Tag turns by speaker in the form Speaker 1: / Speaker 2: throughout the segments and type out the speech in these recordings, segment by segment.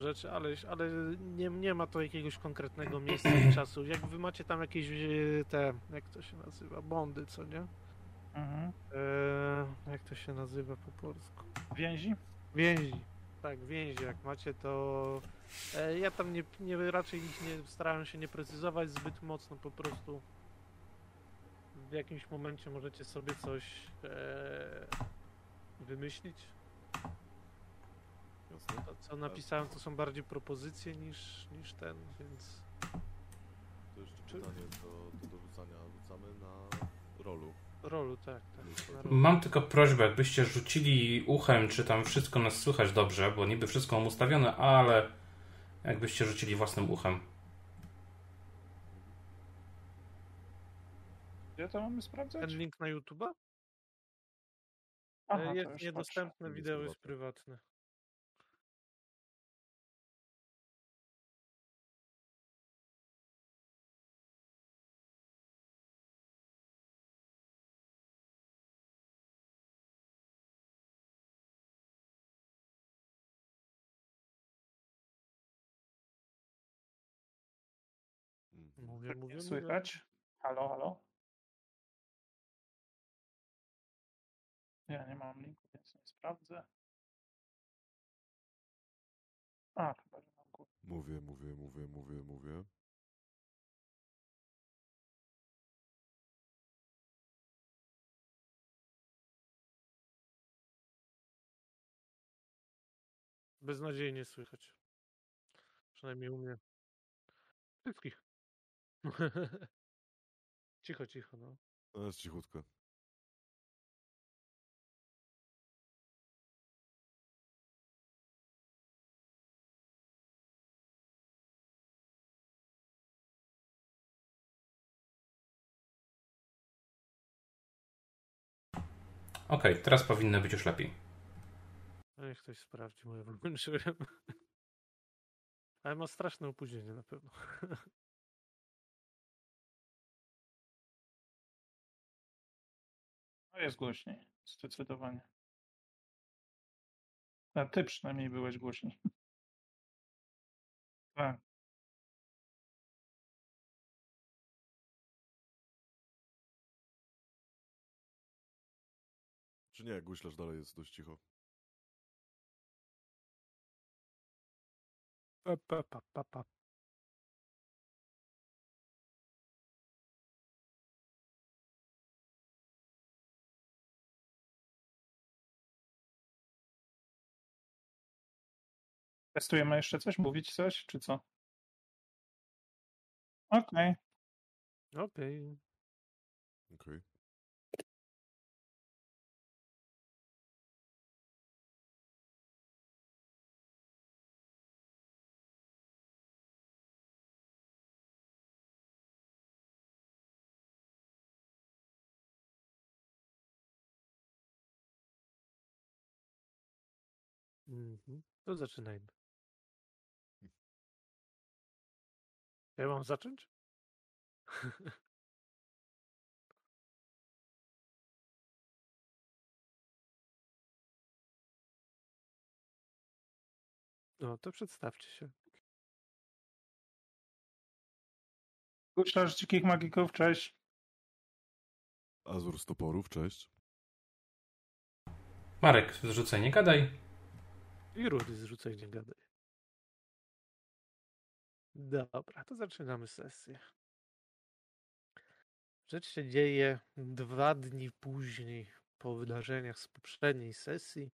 Speaker 1: rzeczy, ale, ale nie, nie ma to jakiegoś konkretnego miejsca i czasu. Jak wy macie tam jakieś e, te, jak to się nazywa, bondy, co nie?
Speaker 2: Mhm.
Speaker 1: Eee, jak to się nazywa po polsku?
Speaker 2: Więzi?
Speaker 1: Więzi. Tak, więzi jak macie, to e, ja tam nie, nie raczej ich nie starałem się nie precyzować zbyt mocno, po prostu w jakimś momencie możecie sobie coś e, wymyślić.
Speaker 3: Jasne.
Speaker 1: To, co napisałem, to są bardziej propozycje niż, niż ten, więc
Speaker 3: To jeszcze
Speaker 1: Czy-
Speaker 3: pytanie do, do dorzucania. Rzucamy na rolu.
Speaker 1: rolu, tak, tak. rolu.
Speaker 4: Mam tylko prośbę, jakbyście rzucili uchem, czy tam wszystko nas słychać dobrze, bo niby wszystko mam ustawione, ale jakbyście rzucili własnym uchem.
Speaker 2: Gdzie to mamy sprawdzać?
Speaker 1: Ten link na YouTube'a
Speaker 2: Aha,
Speaker 1: e, jest
Speaker 2: już
Speaker 1: niedostępne, wideo jest
Speaker 3: prywatne.
Speaker 1: Mówię,
Speaker 2: patrzę.
Speaker 1: mówię,
Speaker 2: Nie
Speaker 1: mówię.
Speaker 2: słychać? Halo, halo? Ja nie mam linku, więc nie sprawdzę. A, chyba, że mam górę.
Speaker 3: Mówię, mówię, mówię, mówię, mówię.
Speaker 1: Beznadziejnie słychać. Przynajmniej u mnie. Wszystkich. cicho, cicho, no.
Speaker 3: No jest cichutko.
Speaker 4: Okej, teraz powinno być już lepiej.
Speaker 1: No Niech ktoś sprawdzi, moje wyłączyłem. Ale ma straszne opóźnienie na pewno.
Speaker 2: No jest głośniej, zdecydowanie. A ty przynajmniej byłeś głośniej. Tak.
Speaker 3: Czy nie, guślarz dalej jest dość cicho.
Speaker 1: Pa, pa, pa, pa, pa.
Speaker 2: Testujemy jeszcze coś? Mówić coś, czy co? Okej.
Speaker 1: Okej.
Speaker 3: Okej.
Speaker 1: Mhm. To zaczynajmy. Ja mam zacząć? No, to przedstawcie się.
Speaker 2: Guślarz dzikich magików, cześć.
Speaker 3: Azur z toporów, cześć.
Speaker 4: Marek, zrzucaj, nie gadaj.
Speaker 1: I rudy zrzucaj, nie gadaj. Dobra, to zaczynamy sesję. Rzecz się dzieje dwa dni później po wydarzeniach z poprzedniej sesji.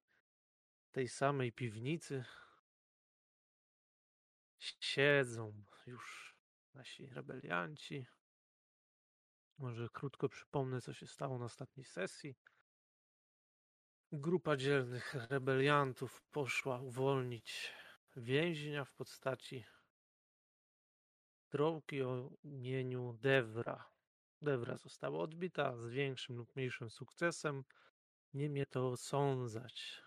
Speaker 1: Tej samej piwnicy siedzą już nasi rebelianci. Może krótko przypomnę, co się stało na ostatniej sesji. Grupa dzielnych rebeliantów poszła uwolnić więźnia w postaci drołki o imieniu Devra. Devra została odbita z większym lub mniejszym sukcesem. Nie mnie to osądzać.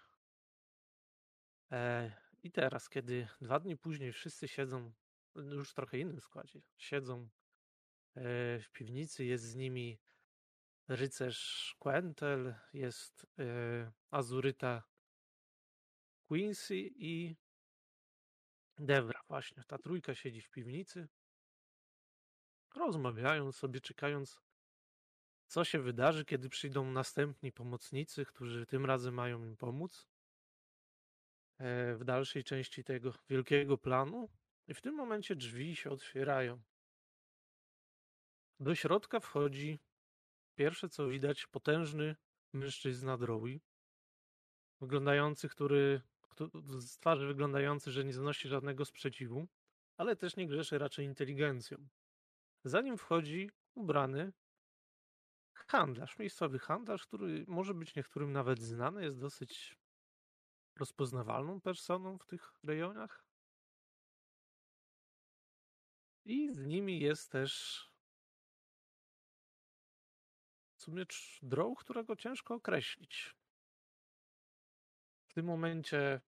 Speaker 1: E, I teraz, kiedy dwa dni później wszyscy siedzą, już w trochę innym składzie, siedzą e, w piwnicy, jest z nimi rycerz Quentel, jest e, Azuryta Quincy i Dewra, właśnie. Ta trójka siedzi w piwnicy. Rozmawiają sobie, czekając, co się wydarzy, kiedy przyjdą następni pomocnicy, którzy tym razem mają im pomóc e, w dalszej części tego wielkiego planu. I w tym momencie drzwi się otwierają. Do środka wchodzi pierwsze co widać potężny mężczyzna Drowi, wyglądający, który któ- z twarzy wyglądający, że nie znosi żadnego sprzeciwu, ale też nie grzeszy raczej inteligencją. Za nim wchodzi ubrany handlarz, miejscowy handlarz, który może być niektórym nawet znany, jest dosyć rozpoznawalną personą w tych rejonach. I z nimi jest też w sumie którego ciężko określić. W tym momencie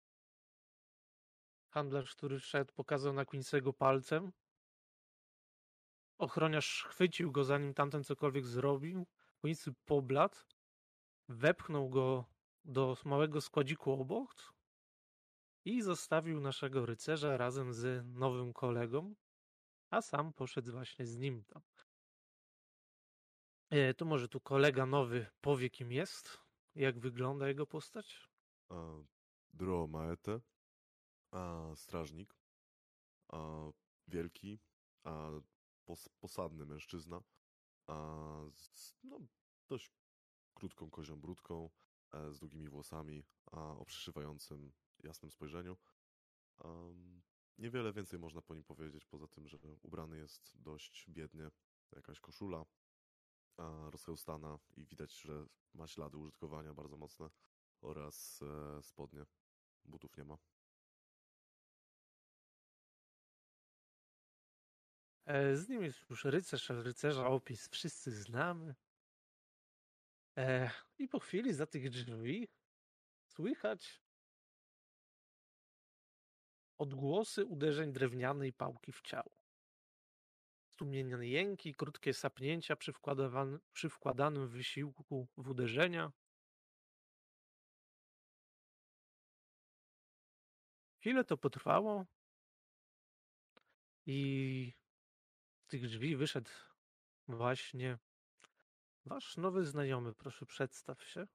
Speaker 1: handlarz, który wszedł, pokazał na Quincy'ego palcem. Ochroniarz chwycił go, zanim tamten cokolwiek zrobił. Quincy pobladł, wepchnął go do małego składziku obok i zostawił naszego rycerza razem z nowym kolegą, a sam poszedł właśnie z nim tam. E, to może tu kolega nowy powie, kim jest, jak wygląda jego postać?
Speaker 3: A, Dro Maete, a strażnik, a wielki, a pos, posadny mężczyzna, a z no, dość krótką kozią brudką, e, z długimi włosami, a o przyszywającym jasnym spojrzeniu. Am, niewiele więcej można po nim powiedzieć, poza tym, że ubrany jest dość biednie, jakaś koszula, a rozchełstana i widać, że ma ślady użytkowania bardzo mocne oraz e, spodnie. Butów nie ma.
Speaker 1: Z nim jest już rycerz, rycerza opis wszyscy znamy. E, I po chwili za tych drzwi słychać odgłosy uderzeń drewnianej pałki w ciało. Stumienne jęki, krótkie sapnięcia przy, przy wkładanym wysiłku w uderzenia. Chwilę to potrwało i tych drzwi wyszedł właśnie wasz nowy znajomy. Proszę, przedstaw się.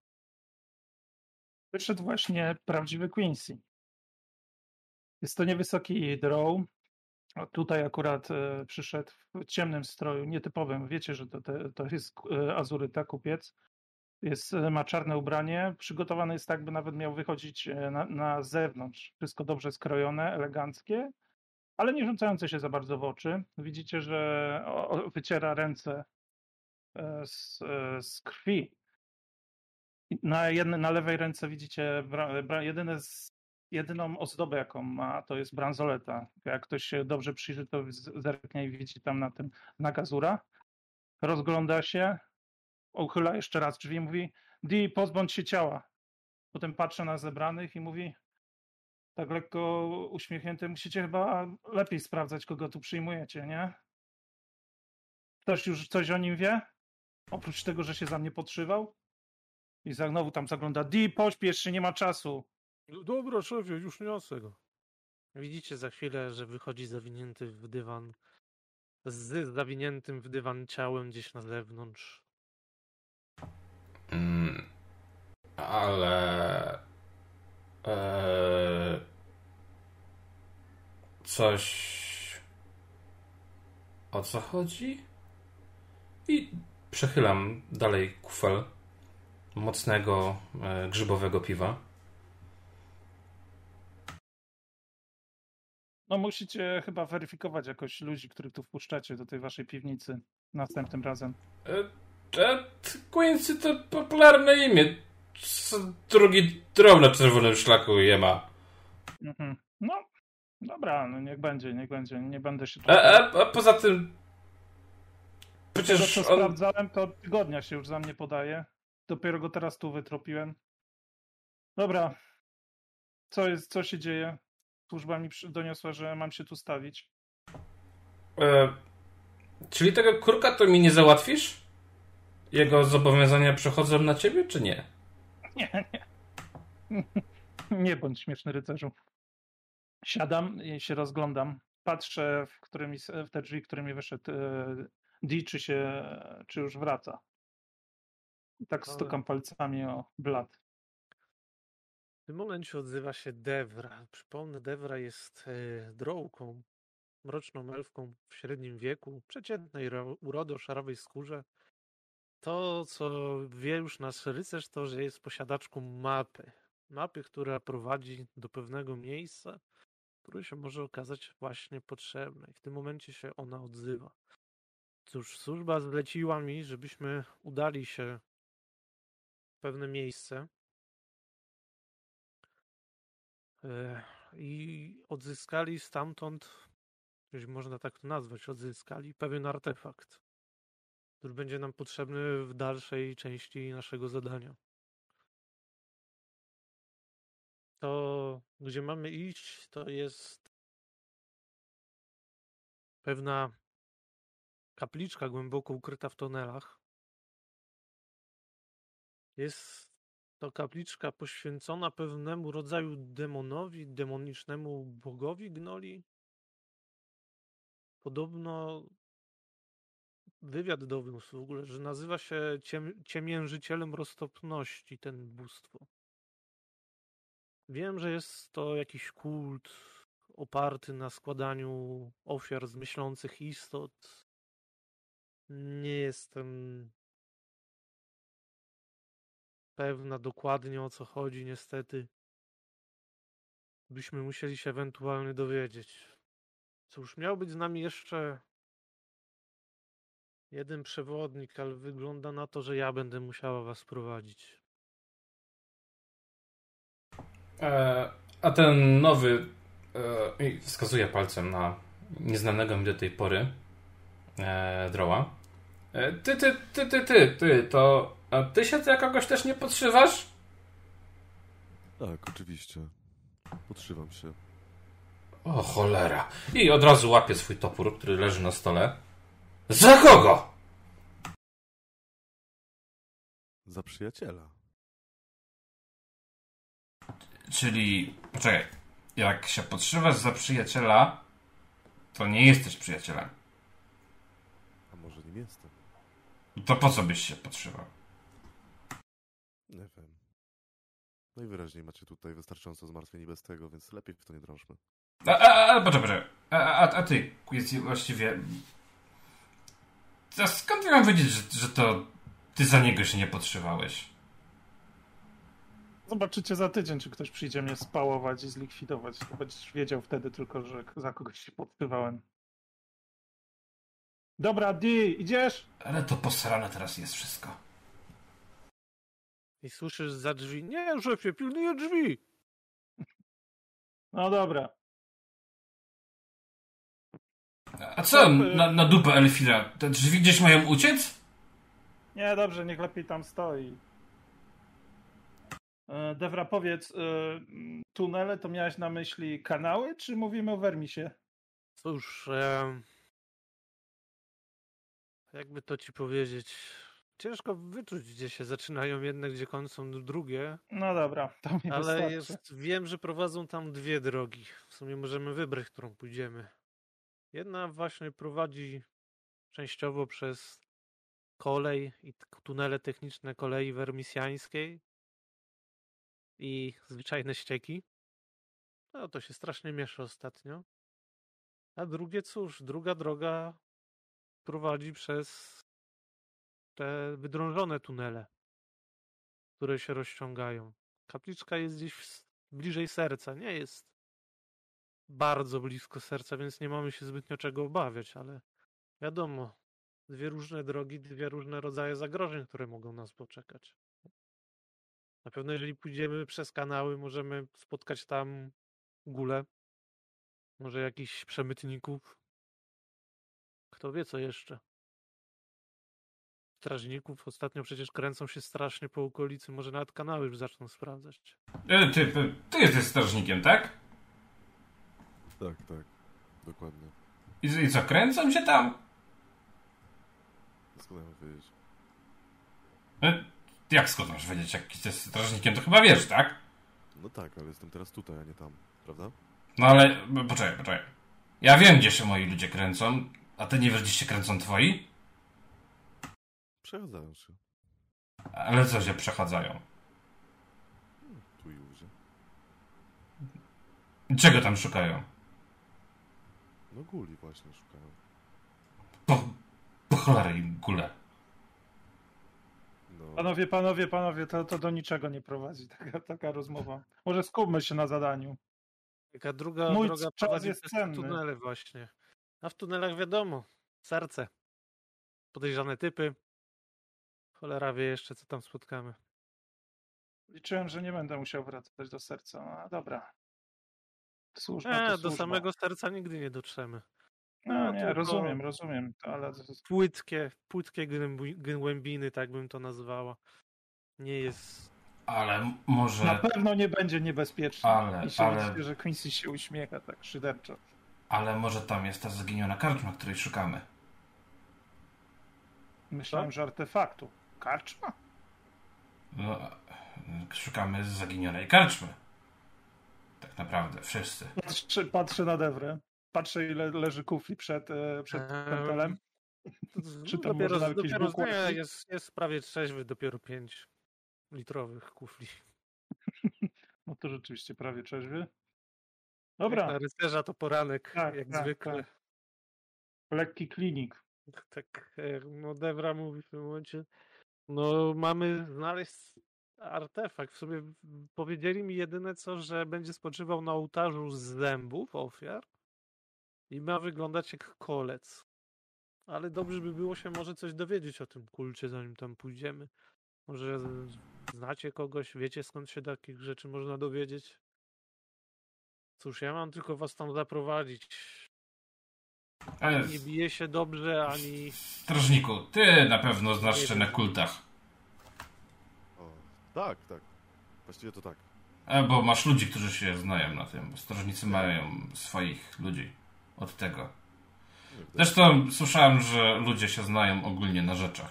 Speaker 2: Wyszedł właśnie prawdziwy Quincy. Jest to niewysoki drow. A tutaj akurat e, przyszedł w ciemnym stroju, nietypowym. Wiecie, że to, te, to jest e, azuryta, kupiec. Jest, e, ma czarne ubranie. Przygotowany jest tak, by nawet miał wychodzić e, na, na zewnątrz. Wszystko dobrze skrojone, eleganckie, ale nie rzucające się za bardzo w oczy. Widzicie, że wyciera ręce e, z, e, z krwi. Na, jedne, na lewej ręce widzicie bra, bra, jedyne z, jedyną ozdobę, jaką ma, to jest bransoleta. Jak ktoś się dobrze przyjrzy, to zerknie i widzi tam na tym znak Azura. Rozgląda się, uchyla jeszcze raz drzwi i mówi Di, pozbądź się ciała. Potem patrzy na zebranych i mówi tak lekko uśmiechnięty, musicie chyba lepiej sprawdzać, kogo tu przyjmujecie, nie? Ktoś już coś o nim wie? Oprócz tego, że się za mnie podszywał? I znowu tam zagląda. Di, pośpiesz się, nie ma czasu.
Speaker 1: Dobra, szefie, już niosę go. Widzicie za chwilę, że wychodzi zawinięty w dywan, z zawiniętym w dywan ciałem gdzieś na zewnątrz.
Speaker 4: Mm, ale. E, coś. O co chodzi? I przechylam dalej kufel mocnego e, grzybowego piwa.
Speaker 2: No musicie chyba weryfikować jakoś ludzi, których tu wpuszczacie do tej waszej piwnicy następnym razem.
Speaker 4: E, e, Quincy to popularne imię. Drugi drom na czerwonym szlaku je ma.
Speaker 2: Mhm. No, dobra, no niech będzie, niech będzie. Nie będę się tu...
Speaker 4: A, a, a poza tym. Przecież
Speaker 2: co
Speaker 4: on.
Speaker 2: sprawdzałem, to od tygodnia się już za mnie podaje. Dopiero go teraz tu wytropiłem. Dobra. Co jest, co się dzieje? Służba mi doniosła, że mam się tu stawić.
Speaker 4: E, czyli tego kurka to mi nie załatwisz? Jego zobowiązania przechodzą na ciebie, czy nie?
Speaker 2: Nie, nie. Nie bądź śmieszny rycerzu. Siadam i się rozglądam. Patrzę, w, którymi, w te drzwi, którymi wyszedł e, D, czy się, czy już wraca. I tak
Speaker 1: Ale-
Speaker 2: stukam palcami o blat.
Speaker 1: W tym momencie odzywa się Devra. Przypomnę, Devra jest e, drołką, mroczną elfką w średnim wieku, przeciętnej ro- urody o szarowej skórze. To, co wie już nasz rycerz, to, że jest posiadaczką mapy. Mapy, która prowadzi do pewnego miejsca, które się może okazać właśnie potrzebne. I w tym momencie się ona odzywa. Cóż, służba zleciła mi, żebyśmy udali się w pewne miejsce, E, i odzyskali stamtąd, jeśli można tak to nazwać, odzyskali pewien artefakt, który będzie nam potrzebny w dalszej części naszego zadania. To, gdzie mamy iść, to jest pewna kapliczka głęboko ukryta w tunelach. Jest to kapliczka poświęcona pewnemu rodzaju demonowi, demonicznemu bogowi gnoli. Podobno wywiad doniósł w ogóle, że nazywa się ciem, ciemiężycielem roztopności ten bóstwo. Wiem, że jest to jakiś kult oparty na składaniu ofiar z myślących istot. Nie jestem pewna dokładnie o co chodzi, niestety. Byśmy musieli się ewentualnie dowiedzieć. Cóż, miał być z nami jeszcze jeden przewodnik, ale wygląda na to, że ja będę musiała was prowadzić.
Speaker 4: E, a ten nowy e, wskazuje palcem na nieznanego mi do tej pory e, droła. E, ty, ty, ty, ty, ty, ty, to a ty się za kogoś też nie podszywasz?
Speaker 3: Tak, oczywiście. Podszywam się.
Speaker 4: O cholera. I od razu łapie swój topór, który leży na stole. Za kogo?
Speaker 3: Za przyjaciela.
Speaker 5: Czyli, poczekaj, jak się podszywasz za przyjaciela, to nie jesteś przyjacielem.
Speaker 3: A może nim jestem?
Speaker 5: To po co byś się podszywał?
Speaker 3: Nie wiem. Najwyraźniej macie tutaj wystarczająco zmartwień bez tego, więc lepiej w to nie drążmy.
Speaker 5: A, a, a poczekaj, poczekaj. A, a, a ty, Quincy, właściwie... To skąd mam wiedzieć, że, że to ty za niego się nie podszywałeś?
Speaker 2: Zobaczycie za tydzień, czy ktoś przyjdzie mnie spałować i zlikwidować. To będziesz wiedział wtedy tylko, że za kogoś się podpywałem. Dobra, D, idziesz?
Speaker 5: Ale to posrane teraz jest wszystko.
Speaker 1: I słyszysz za drzwi, nie, szefie, pilnuję drzwi.
Speaker 2: No dobra.
Speaker 5: A- co na, na dupę Elfira? Te drzwi gdzieś mają uciec?
Speaker 2: Nie, dobrze, niech lepiej tam stoi. E, Devra, powiedz, e, tunele to miałeś na myśli kanały, czy mówimy o Wermisie?
Speaker 1: Cóż, em, jakby to ci powiedzieć, ciężko wyczuć, gdzie się zaczynają jedne, gdzie kończą drugie,
Speaker 2: No dobra, to mi
Speaker 1: ale jest, wiem, że prowadzą tam dwie drogi. W sumie możemy wybrać, którą pójdziemy. Jedna właśnie prowadzi częściowo przez kolej i tunele techniczne kolei wermisjańskiej i zwyczajne ścieki. No to się strasznie miesza ostatnio. A drugie cóż, druga droga prowadzi przez te wydrążone tunele, które się rozciągają. Kapliczka jest gdzieś bliżej serca, nie jest bardzo blisko serca, więc nie mamy się zbytnio czego obawiać, ale wiadomo, dwie różne drogi, dwie różne rodzaje zagrożeń, które mogą nas poczekać. Na pewno jeżeli pójdziemy przez kanały, możemy spotkać tam gule, może jakichś przemytników. Kto wie co jeszcze. Strażników ostatnio przecież kręcą się strasznie po okolicy, może nawet kanały już zaczną sprawdzać.
Speaker 5: E, ty, ty, ty jesteś strażnikiem, tak?
Speaker 3: Tak, tak. Dokładnie.
Speaker 5: I, I co, kręcą się tam?
Speaker 3: Skąd mam wiedzieć?
Speaker 5: E, jak skąd masz wiedzieć, jak jesteś strażnikiem, to chyba wiesz, tak?
Speaker 3: No tak, ale jestem teraz tutaj, a nie tam, prawda?
Speaker 5: No ale, poczekaj, poczekaj. Ja wiem, gdzie się moi ludzie kręcą, a ty nie wiesz, gdzie się kręcą twoi?
Speaker 3: Przechadzają się.
Speaker 5: Ale co się przechadzają?
Speaker 3: Tu i ówdzie.
Speaker 5: Czego tam szukają?
Speaker 3: No guli właśnie szukają.
Speaker 5: Po, po cholerę im gule.
Speaker 3: No,
Speaker 2: Panowie, panowie, panowie, to, to do niczego nie prowadzi taka, taka rozmowa. Może skupmy się na zadaniu.
Speaker 1: Taka druga
Speaker 2: Mój
Speaker 1: droga
Speaker 2: czas jest cenny.
Speaker 1: tunele właśnie. A w tunelach wiadomo, serce. Podejrzane typy. Cholera wie jeszcze, co tam spotkamy.
Speaker 2: Liczyłem, że nie będę musiał wracać do serca. No, dobra. Służba
Speaker 1: Nie, do
Speaker 2: służba.
Speaker 1: samego serca nigdy nie dotrzemy.
Speaker 2: No,
Speaker 1: no,
Speaker 2: nie, rozumiem, rozumiem. Ale
Speaker 1: Płytkie, płytkie głębi- głębiny, tak bym to nazwała. Nie jest...
Speaker 5: Ale może...
Speaker 2: na pewno nie będzie niebezpieczne.
Speaker 5: Ale-
Speaker 2: I się
Speaker 5: ale-
Speaker 2: że Quincy się uśmiecha tak szyderczo.
Speaker 5: Ale może tam jest ta zaginiona karczma, której szukamy.
Speaker 2: Myślałem,
Speaker 1: Tak?
Speaker 2: że artefaktu. Karczma?
Speaker 5: No, szukamy zaginionej karczmy. Tak naprawdę, wszyscy.
Speaker 2: Patrzę, patrzę na Dewrę. Patrzę, ile leży kufli przed, e, przed
Speaker 1: Eee,
Speaker 2: pentelem. Czy tam
Speaker 1: dopiero,
Speaker 2: można jakieś
Speaker 1: dopiero nie, jest, jest prawie trzeźwy, dopiero 5 litrowych kufli.
Speaker 2: No to rzeczywiście prawie trzeźwy.
Speaker 1: Jak
Speaker 2: Dobra,
Speaker 1: na rycerza to poranek,
Speaker 2: Tak,
Speaker 1: jak
Speaker 2: tak,
Speaker 1: zwykle.
Speaker 2: tak. lekki klinik.
Speaker 1: Tak, jak no Devra mówi w tym momencie. No mamy znaleźć artefakt. W sobie powiedzieli mi jedyne co, że będzie spoczywał na ołtarzu z zębów ofiar i ma wyglądać jak kolec. Ale dobrze by było się może coś dowiedzieć o tym kulcie, zanim tam pójdziemy. Może znacie kogoś, wiecie skąd się takich rzeczy można dowiedzieć? Cóż, ja mam tylko was tam zaprowadzić. Nie bije się dobrze, ani
Speaker 5: strażniku, ty na pewno znasz się na kultach.
Speaker 3: Tak, tak. Właściwie to tak.
Speaker 5: Albo masz ludzi, którzy się znają na tym. bo Strażnicy mają swoich ludzi od tego. Zresztą słyszałem, że ludzie się znają ogólnie na rzeczach.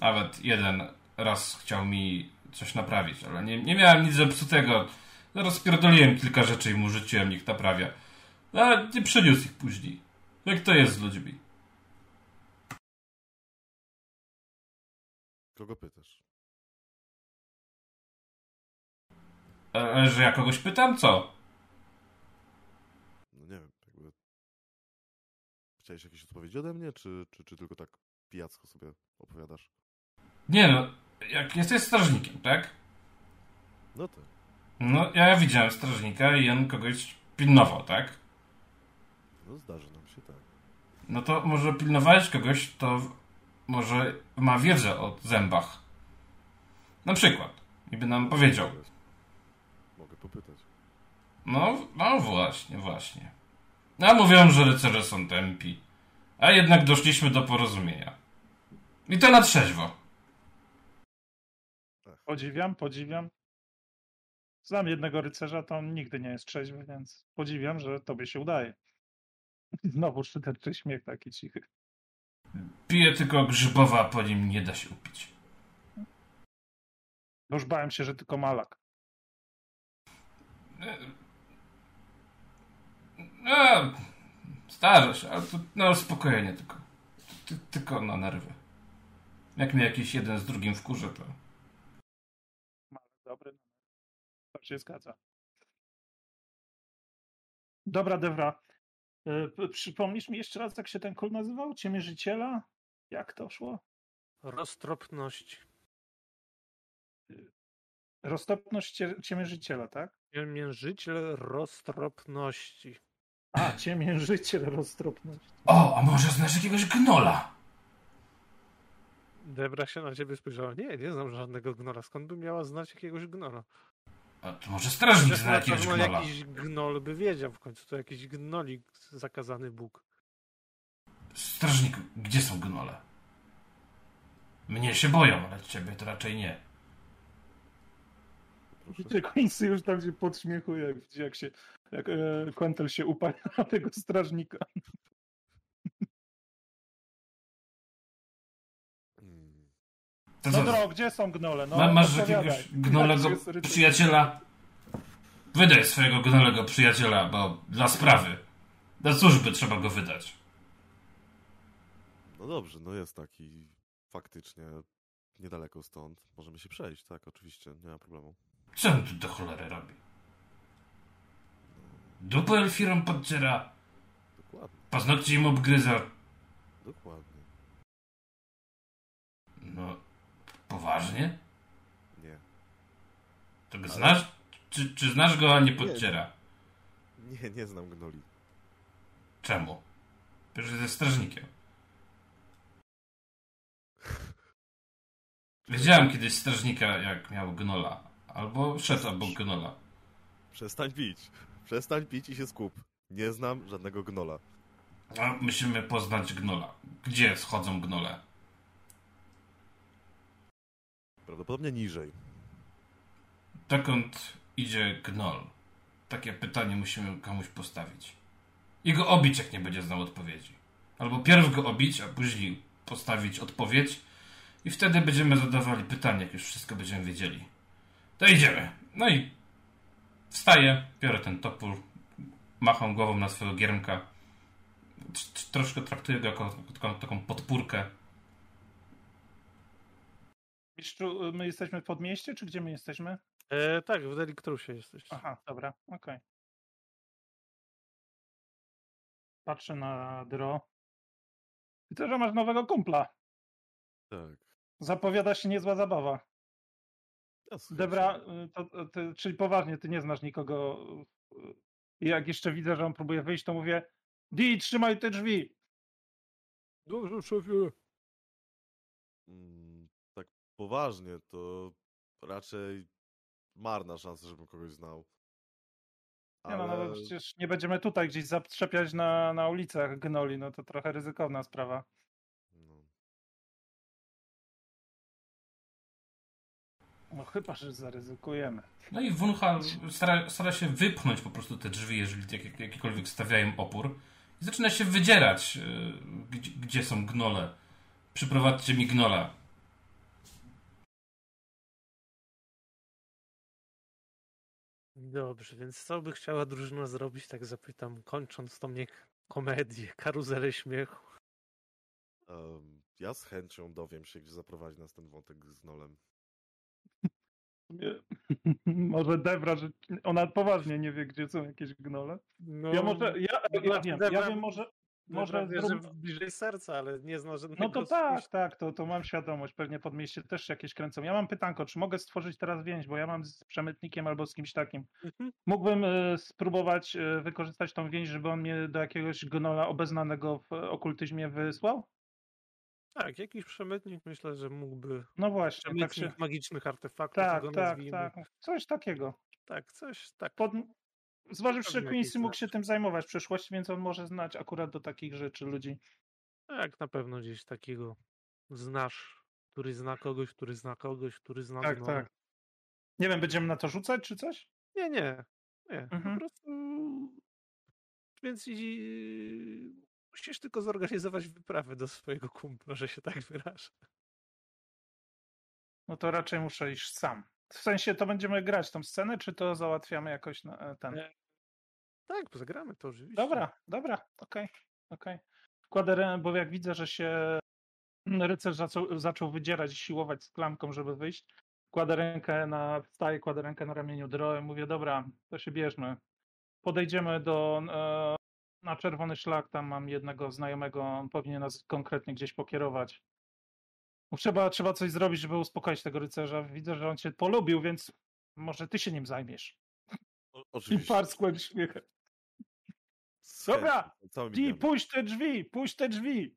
Speaker 5: Nawet jeden raz chciał mi coś naprawić, ale nie, nie miałem nic zepsutego. Rozpierdoliłem kilka rzeczy i mu rzuciłem, niech naprawia. Ale nie przyniósł ich później. Jak to jest z ludźmi?
Speaker 3: Kogo pytasz?
Speaker 5: E, że ja kogoś pytam, co?
Speaker 3: No nie wiem, jakby... Chciałeś jakieś odpowiedzi ode mnie, czy, czy, czy tylko tak pijacko sobie opowiadasz?
Speaker 5: Nie no, jak jesteś strażnikiem, tak?
Speaker 3: No to.
Speaker 5: No, ja widziałem strażnika i on kogoś pilnował, tak?
Speaker 3: No zdarzy nam się tak.
Speaker 5: No to może pilnowałeś kogoś, to może ma wiedzę o zębach. Na przykład. I by nam powiedział. No, no właśnie, właśnie. A mówią, że rycerze są tępi. A jednak doszliśmy do porozumienia. I to na trzeźwo.
Speaker 2: Podziwiam, podziwiam. Znam jednego rycerza, to on nigdy nie jest trzeźwy, więc podziwiam, że tobie się udaje. Znowu szyderczy śmiech taki cichy.
Speaker 5: Piję tylko grzybowa, a po nim nie da się upić.
Speaker 2: Już bałem się, że tylko malak.
Speaker 5: No, starzę się, ale to no spokojnie tylko. Ty, tylko na nerwy. Jak mnie jakiś jeden z drugim wkurzy, to...
Speaker 2: Dobry. To się zgadza. Dobra, Devra. E, p- Przypomnisz mi jeszcze raz, jak się ten kul nazywał? Ciemierzyciela? Jak to szło?
Speaker 1: roztropność.
Speaker 2: Roztopność cie- ciemierzyciela, tak?
Speaker 1: Mierzyciel roztropności.
Speaker 2: A, ciemierzyciel roztropność.
Speaker 5: O, a może znasz jakiegoś gnola?
Speaker 1: Debra się na ciebie spojrzała. Nie, nie znam żadnego gnora. Skąd by miała znać jakiegoś gnora?
Speaker 5: A to może strażnik zna
Speaker 1: na
Speaker 5: jakiegoś gnola.
Speaker 1: jakiś gnol by wiedział w końcu. To jakiś gnolik, zakazany Bóg.
Speaker 5: Strażniku, gdzie są gnole? Mnie się boją, ale ciebie to raczej nie.
Speaker 2: Quincy już tam się podśmiechuje, jak widzi, jak się, jak e, Quentel się upala na tego strażnika.
Speaker 5: To
Speaker 2: No dro, gdzie są gnole? No,
Speaker 5: ma, masz jakiegoś gnolego przyjaciela? Wydaj swojego gnolego przyjaciela, bo dla sprawy. Dla służby trzeba go wydać.
Speaker 3: No dobrze, no jest taki faktycznie niedaleko stąd. Możemy się przejść, tak, oczywiście, nie ma problemu.
Speaker 5: Co on tu do cholery robi? Dupę elfirom podciera,
Speaker 3: Dokładnie,
Speaker 5: paznokcie im obgryza.
Speaker 3: dokładnie.
Speaker 5: No, poważnie?
Speaker 3: Nie.
Speaker 5: To go znasz? Czy, czy znasz go, a nie podciera?
Speaker 3: Nie, nie znam gnoli.
Speaker 5: Czemu? Przecież jest strażnikiem. Widziałem kiedyś strażnika, jak miał gnola. Albo obok gnola.
Speaker 3: Przestań pić. Przestań pić i się skup. Nie znam żadnego gnola.
Speaker 5: A musimy poznać gnola. Gdzie schodzą gnole?
Speaker 3: Prawdopodobnie niżej.
Speaker 5: Dokąd idzie gnol? Takie pytanie musimy komuś postawić. I go obić, jak nie będzie znał odpowiedzi. Albo pierw go obić, a później postawić odpowiedź i wtedy będziemy zadawali pytania, jak już wszystko będziemy wiedzieli. To idziemy. No i wstaję, biorę ten topór, macham głową na swojego giermka. Troszkę traktuję go jako taką, taką podpórkę.
Speaker 2: Mistrzu, my jesteśmy w podmieście, czy gdzie my jesteśmy?
Speaker 1: E, tak, w Deliktrusie jesteś.
Speaker 2: Aha, dobra, okej. Patrzę na Dro. Widzę, że masz nowego kumpla.
Speaker 3: Tak.
Speaker 2: Zapowiada się niezła zabawa. Debra, y, to, ty, czyli poważnie, ty nie znasz nikogo. y, I jak jeszcze widzę, że on próbuje wyjść, to mówię Di, trzymaj te drzwi.
Speaker 1: Dobrze, szefie.
Speaker 3: Mm, tak poważnie, to raczej marna szansa, żebym kogoś znał.
Speaker 2: Nie no, no
Speaker 3: Ale
Speaker 2: przecież nie będziemy tutaj gdzieś zatrzepiać na, na ulicach gnoli, no to trochę ryzykowna sprawa.
Speaker 3: No
Speaker 2: chyba, że zaryzykujemy.
Speaker 5: No i Wuncha stara, stara się wypchnąć po prostu te drzwi, jeżeli jak, jakiekolwiek stawiają opór. I zaczyna się wydzierać, yy, gdzie, gdzie są gnole. Przyprowadźcie mi gnola.
Speaker 1: Dobrze, więc co by chciała drużyna zrobić, tak zapytam, kończąc tą nie komedię, karuzelę śmiechu.
Speaker 3: em, ja z chęcią dowiem się, gdzie zaprowadzi nas ten wątek z Nolem.
Speaker 2: Może Debra, że ona poważnie nie wie, gdzie są jakieś gnole.
Speaker 1: No,
Speaker 2: Ja może, ja, ja
Speaker 1: Debra-
Speaker 2: wiem,
Speaker 1: Debra-
Speaker 2: ja wiem może, może
Speaker 1: że
Speaker 2: zrób...
Speaker 1: bliżej serca, ale nie zna żadnego
Speaker 2: No to tak, tak, to, to mam świadomość, pewnie pod mieście też jakieś kręcą. Ja mam pytanko, czy mogę stworzyć teraz więź, bo ja mam z przemytnikiem albo z kimś takim.
Speaker 1: Mhm.
Speaker 2: Mógłbym e, spróbować e, wykorzystać tą więź, żeby on mnie do jakiegoś gnola obeznanego w okultyzmie wysłał?
Speaker 1: Tak, jakiś przemytnik myślę, że mógłby.
Speaker 2: No właśnie, tak
Speaker 1: Przemytnik
Speaker 2: się...
Speaker 1: magicznych artefaktów,
Speaker 2: Tak, tak,
Speaker 1: nazwijmy.
Speaker 2: tak. Coś takiego.
Speaker 1: Tak, coś tak.
Speaker 2: Pod... Zważywszy, że Quincy mógł się tym zajmować w przeszłości, więc on może znać akurat do takich rzeczy ludzi.
Speaker 1: Tak, na pewno gdzieś takiego znasz, który zna kogoś, który zna kogoś, który zna
Speaker 2: Tak, tak. Nie wiem, będziemy na to rzucać czy coś?
Speaker 1: Nie, nie, nie. Po
Speaker 2: Mhm.
Speaker 1: prostu. Więc i... musisz tylko zorganizować wyprawę do swojego kumpla, że się tak wyrażę.
Speaker 2: No to raczej muszę iść sam. W sensie to będziemy grać tą scenę, czy to załatwiamy jakoś na e, ten.
Speaker 1: Nie. Tak, zagramy to oczywiście.
Speaker 2: Dobra, dobra, okej, okej. Kładę rę, bo jak widzę, że się rycerz zaczął, zaczął wydzierać i siłować z klamką, żeby wyjść, kładę rękę na, wstaję, kładę rękę na ramieniu Dro i mówię, dobra, to się bierzmy. Podejdziemy do, e, na czerwony szlak, tam mam jednego znajomego, on powinien nas konkretnie gdzieś pokierować. Trzeba, trzeba coś zrobić, żeby uspokoić tego rycerza. Widzę, że on cię polubił, więc może ty się nim zajmiesz.
Speaker 3: O,
Speaker 2: I
Speaker 3: oczywiście.
Speaker 2: parskłem śmiechem. Dobra, Di, puść te drzwi, puść te drzwi.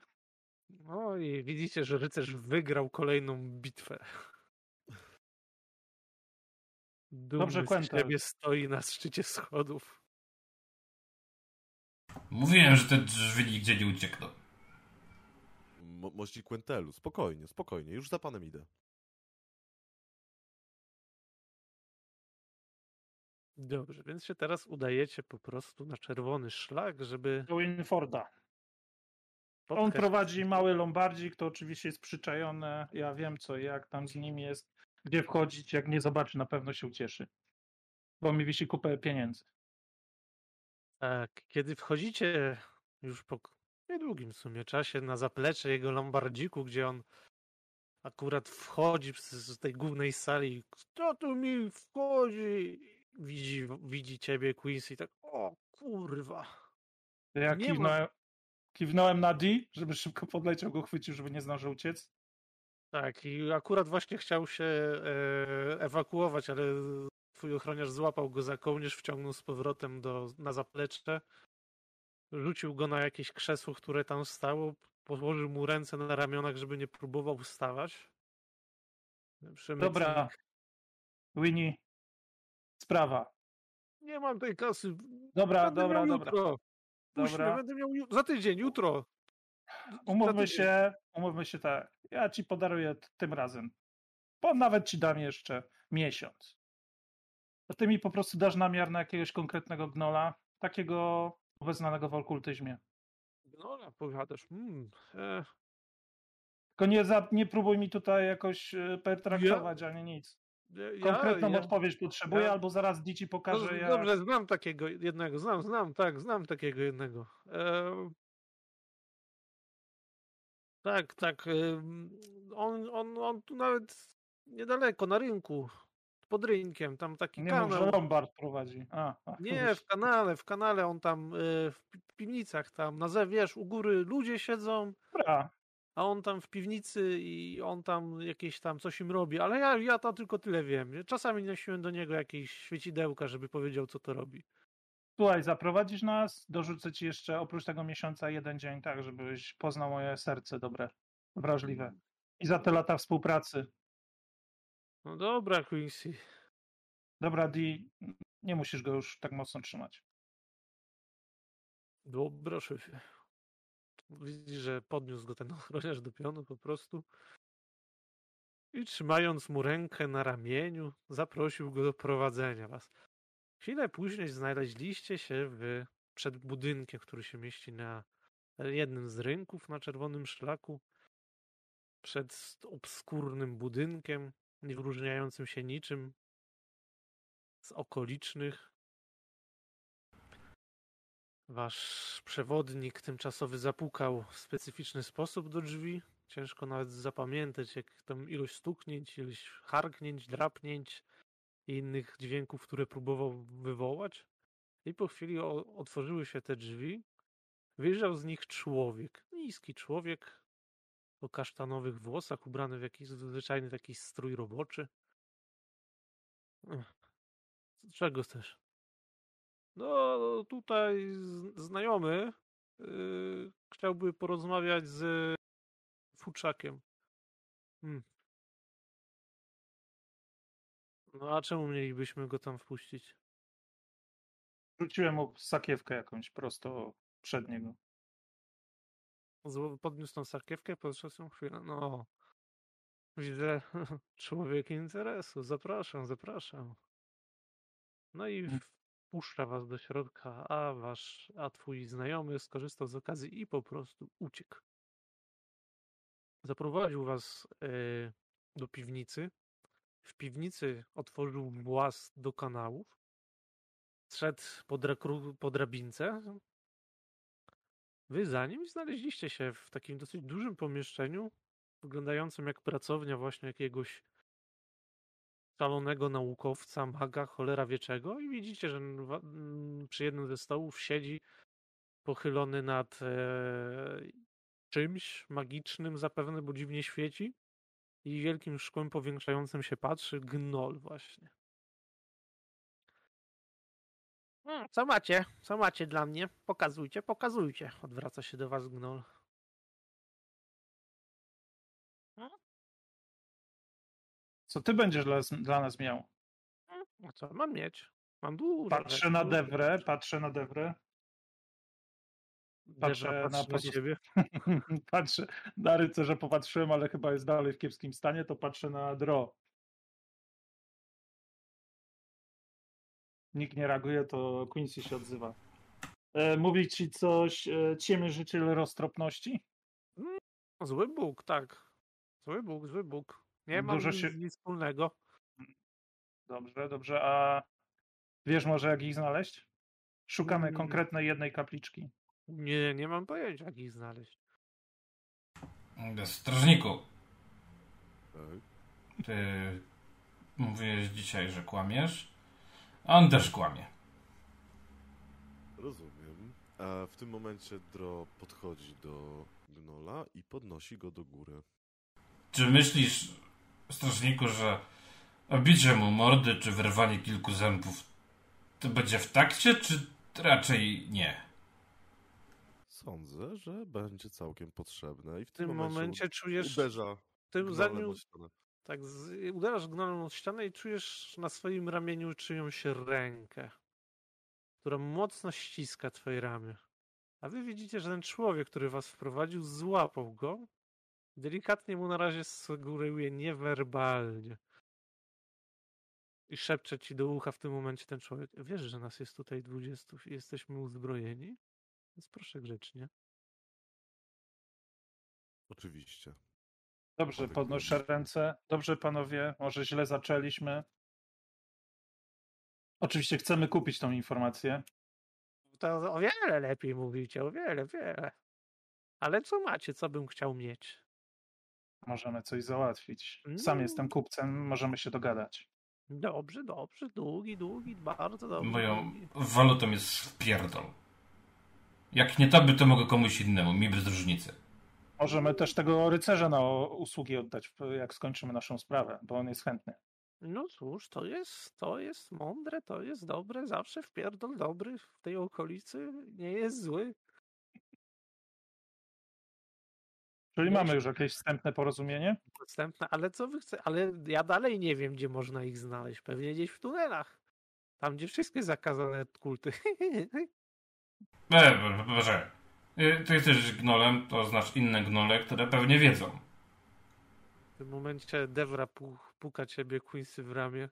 Speaker 1: No i widzicie, że rycerz wygrał kolejną bitwę. Dumny
Speaker 2: Dobrze,
Speaker 1: z siebie stoi na szczycie schodów.
Speaker 5: Mówiłem, że te drzwi nigdzie nie uciekną.
Speaker 3: Mo- Mości Quentelu, spokojnie, spokojnie, już za panem idę.
Speaker 1: Dobrze, więc się teraz udajecie po prostu na czerwony szlak, żeby
Speaker 2: Do Winforda. On prowadzi mały lombardzik, to oczywiście jest przyczajone. Ja wiem co jak tam z nim jest, gdzie wchodzić. Jak nie zobaczy, na pewno się ucieszy. bo mi wisi kupę pieniędzy.
Speaker 1: Tak, kiedy wchodzicie już po niedługim w sumie czasie na zaplecze jego lombardziku, gdzie on akurat wchodzi z, tej głównej sali, kto tu mi wchodzi? Widzi, widzi ciebie Quincy i tak, o kurwa.
Speaker 2: Ja
Speaker 1: Nie ma-
Speaker 2: kiwnąłem, kiwnąłem na D, żeby szybko podleciał, go chwycił, żeby nie zdążył uciec.
Speaker 1: Tak, i akurat właśnie chciał się e, ewakuować, ale twój ochroniarz złapał go za kołnierz, wciągnął z powrotem do, na zaplecze, rzucił go na jakieś krzesło, które tam stało, położył mu ręce na ramionach, żeby nie próbował wstawać. Przemycnik-
Speaker 2: Dobra. Winnie, sprawa.
Speaker 1: Nie mam tej kasy.
Speaker 2: Dobra,
Speaker 1: będę
Speaker 2: dobra, dobra.
Speaker 1: Jutro.
Speaker 2: Dobra.
Speaker 1: mnie, będę miał za tydzień, jutro.
Speaker 2: Umówmy
Speaker 1: tydzień.
Speaker 2: się, umówmy się tak. Ja ci podaruję tym razem. Bo nawet ci dam jeszcze miesiąc. To ty mi po prostu dasz namiar na jakiegoś konkretnego gnola, takiego obeznanego w okultyzmie.
Speaker 1: No, powiadasz. Mm, e,
Speaker 2: Tylko nie, za, nie próbuj mi tutaj jakoś e, pertraktować ani nic.
Speaker 1: ja-
Speaker 2: Konkretną
Speaker 1: ja-
Speaker 2: odpowiedź potrzebuję,
Speaker 1: ja-
Speaker 2: albo zaraz dzieci
Speaker 1: No,
Speaker 2: pokażę. jak...
Speaker 1: Dobrze, znam takiego jednego, znam, znam, tak, znam takiego jednego. E, tak, tak. On, on, on tu nawet niedaleko, na rynku, pod rynkiem, tam taki
Speaker 2: Nie
Speaker 1: kanał.
Speaker 2: Lombard prowadzi. A, a,
Speaker 1: Nie, w kanale, w kanale on tam, e, w pi- piwnicach tam, na zewnątrz, wiesz, u góry ludzie siedzą,
Speaker 2: Dobra,
Speaker 1: a on tam w piwnicy i on tam jakieś tam coś im robi, ale ja, ja to tylko tyle wiem. Czasami nosiłem do niego jakieś świecidełka, żeby powiedział, co to robi.
Speaker 2: Słuchaj, zaprowadzisz nas, dorzucę ci jeszcze oprócz tego miesiąca jeden dzień, tak, żebyś poznał moje serce dobre, wrażliwe. I za te lata współpracy.
Speaker 1: No dobra, Quincy.
Speaker 2: Dobra, Di, nie musisz go już tak mocno trzymać.
Speaker 1: Dobra, szefie. Widzisz, że podniósł go ten ochroniarz do pionu po prostu. I trzymając mu rękę na ramieniu, zaprosił go do prowadzenia was. Chwilę później znaleźliście się w, przed budynkiem, który się mieści na jednym z rynków na czerwonym szlaku. Przed obskurnym budynkiem, nie wyróżniającym się niczym z okolicznych. Wasz przewodnik tymczasowy zapukał w specyficzny sposób do drzwi. Ciężko nawet zapamiętać, jak tam ilość stuknięć, ilość harknięć, drapnięć i innych dźwięków, które próbował wywołać. I po chwili otworzyły się te drzwi. Wyjrzał z nich człowiek. Niski człowiek o kasztanowych włosach, ubrany w jakiś zwyczajny taki strój roboczy. Czego chcesz? No, tutaj znajomy yy, chciałby porozmawiać z Futrzakiem. Hmm. No a czemu mielibyśmy go tam wpuścić?
Speaker 2: Rzuciłem mu sakiewkę jakąś prosto przed niego.
Speaker 1: Podniósł tą sakiewkę, podszedł ją chwilę. No, widzę człowiek interesu. Zapraszam, zapraszam. No i
Speaker 2: Mm.
Speaker 1: wpuszcza was do środka, a wasz, a twój znajomy skorzystał z okazji i po prostu uciekł. Zaprowadził was e, do piwnicy. W piwnicy otworzył włas do kanałów. Zszedł po, drakru- po drabince. Wy za nim znaleźliście się w takim dosyć dużym pomieszczeniu, wyglądającym jak pracownia właśnie jakiegoś szalonego naukowca, maga, cholera wieczego i widzicie, że przy jednym ze stołów siedzi pochylony nad e, czymś magicznym zapewne, bo dziwnie świeci i wielkim szkłem powiększającym się patrzy gnol właśnie. Mm, Co macie? Co macie dla mnie? Pokazujcie, pokazujcie. Odwraca się do was gnol.
Speaker 2: Co ty będziesz dla, dla nas miał?
Speaker 1: A co mam mieć? Mam dużo.
Speaker 2: Patrzę na
Speaker 1: rzeczy.
Speaker 2: patrzę na.
Speaker 1: Debra
Speaker 2: patrzę na
Speaker 1: na ciebie.
Speaker 2: patrzę na rycerza popatrzyłem, ale chyba jest dalej w kiepskim stanie, to patrzę na Dro. Nikt nie reaguje, to Quincy się odzywa. E, mówi ci coś e, ciemny życiel roztropności?
Speaker 1: Zły Bóg, tak. Zły Bóg, zły Bóg. Nie mam
Speaker 2: Dużo
Speaker 1: nic,
Speaker 2: się-
Speaker 1: nic wspólnego.
Speaker 2: Dobrze, dobrze. A Wiesz może jak ich znaleźć? Szukamy
Speaker 1: Mm.
Speaker 2: konkretnej jednej kapliczki.
Speaker 1: Nie, nie mam pojęcia, jak ich znaleźć.
Speaker 5: Strażniku,
Speaker 3: Tak.
Speaker 5: ty mówiłeś dzisiaj, że kłamiesz, on też kłamie.
Speaker 3: Rozumiem. A w tym momencie Dro podchodzi do Gnola i podnosi go do góry.
Speaker 5: Czy myślisz, strażniku, że obicie mu mordy czy wyrwanie kilku zębów to będzie w takcie, czy raczej nie?
Speaker 3: Sądzę, że będzie całkiem potrzebne i w
Speaker 1: W
Speaker 3: tym,
Speaker 1: tym momencie czujesz,
Speaker 3: uderza
Speaker 1: ty zanim. Tak z, uderzasz gnonem od ścianę i czujesz na swoim ramieniu czyjąś rękę, która mocno ściska twoje ramię. A wy widzicie, że ten człowiek, który was wprowadził, złapał go. Delikatnie mu na razie sugeruje niewerbalnie. I szepcze ci do ucha w tym momencie ten człowiek. Wiesz, że nas jest tutaj dwudziestu i jesteśmy uzbrojeni? Więc proszę grzecznie.
Speaker 3: Oczywiście.
Speaker 2: Dobrze, podnoszę ręce. Dobrze, panowie, może źle zaczęliśmy. Oczywiście chcemy kupić tą informację.
Speaker 1: To o wiele lepiej mówicie, o wiele, wiele. Ale co macie, co bym chciał mieć?
Speaker 2: Możemy coś załatwić. Sam
Speaker 1: Mm.
Speaker 2: jestem kupcem, możemy się dogadać.
Speaker 1: Dobrze, dobrze, długi, długi, bardzo dobrze.
Speaker 5: Moją walutą jest wpierdol. Jak nie tobie, to mogę komuś innemu, mi bez różnicy.
Speaker 2: Możemy też tego rycerza na usługi oddać, jak skończymy naszą sprawę, bo on jest chętny.
Speaker 1: No cóż, to jest, to jest mądre, to jest dobre, zawsze wpierdol dobry w tej okolicy nie jest zły.
Speaker 2: Czyli
Speaker 1: Wiesz-
Speaker 2: mamy już jakieś wstępne porozumienie?
Speaker 1: Następne, ale co wy chcecie? Ale ja dalej nie wiem, gdzie można ich znaleźć. Pewnie gdzieś w tunelach. Tam, gdzie wszystkie zakazane kulty.
Speaker 5: E, Boże, Y, ty jesteś gnolem, to znasz inne gnole, które pewnie wiedzą.
Speaker 1: W tym momencie Devra pu- puka ciebie Quincy w ramię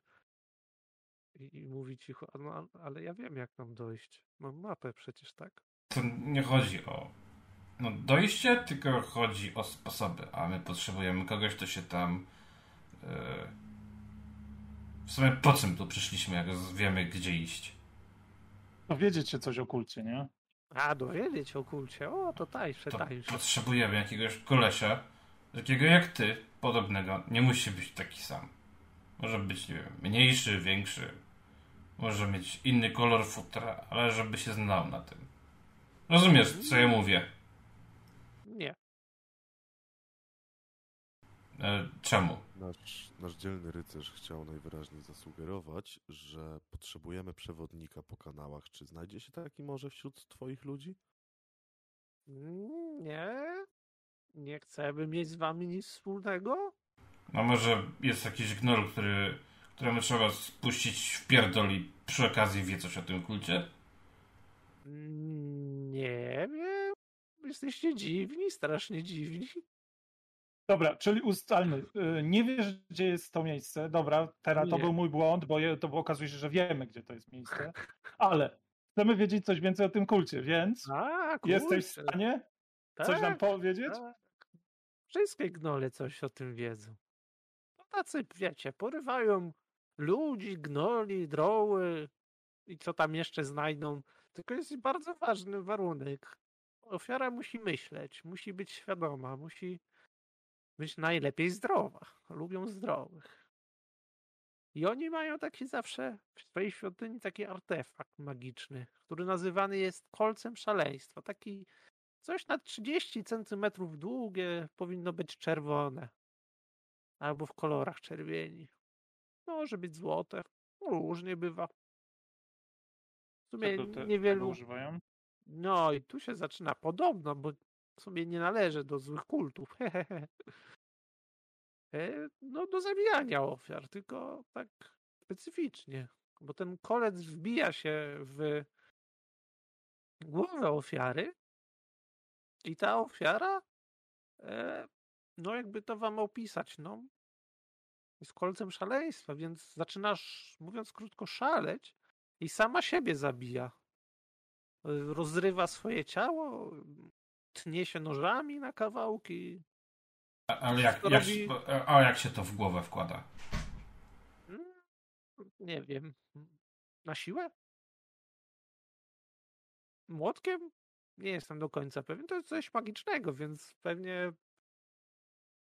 Speaker 1: i, i mówi cicho, "A no, ale ja wiem jak tam dojść. Mam mapę przecież, tak?
Speaker 5: To nie chodzi o no, dojście, tylko chodzi o sposoby, a my potrzebujemy kogoś, kto się tam... e, W sumie po czym tu przyszliśmy, jak wiemy, gdzie iść?
Speaker 2: Dowiedzieć się coś o kulcie, nie?
Speaker 1: A, dowiedzieć o kulcie. O, to tańsze,
Speaker 5: To
Speaker 1: tańsze.
Speaker 5: potrzebujemy jakiegoś kolesia, takiego jak ty, podobnego. Nie musi być taki sam. Może być, nie wiem, mniejszy, większy. Może mieć inny kolor futra, ale żeby się znał na tym. Rozumiesz, co ja mówię? Czemu?
Speaker 3: Nasz, nasz dzielny rycerz chciał najwyraźniej zasugerować, że potrzebujemy przewodnika po kanałach. Czy znajdzie się taki może wśród twoich ludzi?
Speaker 1: Mm, Nie. Nie chcemy mieć z wami nic wspólnego?
Speaker 5: A może jest jakiś gnol, który, któremu trzeba spuścić w pierdol i przy okazji wie coś o tym kulcie?
Speaker 1: Mm, Nie wiem. Jesteście dziwni, strasznie dziwni.
Speaker 2: Dobra, czyli ustalmy. y, Nie wiesz, gdzie jest to miejsce. Dobra, teraz to był mój błąd, bo je- to okazuje się, że wiemy, gdzie to jest miejsce. Ale chcemy wiedzieć coś więcej o tym kulcie, więc
Speaker 1: A,
Speaker 2: jesteś w stanie coś nam
Speaker 1: tak,
Speaker 2: powiedzieć?
Speaker 1: tak. Wszystkie gnole coś o tym wiedzą. No tacy, wiecie, porywają ludzi, gnoli, droły i co tam jeszcze znajdą. Tylko jest bardzo ważny warunek. Ofiara musi myśleć, musi być świadoma, musi być najlepiej zdrowa. Lubią zdrowych. I oni mają taki zawsze w swojej świątyni taki artefakt magiczny, który nazywany jest kolcem szaleństwa. Taki coś na 30 centymetrów długie powinno być czerwone. Albo w kolorach czerwieni. Może być złote. No, Różnie bywa. W sumie niewielu.
Speaker 2: używają?
Speaker 1: No i tu się zaczyna podobno, bo w sumie nie należy do złych kultów. E, no do zabijania ofiar, tylko tak specyficznie. Bo ten kolec wbija się w głowę ofiary i ta ofiara, e, no jakby to wam opisać, no jest kolcem szaleństwa, więc zaczynasz, mówiąc krótko, szaleć i sama siebie zabija. Rozrywa swoje ciało, tnie się nożami na kawałki.
Speaker 5: A, ale jak, jak,
Speaker 1: robi-
Speaker 5: a jak się to w głowę wkłada?
Speaker 1: Mm, Nie wiem. Na siłę? Młotkiem? Nie jestem do końca pewien. To jest coś magicznego, więc pewnie.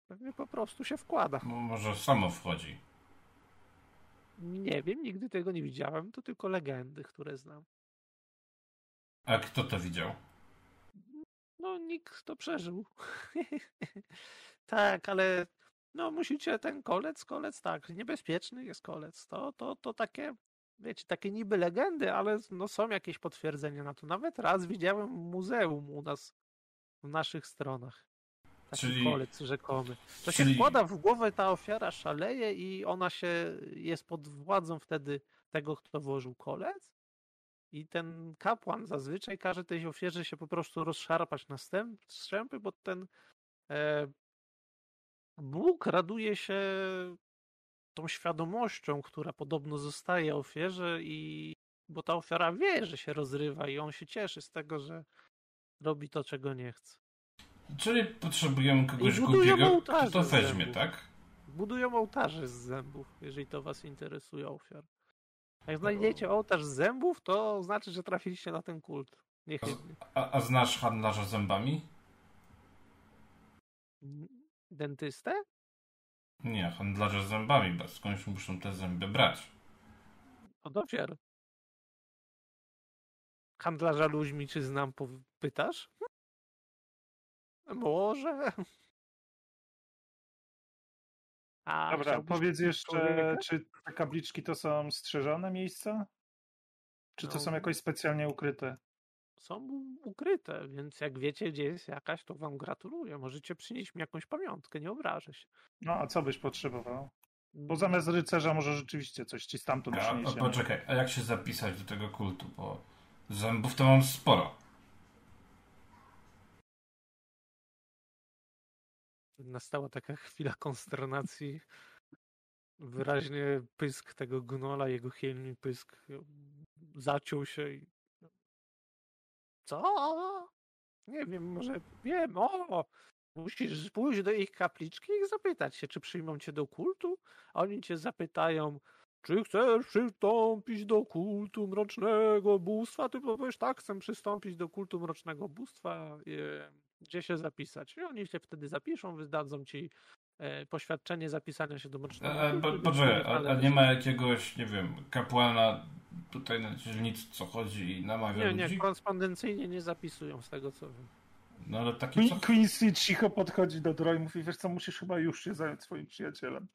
Speaker 1: Pewnie po prostu się wkłada.
Speaker 5: Mo- Może samo wchodzi.
Speaker 1: Nie wiem, nigdy tego nie widziałem. To tylko legendy, które znam.
Speaker 5: A kto to widział?
Speaker 1: No, nikt kto przeżył. tak, ale no musicie ten kolec, kolec tak, niebezpieczny jest kolec. To, to, to takie, wiecie, takie niby legendy, ale no są jakieś potwierdzenia na to. Nawet raz widziałem w muzeum u nas, w naszych stronach. Taki
Speaker 5: Czyli-
Speaker 1: kolec rzekomy. To
Speaker 5: czyli-
Speaker 1: się wkłada w głowę, ta ofiara szaleje i ona się jest pod władzą wtedy tego, kto włożył kolec. I ten kapłan zazwyczaj każe tej ofierze się po prostu rozszarpać na strzępy, bo ten e, Bóg raduje się tą świadomością, która podobno zostaje ofierze i bo ta ofiara wie, że się rozrywa i on się cieszy z tego, że robi to, czego nie chce.
Speaker 5: Czyli potrzebujemy kogoś głupiego, kto to weźmie, tak?
Speaker 1: Budują ołtarze z zębów, jeżeli to was interesuje ofiar. Jak znajdziecie ołtarz zębów, to znaczy, że trafiliście na ten kult. Niechybnie.
Speaker 5: A, a znasz handlarza zębami?
Speaker 1: Dentystę?
Speaker 5: Nie, handlarze zębami, bo skądś muszą te zęby brać.
Speaker 1: Od ofiar. Handlarza ludźmi, czy znam, pytasz? Może. A,
Speaker 2: Dobra, powiedz jeszcze,
Speaker 1: człowieka?
Speaker 2: czy te kapliczki to są strzeżone miejsca? Czy to są
Speaker 1: No.
Speaker 2: jakoś specjalnie ukryte?
Speaker 1: Są ukryte, więc jak wiecie, gdzie jest jakaś, to wam gratuluję. Możecie przynieść mi jakąś pamiątkę, nie obrażę się.
Speaker 2: No, a co byś potrzebował? Bo zamiast rycerza może rzeczywiście coś ci stamtąd
Speaker 5: A, a
Speaker 2: przyniesie.
Speaker 5: poczekaj, a jak się zapisać do tego kultu? Bo zębów to mam sporo.
Speaker 1: Nastała taka chwila konsternacji. Wyraźnie pysk tego gnola, jego chwiejny pysk zaciął się i... Co? Nie wiem, może wiem, o! Musisz pójść do ich kapliczki i zapytać się, czy przyjmą cię do kultu, a oni cię zapytają, czy chcesz przystąpić do kultu mrocznego bóstwa? Ty powiesz, tak, chcę przystąpić do kultu mrocznego bóstwa. E, Gdzie się zapisać? I oni się wtedy zapiszą, wydadzą ci e, poświadczenie zapisania się do
Speaker 5: E,
Speaker 1: kultu.
Speaker 5: po-
Speaker 1: i
Speaker 5: Poczekaj, a, a nie ma jakiegoś, nie wiem, kapłana tutaj na dzielnicy, co chodzi i namawia
Speaker 1: Nie,
Speaker 5: ludzi?
Speaker 1: nie, korespondencyjnie nie zapisują z tego co wiem.
Speaker 5: No ale taki co...
Speaker 2: Queen, Quincy cicho podchodzi do Dro i mówi, wiesz co, musisz chyba już się zająć swoim przyjacielem.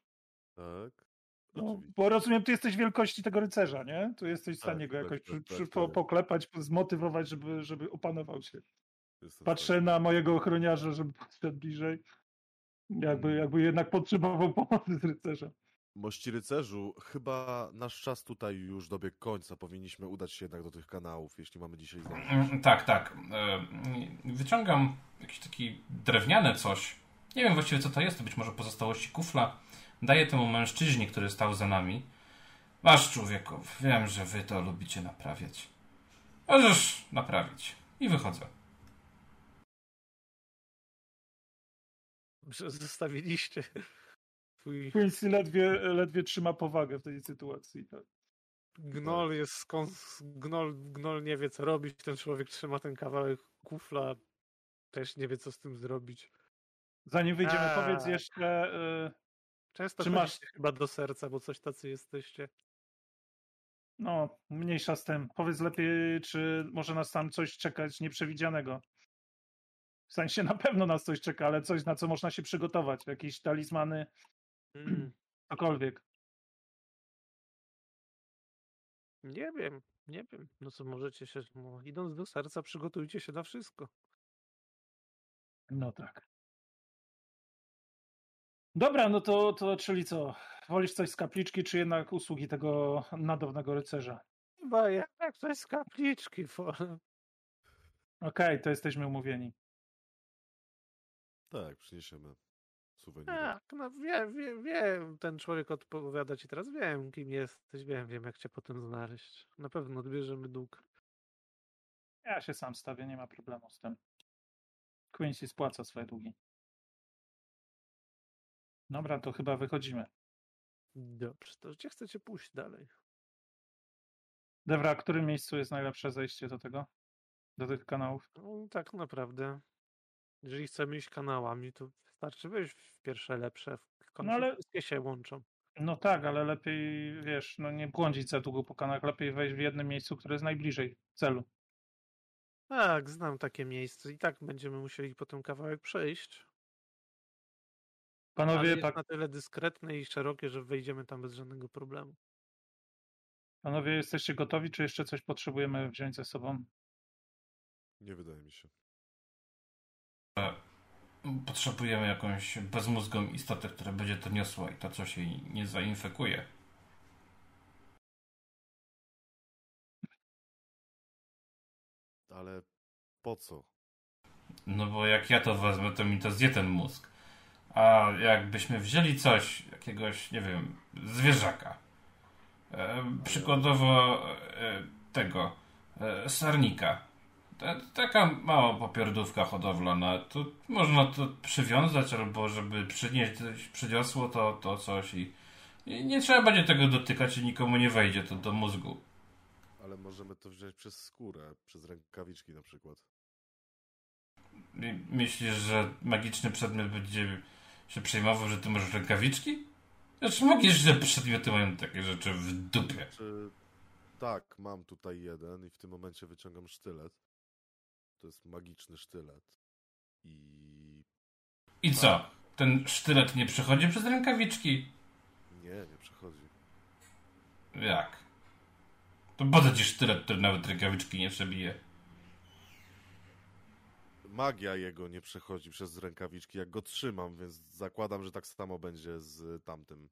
Speaker 3: Tak.
Speaker 2: No, bo rozumiem, ty jesteś wielkości tego rycerza, nie? Tu jesteś w
Speaker 3: Tak,
Speaker 2: stanie go
Speaker 3: tak,
Speaker 2: jakoś
Speaker 3: tak,
Speaker 2: przy,
Speaker 3: tak,
Speaker 2: przy, po,
Speaker 3: tak.
Speaker 2: poklepać, zmotywować, żeby, żeby opanował się. Patrzę na mojego ochroniarza, żeby podszedł bliżej. Jakby, jakby jednak potrzebował pomocy z rycerza.
Speaker 3: Mości rycerzu, chyba nasz czas tutaj już dobiegł końca. Powinniśmy udać się jednak do tych kanałów, jeśli mamy dzisiaj zdążyć.
Speaker 5: Mm, Tak, tak. E, Wyciągam jakieś taki drewniane coś. Nie wiem właściwie co to jest, to być może pozostałości kufla. Daję temu mężczyźnie, który stał za nami. Masz człowieku, wiem, że wy to lubicie naprawiać. Możesz naprawić. I wychodzę.
Speaker 1: Że Zostawiliście twój
Speaker 2: Quincy ledwie, ledwie trzyma powagę w tej sytuacji. Tak.
Speaker 1: gnol jest skąd gnol, gnol nie wie co robić, ten człowiek trzyma ten kawałek kufla, też nie wie co z tym zrobić.
Speaker 2: Zanim wyjdziemy,
Speaker 1: A.
Speaker 2: powiedz jeszcze, y,
Speaker 1: Często
Speaker 2: Czy masz
Speaker 1: chyba do serca, bo coś tacy jesteście.
Speaker 2: no, mniejsza z tym. Powiedz lepiej, czy może nas tam coś czekać nieprzewidzianego. W sensie na pewno nas coś czeka, ale coś, na co można się przygotować. Jakieś talizmany,
Speaker 1: Mm,
Speaker 2: cokolwiek.
Speaker 1: nie wiem, nie wiem. No co możecie się, no, idąc do serca, przygotujcie się na wszystko.
Speaker 2: No tak. Dobra, no to, to czyli co? Wolisz coś z kapliczki, czy jednak usługi tego nadawnego rycerza?
Speaker 1: Chyba jak coś z kapliczki. wolę.
Speaker 2: Okej, to jesteśmy umówieni.
Speaker 3: Tak, przyniesiemy suweniry.
Speaker 1: Tak, no wiem, wiem, wiem. Ten człowiek odpowiada ci teraz. Wiem, kim jesteś, wiem, wiem, jak cię potem znaleźć. Na pewno odbierzemy dług.
Speaker 2: Ja się sam stawię, nie ma problemu z tym. Quincy spłaca swoje długi. Dobra, to chyba wychodzimy.
Speaker 1: Dobrze, to gdzie chcecie pójść dalej?
Speaker 2: Dewra, w którym miejscu jest najlepsze zejście do tego? Do tych kanałów?
Speaker 1: No, tak naprawdę, jeżeli chcemy iść kanałami, to wystarczy wejść w pierwsze lepsze. W końcu
Speaker 2: No ale-
Speaker 1: wszystkie się łączą.
Speaker 2: No tak, ale lepiej, wiesz, no nie błądzić za długo po kanałach, lepiej wejść w jednym miejscu, które jest najbliżej celu.
Speaker 1: Tak, znam takie miejsce i tak będziemy musieli potem kawałek przejść. Ale
Speaker 2: Panowie,
Speaker 1: jest
Speaker 2: tak,
Speaker 1: na tyle dyskretne i szerokie, że wejdziemy tam bez żadnego problemu.
Speaker 2: panowie, jesteście gotowi, czy jeszcze coś potrzebujemy wziąć ze sobą?
Speaker 3: Nie wydaje mi się.
Speaker 5: Potrzebujemy jakąś bezmózgą istotę, która będzie to niosła i to coś jej nie zainfekuje.
Speaker 3: Ale po co?
Speaker 5: No bo jak ja to wezmę, to mi to zje ten mózg. A jakbyśmy wzięli coś, jakiegoś, nie wiem, zwierzaka. E, przykładowo e, tego, e, sarnika. Ta, taka mała popierdówka hodowlana. To można to przywiązać albo żeby przynieść coś, przyniosło to, to coś i, i nie trzeba będzie tego dotykać i nikomu nie wejdzie to do mózgu.
Speaker 3: Ale możemy to wziąć przez skórę, przez rękawiczki na przykład.
Speaker 5: Myślisz, że magiczny przedmiot będzie się przejmował, że ty masz rękawiczki? Znaczy magiczne przedmioty mają takie rzeczy w dupie.
Speaker 3: Czy... Tak, mam tutaj jeden i w tym momencie wyciągam sztylet. To jest magiczny sztylet. I
Speaker 5: I co? Ten sztylet nie przechodzi przez rękawiczki?
Speaker 3: nie, nie przechodzi.
Speaker 5: Jak? To po co ci sztylet, który nawet rękawiczki nie przebije?
Speaker 3: Magia jego nie przechodzi przez rękawiczki, jak go trzymam, więc zakładam, że tak samo będzie z tamtym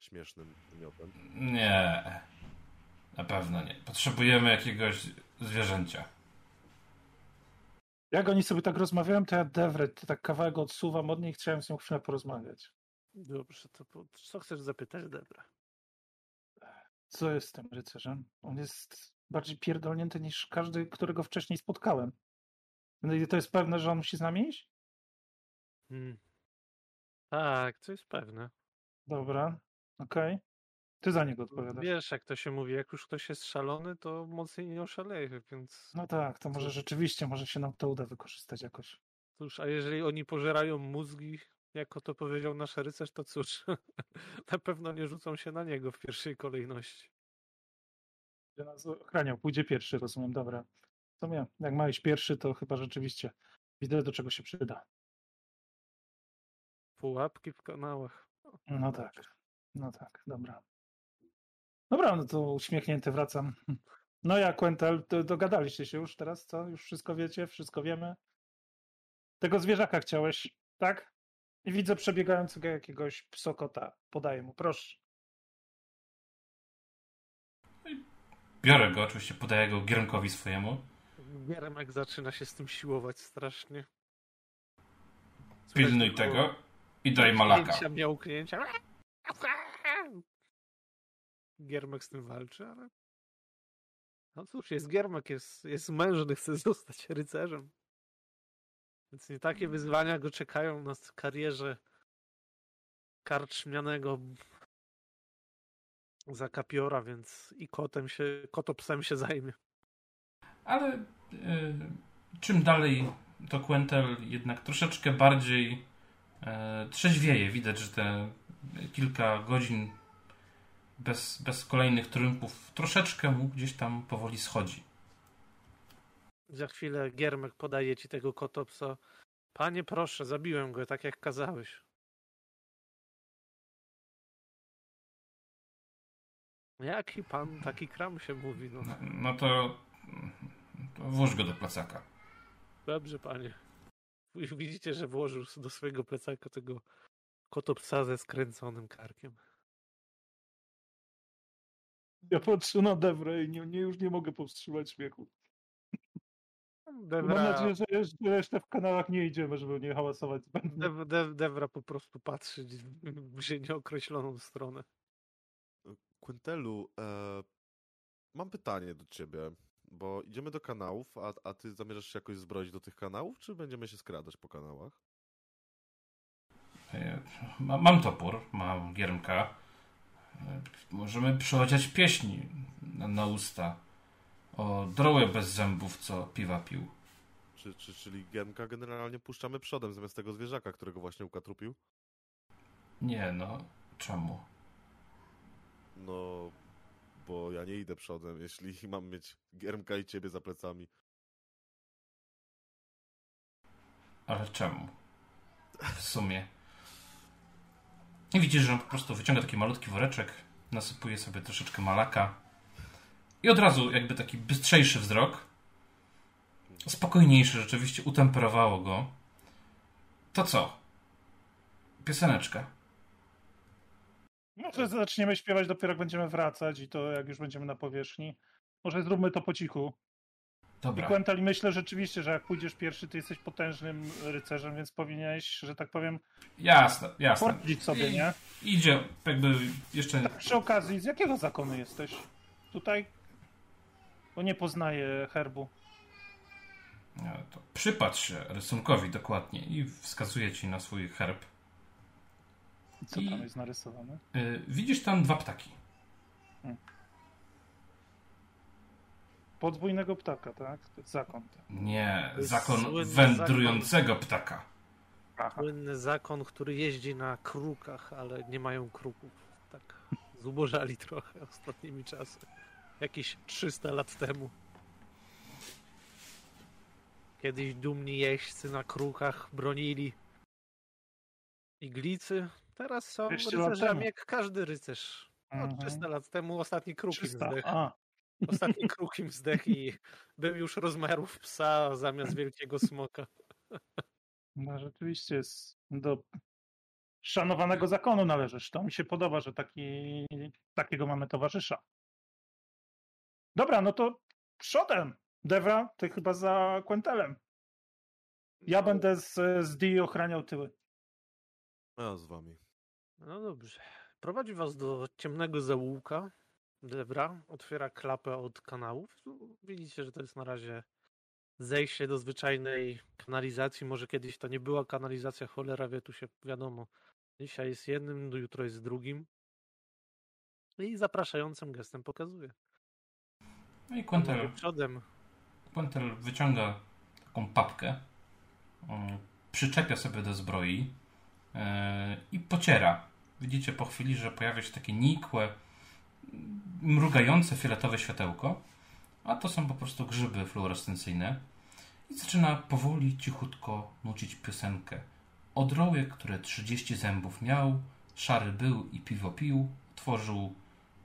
Speaker 3: śmiesznym miotem.
Speaker 5: Nie. Na pewno nie. Potrzebujemy jakiegoś zwierzęcia.
Speaker 2: Jak oni sobie tak rozmawiają, to ja Dewrę tak kawałek odsuwam od nich, chciałem z nią chwilę porozmawiać.
Speaker 1: Dobrze, to po... co chcesz zapytać, Debra?
Speaker 2: Co jest z tym rycerzem? On jest bardziej pierdolnięty niż każdy, którego wcześniej spotkałem. No i to jest pewne, że on musi z nami iść?
Speaker 1: Hmm. Tak, to jest pewne.
Speaker 2: Dobra, okej. Ty za niego odpowiadasz.
Speaker 1: Wiesz, jak to się mówi, jak już ktoś jest szalony, to mocniej nie oszaleje, więc
Speaker 2: No tak, to może rzeczywiście, może się nam to uda wykorzystać jakoś.
Speaker 1: cóż, a jeżeli oni pożerają mózgi, jako to powiedział nasz rycerz, to cóż, na pewno nie rzucą się na niego w pierwszej kolejności.
Speaker 2: Będzie nas ochraniał, pójdzie pierwszy, rozumiem, dobra. W sumie, jak ma iść pierwszy, to chyba rzeczywiście widzę, do czego się przyda.
Speaker 1: Pułapki w kanałach.
Speaker 2: No tak, no tak, dobra. Dobra, no to uśmiechnięty wracam. No ja, Quentel, dogadaliście się już teraz, co? Już wszystko wiecie, wszystko wiemy? Tego zwierzaka chciałeś, tak? I widzę przebiegającego jakiegoś psokota. Podaję mu, proszę.
Speaker 5: Biorę go, oczywiście podaję go Giermkowi swojemu.
Speaker 1: Giermek zaczyna się z tym siłować strasznie. Słychać
Speaker 5: Pilnuj tego i daj malaka.
Speaker 1: Miałknięcia, miałknięcia. Giermek z tym walczy, ale... No cóż, jest Giermek, jest, jest mężny, chce zostać rycerzem. Więc nie takie wyzwania go czekają na karierze karczmianego zakapiora, więc i kotem się, kotopsem się zajmie.
Speaker 5: Ale y, czym dalej, to Quentel jednak troszeczkę bardziej y, trzeźwieje. Widać, że te kilka godzin bez, bez kolejnych triumfów troszeczkę mu gdzieś tam powoli schodzi.
Speaker 1: Za chwilę Giermek podaje ci tego kotopsa. Panie proszę, zabiłem go tak jak kazałeś. Jaki pan, taki kram się mówi, no.
Speaker 5: No, no to, to włóż go do plecaka.
Speaker 1: Dobrze, panie. Już widzicie, że włożył do swojego plecaka tego kotopsa ze skręconym karkiem.
Speaker 2: Ja patrzę na Dewrę i nie, nie, już nie mogę powstrzymać śmiechu. Mam nadzieję, że jeszcze- resztę w kanałach nie idziemy, żeby nie hałasować
Speaker 1: Dev, Devra po prostu patrzy w się nieokreśloną stronę.
Speaker 3: Quintelu, e, mam pytanie do ciebie, bo idziemy do kanałów, a, a ty zamierzasz się jakoś zbroić do tych kanałów, czy będziemy się skradać po kanałach?
Speaker 5: Ma- Mam topór, mam giermka. E, Możemy przechodzić pieśni na, na usta o drołę bez zębów, co piwa pił.
Speaker 3: Czy, czy, czyli Gemka generalnie puszczamy przodem zamiast tego zwierzaka, którego właśnie ukatrupił?
Speaker 5: Nie no, czemu?
Speaker 3: No, bo ja nie idę przodem, jeśli mam mieć Giermka i ciebie za plecami.
Speaker 5: Ale czemu? W sumie. I widzisz, że on po prostu wyciąga taki malutki woreczek, nasypuje sobie troszeczkę malaka i od razu jakby taki bystrzejszy wzrok, spokojniejszy rzeczywiście, utemperowało go. To co? Pioseneczka.
Speaker 2: Może zaczniemy śpiewać dopiero jak będziemy wracać i to jak już będziemy na powierzchni. Może zróbmy to po cichu. I
Speaker 5: Dobra.
Speaker 2: Quental, myślę rzeczywiście, że jak pójdziesz pierwszy, ty jesteś potężnym rycerzem, więc powinieneś, że tak powiem,
Speaker 5: Jasne, jasne.
Speaker 2: sobie, nie?
Speaker 5: Idzie, jakby jeszcze
Speaker 2: Tak przy okazji, z jakiego zakonu jesteś? Tutaj? Bo nie poznaję herbu.
Speaker 5: E, To przypatrz się rysunkowi dokładnie i wskazuje ci na swój herb.
Speaker 2: Co
Speaker 5: I-
Speaker 2: tam jest narysowane?
Speaker 5: Y, Widzisz tam dwa ptaki.
Speaker 2: Podwójnego ptaka, tak? To jest zakon.
Speaker 5: Nie, zakon
Speaker 1: słynny
Speaker 5: wędrującego ptaka.
Speaker 2: Aha.
Speaker 1: Słynny zakon, który jeździ na krukach, ale nie mają kruków. Tak zubożali trochę ostatnimi czasy. Jakieś 300 lat temu. Kiedyś dumni jeźdźcy na krukach bronili iglicy. Teraz są
Speaker 2: 200 lat
Speaker 1: rycerzami jak każdy rycerz. No,
Speaker 2: Mhm.
Speaker 1: 300 lat temu ostatni kruk im
Speaker 2: 300.
Speaker 1: zdechł.
Speaker 2: A,
Speaker 1: Ostatni kruk im zdechł i był już rozmiarów psa zamiast wielkiego smoka.
Speaker 2: no rzeczywiście jest do szanowanego zakonu należysz. To mi się podoba, że taki, takiego mamy towarzysza. Dobra, no to przodem. Devra, ty chyba za Quentelem. Ja będę z, z Dee ochraniał tyły.
Speaker 3: A ja z wami.
Speaker 1: No dobrze. Prowadzi was do ciemnego zaułka. Debra otwiera klapę od kanałów. Tu Widzicie, że to jest na razie zejście do zwyczajnej kanalizacji. Może kiedyś to nie była kanalizacja, cholera wie, tu się wiadomo. Dzisiaj jest jednym, jutro jest drugim. I zapraszającym gestem pokazuje.
Speaker 5: No i Quentel,
Speaker 1: Przodem.
Speaker 5: Quentel wyciąga taką papkę, przyczepia sobie do zbroi yy, i pociera. Widzicie po chwili, że pojawia się takie nikłe, mrugające fioletowe światełko, a to są po prostu grzyby fluorescencyjne. I zaczyna powoli, cichutko nucić piosenkę. Odroły, które 30 zębów miał, szary był i piwo pił, tworzył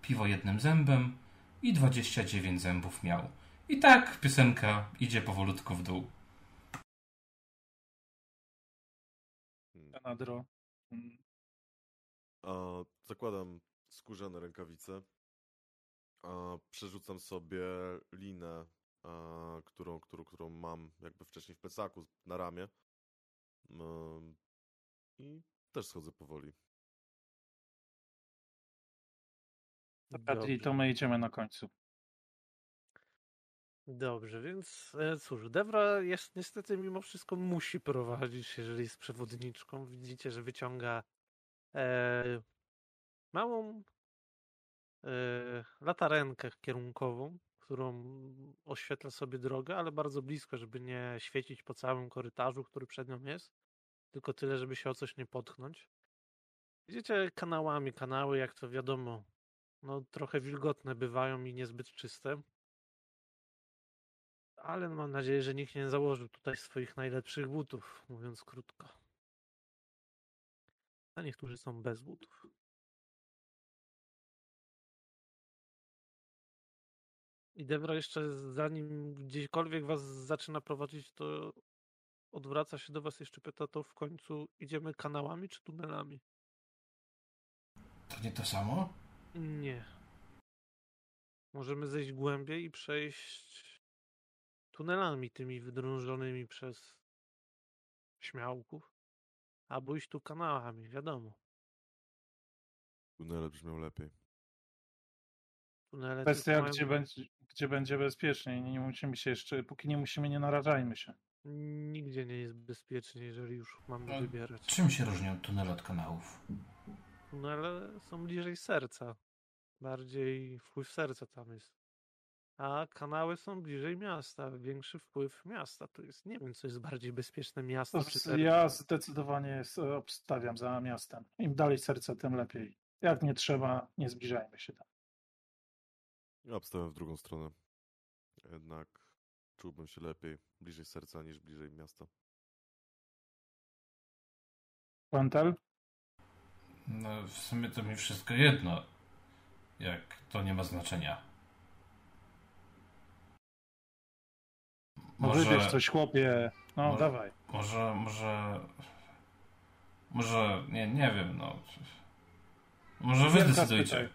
Speaker 5: piwo jednym zębem i 29 zębów miał. I tak piosenka idzie powolutku w dół.
Speaker 3: Hmm.
Speaker 2: Nadro. Mm.
Speaker 3: A, zakładam skórzane rękawice. A, przerzucam sobie linę, a, którą, którą, którą mam jakby wcześniej w plecaku na ramię. I też schodzę powoli.
Speaker 2: Patri, to my idziemy na końcu.
Speaker 1: Dobrze, więc e, cóż, Devra jest niestety mimo wszystko musi prowadzić, jeżeli jest przewodniczką. Widzicie, że wyciąga e, małą e, latarenkę kierunkową, którą oświetla sobie drogę, ale bardzo blisko, żeby nie świecić po całym korytarzu, który przed nią jest, tylko tyle, żeby się o coś nie potknąć. Widzicie kanałami, kanały, jak to wiadomo, no trochę wilgotne bywają i niezbyt czyste. Ale mam nadzieję, że nikt nie założył tutaj swoich najlepszych butów, mówiąc krótko. A niektórzy są bez butów. I Debra jeszcze zanim gdziekolwiek was zaczyna prowadzić, to odwraca się do was jeszcze pyta, to w końcu idziemy kanałami czy tunelami?
Speaker 5: To nie to samo?
Speaker 1: Nie. Możemy zejść głębiej i przejść tunelami tymi wydrążonymi przez śmiałków. Albo iść tu kanałami, wiadomo.
Speaker 3: Tunele brzmią lepiej.
Speaker 1: Tunele
Speaker 2: Kwestia,
Speaker 1: mają-
Speaker 2: gdzie będzie, gdzie będzie bezpiecznie. Nie, nie musimy się jeszcze, póki nie musimy, nie narażajmy się.
Speaker 1: Nigdzie nie jest bezpiecznie, jeżeli już mamy wybierać.
Speaker 5: Czym się różnią tunele od kanałów?
Speaker 1: tunele są bliżej serca. Bardziej wpływ serca tam jest. A kanały są bliżej miasta. Większy wpływ miasta tu jest. Nie wiem, co jest bardziej bezpieczne miasto czy serce.
Speaker 2: Ja zdecydowanie obstawiam za miastem. Im dalej serce, tym lepiej. Jak nie trzeba, nie zbliżajmy się tam.
Speaker 3: Ja obstawiam w drugą stronę. Jednak czułbym się lepiej bliżej serca niż bliżej miasta.
Speaker 2: Quentel?
Speaker 5: No, w sumie to mi wszystko jedno. Jak to nie ma znaczenia.
Speaker 2: No wybierz coś, chłopie. No,
Speaker 5: może-
Speaker 2: dawaj.
Speaker 5: Może, może. Może. Nie, nie wiem, no. Może wy
Speaker 2: Giermka
Speaker 5: decydujcie.
Speaker 2: spytaj.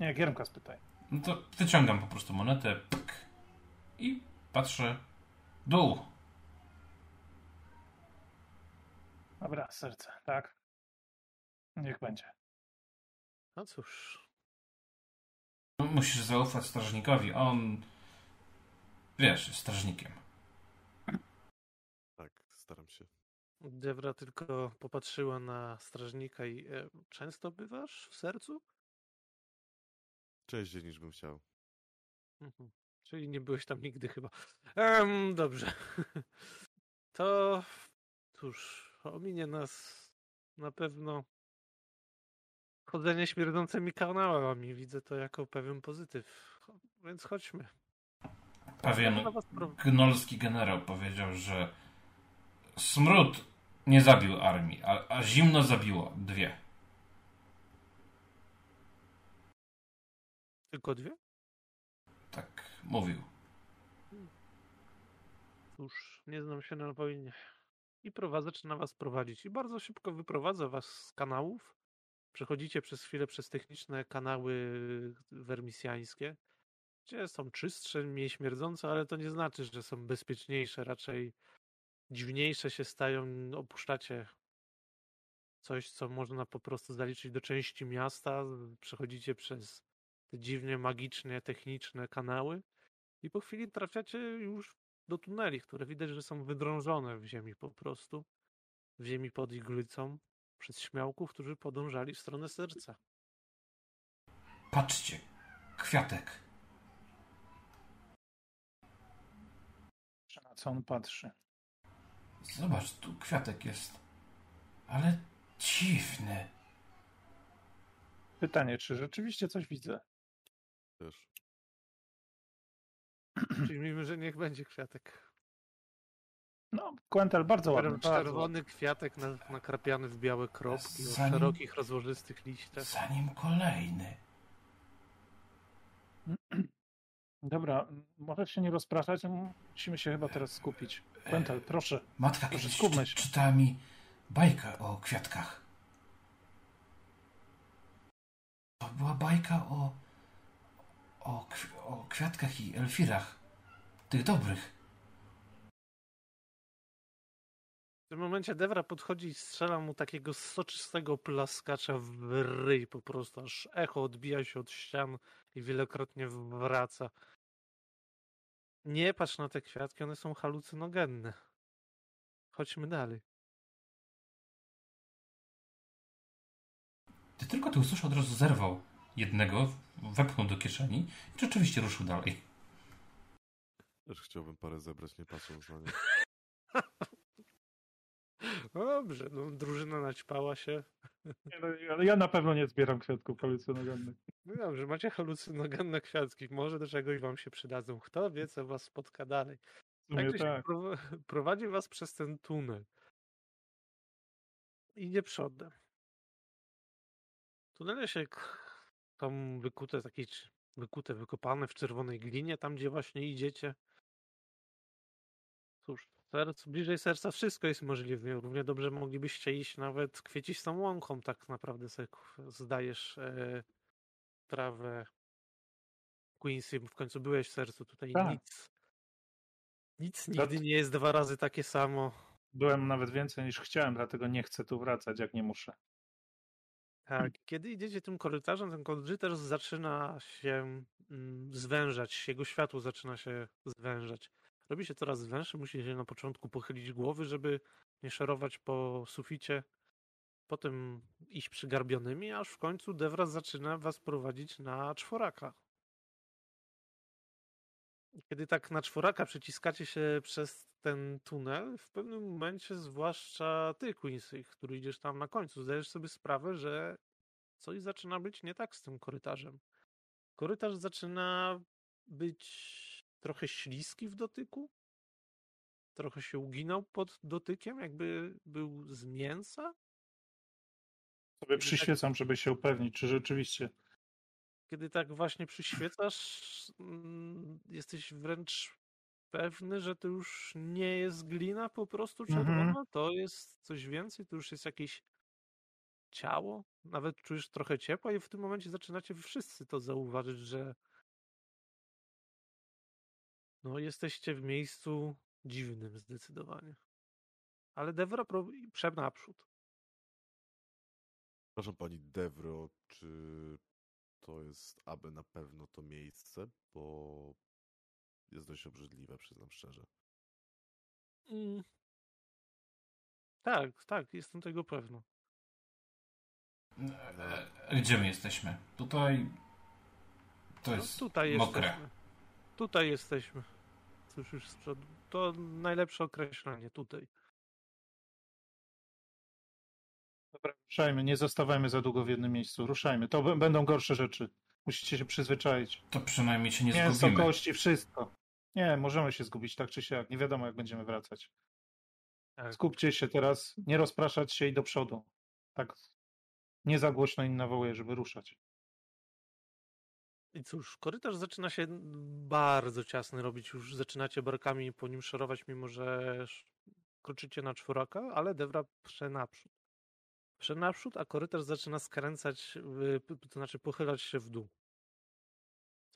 Speaker 2: Nie, Giermka spytaj.
Speaker 5: No to wyciągam po prostu monetę pyk, i patrzę dół.
Speaker 2: Dobra, serce, tak. Niech będzie.
Speaker 1: No cóż,
Speaker 5: Musisz zaufać strażnikowi. On. Wiesz, jest strażnikiem.
Speaker 3: Tak, staram się.
Speaker 1: Devra tylko popatrzyła na strażnika i e, często bywasz w sercu?
Speaker 3: Częściej niż bym chciał.
Speaker 1: Mhm. Czyli nie byłeś tam nigdy chyba. Em, dobrze. To cóż, ominie nas na pewno chodzenie śmierdzącymi kanałami. Widzę to jako pewien pozytyw. Więc chodźmy.
Speaker 5: Pewien gnolski generał powiedział, że smród nie zabił armii, a, a zimno zabiło dwie.
Speaker 1: Tylko dwie?
Speaker 5: Tak mówił.
Speaker 1: Cóż, nie znam się na wojnie. I prowadzę, zaczyna was prowadzić. I bardzo szybko wyprowadza was z kanałów. Przechodzicie przez chwilę przez techniczne kanały wermisjańskie, gdzie są czystsze, mniej śmierdzące, ale to nie znaczy, że są bezpieczniejsze. Raczej dziwniejsze się stają. Opuszczacie coś, co można po prostu zaliczyć do części miasta. Przechodzicie przez te dziwnie magiczne, techniczne kanały. I po chwili trafiacie już do tuneli, które widać, że są wydrążone w ziemi po prostu. W ziemi pod iglicą przez śmiałków, którzy podążali w stronę serca.
Speaker 5: Patrzcie, kwiatek.
Speaker 2: Na co on patrzy?
Speaker 5: Zobacz, tu kwiatek jest. Ale dziwny.
Speaker 2: Pytanie, czy rzeczywiście coś widzę?
Speaker 3: Też.
Speaker 1: Mówimy, że niech będzie kwiatek.
Speaker 2: No, Quentel bardzo ładny.
Speaker 1: Czerwony kwiatek na, nakrapiany w białe kropki o
Speaker 5: Zanim-
Speaker 1: szerokich, rozłożystych liściach.
Speaker 5: Za nim kolejny.
Speaker 2: Dobra, może się nie rozpraszać, m, musimy się chyba teraz skupić. Quentel, proszę.
Speaker 5: Matka
Speaker 2: Proszę, skupmy się.
Speaker 5: czytała mi bajkę o kwiatkach. To była bajka o, o, o kwiatkach i elfirach. Tych dobrych.
Speaker 1: W tym momencie Devra podchodzi i strzela mu takiego soczystego plaskacza w ryj po prostu, aż echo odbija się od ścian i wielokrotnie wraca. Nie patrz na te kwiatki, one są halucynogenne. Chodźmy dalej.
Speaker 5: Gdy tylko to usłyszał, od razu zerwał jednego, wepchnął do kieszeni i rzeczywiście ruszył dalej.
Speaker 3: Też chciałbym parę zebrać, nie patrząc na nie.
Speaker 1: Dobrze, no, drużyna naćpała się.
Speaker 2: Nie, no, Ale ja na pewno nie zbieram kwiatków halucynogennych.
Speaker 1: No dobrze, macie halucynogenne kwiatki, może do czegoś wam się przydadzą. Kto wie, co was spotka dalej. Tak,
Speaker 2: tak.
Speaker 1: prowa- prowadzi was przez ten tunel. Idzie przodem. Tunele się są wykute, takie c- wykute, wykopane w czerwonej glinie, tam gdzie właśnie idziecie. Cóż, serc, bliżej serca wszystko jest możliwe. Równie dobrze moglibyście iść nawet kwiecistą łąką, tak naprawdę sobie zdajesz e, sprawę. Quincy, w końcu byłeś w sercu, tutaj
Speaker 2: Tak.
Speaker 1: nic. Nic nigdy nie jest dwa razy takie samo.
Speaker 2: Byłem nawet więcej niż chciałem, dlatego nie chcę tu wracać, jak nie muszę.
Speaker 1: Tak, kiedy idziecie tym korytarzem, ten korytarz zaczyna się mm, zwężać, jego światło zaczyna się zwężać. Robi się coraz węższy, musi się na początku pochylić głowy, żeby nie szerować po suficie. potem iść przygarbionymi, aż w końcu Devras zaczyna was prowadzić na czworaka. Kiedy tak na czworaka przeciskacie się przez ten tunel, w pewnym momencie, zwłaszcza ty, Quincy, który idziesz tam na końcu, zdajesz sobie sprawę, że coś zaczyna być nie tak z tym korytarzem. Korytarz zaczyna być trochę śliski w dotyku. Trochę się uginał pod dotykiem, jakby był z mięsa.
Speaker 2: Sobie przyświecam, żeby się upewnić, czy rzeczywiście.
Speaker 1: Kiedy tak właśnie przyświecasz, mm, jesteś wręcz pewny, że to już nie jest glina po prostu
Speaker 2: Mhm.
Speaker 1: czerwona, to jest coś więcej, to już jest jakieś ciało. Nawet czujesz trochę ciepła i w tym momencie zaczynacie wszyscy to zauważyć, że no jesteście w miejscu dziwnym zdecydowanie. Ale Devra pro- przed naprzód.
Speaker 3: Przepraszam pani Devro, czy to jest aby na pewno to miejsce? Bo jest dość obrzydliwe, przyznam szczerze.
Speaker 1: Mm. Tak, tak, jestem tego pewny.
Speaker 5: E, Gdzie my jesteśmy? Tutaj. To
Speaker 1: No,
Speaker 5: jest
Speaker 1: tutaj
Speaker 5: mokre.
Speaker 1: jesteśmy. Tutaj jesteśmy. Cóż już z przodu. To najlepsze określenie tutaj.
Speaker 2: Dobra, ruszajmy, nie zostawajmy za długo w jednym miejscu. Ruszajmy. To b- będą gorsze rzeczy. Musicie się przyzwyczaić.
Speaker 5: To przynajmniej się nie
Speaker 2: Mięso,
Speaker 5: zgubimy.
Speaker 2: kości, wszystko. Nie, możemy się zgubić tak czy siak. Nie wiadomo, jak będziemy wracać.
Speaker 1: Tak.
Speaker 2: Skupcie się teraz, nie rozpraszać się i do przodu. Tak nie za głośno im nawołuję, żeby ruszać.
Speaker 1: I cóż, korytarz zaczyna się bardzo ciasny robić. Już zaczynacie barkami po nim szorować, mimo że kroczycie na czworaka, ale Devra przenaprzód. Przenaprzód, a korytarz zaczyna skręcać, p- to znaczy pochylać się w dół.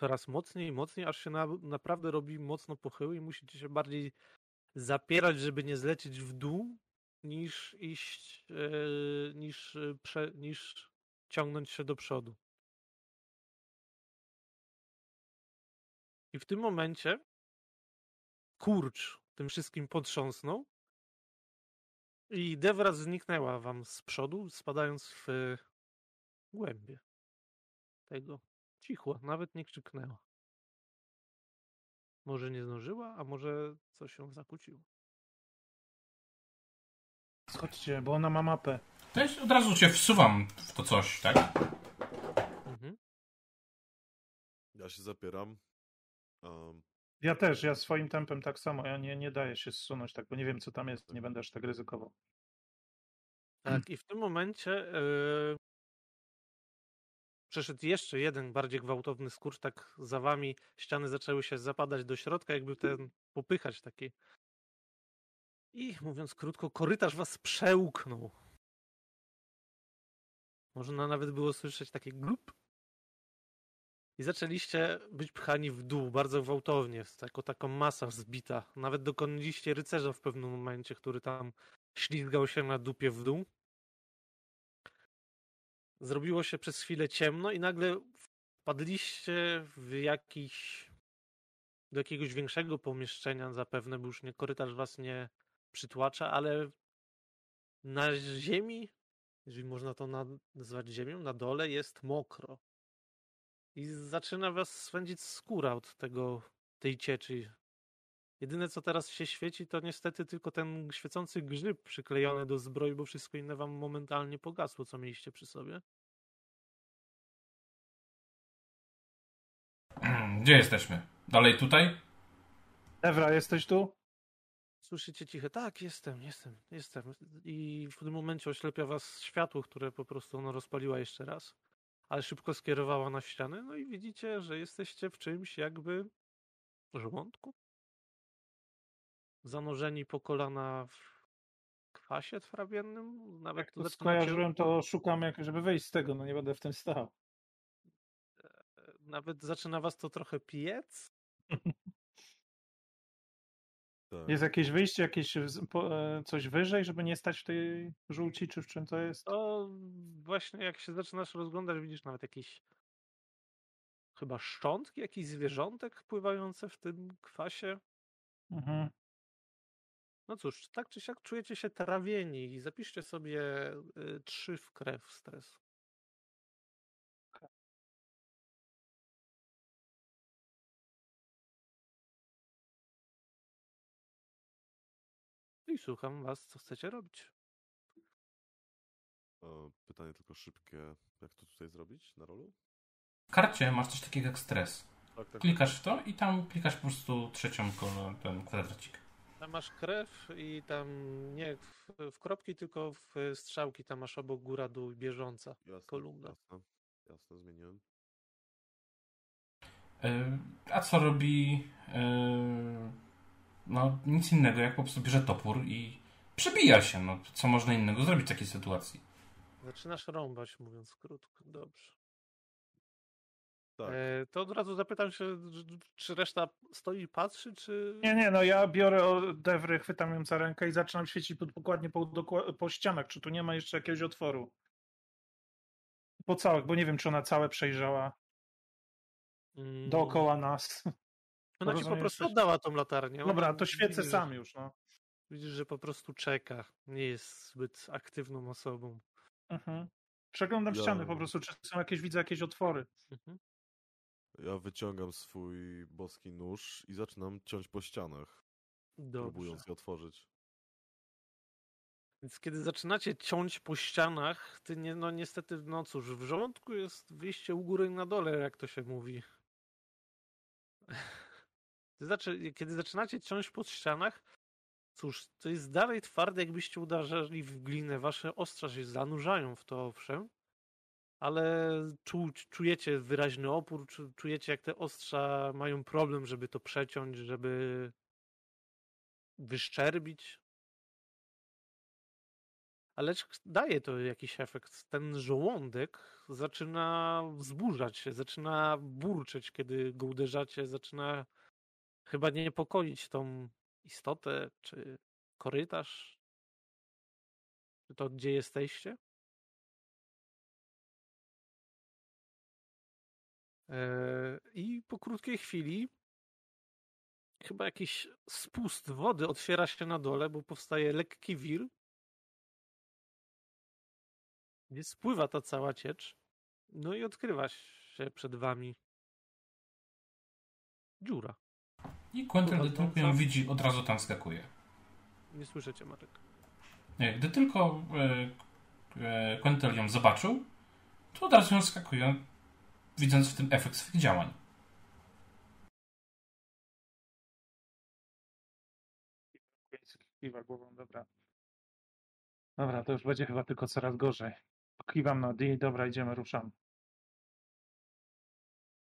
Speaker 1: Coraz mocniej i mocniej, aż się na, naprawdę robi mocno pochyły i musicie się bardziej zapierać, żeby nie zlecieć w dół, niż iść, e, niż, e, prze, niż ciągnąć się do przodu. I w tym momencie kurcz tym wszystkim potrząsnął i Devra zniknęła wam z przodu, spadając w głębie tego. Cichła, nawet nie krzyknęła. Może nie zdążyła, a może coś się zakłóciło.
Speaker 2: Chodźcie, bo ona ma mapę.
Speaker 5: To jest, od razu się wsuwam w to coś, tak?
Speaker 1: Mhm.
Speaker 3: Ja się zapieram. Um,
Speaker 2: Ja też, ja swoim tempem tak samo. Ja nie, nie daję się zsunąć tak, bo nie wiem, co tam jest. Nie będę aż tak ryzykował.
Speaker 1: Tak, i w tym momencie yy, przeszedł jeszcze jeden bardziej gwałtowny skurcz, tak za wami ściany zaczęły się zapadać do środka, jakby ten popychać taki. I mówiąc krótko, korytarz was przełknął. Można nawet było słyszeć takie glup. I zaczęliście być pchani w dół bardzo gwałtownie, jako taką masa zbita. Nawet dokonaliście rycerza w pewnym momencie, który tam ślizgał się na dupie w dół. Zrobiło się przez chwilę ciemno i nagle wpadliście w jakiś do jakiegoś większego pomieszczenia zapewne, bo już nie korytarz was nie przytłacza, ale na ziemi, jeżeli można to na- nazwać ziemią, na dole jest mokro. I zaczyna was swędzić skóra od tego, tej cieczy. Jedyne co teraz się świeci, to niestety tylko ten świecący grzyb przyklejony do zbroi, bo wszystko inne wam momentalnie pogasło, co mieliście przy sobie.
Speaker 5: Gdzie jesteśmy? Dalej tutaj?
Speaker 2: Ewra, jesteś tu?
Speaker 1: Słyszycie ciche, tak, jestem, jestem, jestem. I w tym momencie oślepia was światło, które po prostu ona rozpaliła jeszcze raz, ale szybko skierowała na ścianę. No i widzicie, że jesteście w czymś jakby żołądku. Zanurzeni po kolana w kwasie trawiennym. Nawet
Speaker 2: Jak to skojarzyłem, to szukam, jak, żeby wyjść z tego. No nie będę w tym stał.
Speaker 1: Nawet zaczyna was to trochę piec.
Speaker 3: tak.
Speaker 2: Jest jakieś wyjście, jakieś e, coś wyżej, żeby nie stać w tej żółci, czy w czym to jest?
Speaker 1: To właśnie jak się zaczynasz rozglądać, widzisz nawet jakieś chyba szczątki, jakichś zwierzątek pływające w tym kwasie.
Speaker 2: Mhm.
Speaker 1: No cóż, tak czy siak czujecie się trawieni i zapiszcie sobie y, trzy w krew stresu. I słucham was, co chcecie robić.
Speaker 3: E, Pytanie tylko szybkie. Jak to tutaj zrobić na rolu?
Speaker 5: W karcie masz coś takiego jak stres.
Speaker 3: Tak, tak.
Speaker 5: Klikasz w to i tam klikasz po prostu trzecią kolor, ten kwadracik.
Speaker 1: Tam masz krew i tam nie w, w kropki, tylko w strzałki. Tam masz obok góra, dół bieżąca.
Speaker 3: Jasne,
Speaker 1: kolumna.
Speaker 3: Jasne, jasne, zmieniłem.
Speaker 5: Yy, A co robi? No nic innego, jak po prostu bierze topór i przebija się. No, co można innego zrobić w takiej sytuacji?
Speaker 1: Zaczynasz rąbać, mówiąc krótko. Dobrze.
Speaker 3: Tak.
Speaker 1: E, to od razu zapytam się, czy- reszta stoi i patrzy, czy...
Speaker 2: Nie, nie, no ja biorę Dewry, chwytam ją za rękę i zaczynam świecić pod- dokładnie po, dokła- po ścianach, czy tu nie ma jeszcze jakiegoś otworu. Po całych, bo nie wiem, czy ona całe przejrzała
Speaker 1: Mm,
Speaker 2: dookoła nas.
Speaker 1: Ona ci po prostu oddała tą latarnię.
Speaker 2: Dobra, to świecę sam już, no.
Speaker 1: Widzisz, że po prostu czeka. Nie jest zbyt aktywną osobą.
Speaker 2: Mhm. Przeglądam
Speaker 3: Ja-
Speaker 2: ściany po prostu, czy są jakieś, widzę jakieś otwory.
Speaker 1: Mhm.
Speaker 3: Ja wyciągam swój boski nóż i zaczynam ciąć po ścianach,
Speaker 1: Dobrze.
Speaker 3: próbując je otworzyć.
Speaker 1: Więc kiedy zaczynacie ciąć po ścianach, ty nie, no niestety, no cóż, w żołądku jest wyjście u góry i na dole, jak to się mówi. Ty zaczy, kiedy zaczynacie ciąć po ścianach, cóż, to jest dalej twarde, jakbyście uderzali w glinę. Wasze ostrza się zanurzają w to, owszem, ale czu, czujecie wyraźny opór, czu, czujecie, jak te ostrza mają problem, żeby to przeciąć, żeby wyszczerbić. Ale daje to jakiś efekt. Ten żołądek zaczyna wzburzać się, zaczyna burczeć, kiedy go uderzacie, zaczyna chyba niepokoić tą istotę, czy korytarz, czy to gdzie jesteście. Eee, I po krótkiej chwili chyba jakiś spust wody otwiera się na dole, bo powstaje lekki wir, gdzie spływa ta cała ciecz. No i odkrywa się przed wami dziura.
Speaker 5: I Quentin, gdy tylko ją widzi, od razu tam skakuje.
Speaker 1: Nie słyszycie, Marek.
Speaker 5: Nie, Gdy tylko e, e, Quentin ją zobaczył, to od razu ją skakuje, widząc w tym efekt swoich działań.
Speaker 2: Kiwa głową, dobra. Dobra, to już będzie chyba tylko coraz gorzej. Kiwam na D, dobra, idziemy, ruszam.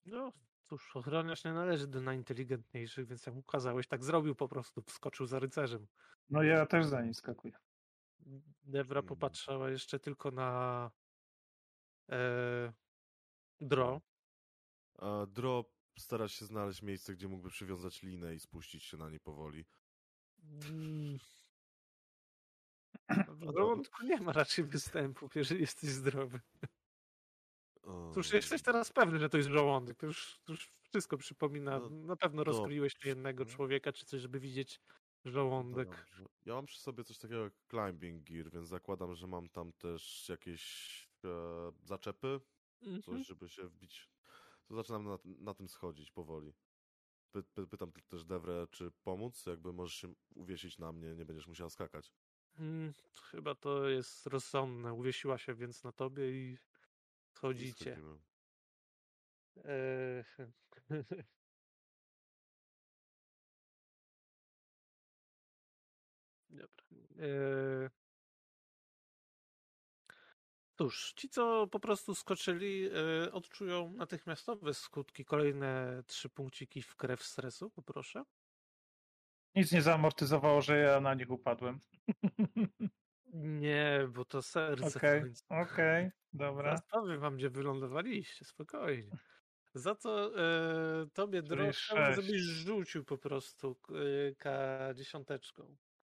Speaker 1: No, cóż, ochroniarz nie należy do najinteligentniejszych, więc jak mu kazałeś, tak zrobił po prostu. Wskoczył za rycerzem.
Speaker 2: No ja też za nim skakuję.
Speaker 1: Devra
Speaker 3: Hmm.
Speaker 1: popatrzała jeszcze tylko na e, Dro.
Speaker 3: A Dro stara się znaleźć miejsce, gdzie mógłby przywiązać linę i spuścić się na niej powoli.
Speaker 1: Mm. W żołądku nie ma raczej występów, jeżeli jesteś zdrowy. Cóż, jesteś teraz pewny, że to jest żołądek. To już, to już wszystko przypomina.
Speaker 3: No,
Speaker 1: Na pewno rozkroiłeś
Speaker 3: dobrze.
Speaker 1: jednego człowieka czy coś, żeby widzieć żołądek.
Speaker 3: Dobrze. Ja mam przy sobie coś takiego jak climbing gear, więc zakładam, że mam tam też jakieś e, zaczepy,
Speaker 1: Mhm.
Speaker 3: coś, żeby się wbić. To zaczynam na, na tym schodzić powoli. Py, py, pytam też Devre, czy pomóc? Jakby możesz się uwiesić na mnie, nie będziesz musiała skakać.
Speaker 1: Mm, chyba to jest rozsądne. Uwiesiła się więc na tobie I schodzicie. Eee, Dobra. Eee, Cóż, ci, co po prostu skoczyli, e, odczują natychmiastowe skutki. Kolejne trzy punkciki w krew stresu, poproszę.
Speaker 2: Nic nie zaamortyzowało, że ja na nich upadłem.
Speaker 1: Nie, bo to serce
Speaker 2: Okej,
Speaker 1: końcu.
Speaker 2: okej, dobra.
Speaker 1: Zaraz powiem wam, gdzie wylądowaliście, spokojnie. Za to e, tobie,
Speaker 2: Czyli
Speaker 1: Dro, chciałbym,
Speaker 2: sześć.
Speaker 1: żebyś rzucił po prostu e, K10.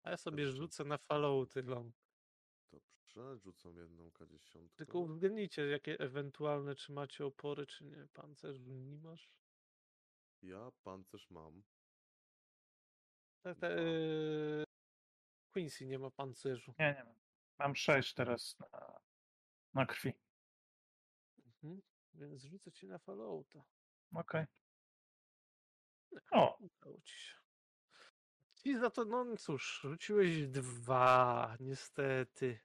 Speaker 1: A ja sobie
Speaker 3: Dobrze.
Speaker 1: rzucę na fallouty.
Speaker 3: Dobrze, rzucam jedną K10.
Speaker 1: Tylko uwzględnijcie, jakie ewentualne, czy macie opory, czy nie. Pancerz nie masz?
Speaker 3: Ja pancerz mam.
Speaker 1: Te, te, Quincy nie ma pancerzu.
Speaker 2: Nie, nie mam. Mam 6 teraz na, na krwi.
Speaker 1: Mhm. Więc rzucę ci na Fallouta.
Speaker 2: Okej. O,
Speaker 1: Udało ci się. I za to, no cóż, rzuciłeś dwa, niestety.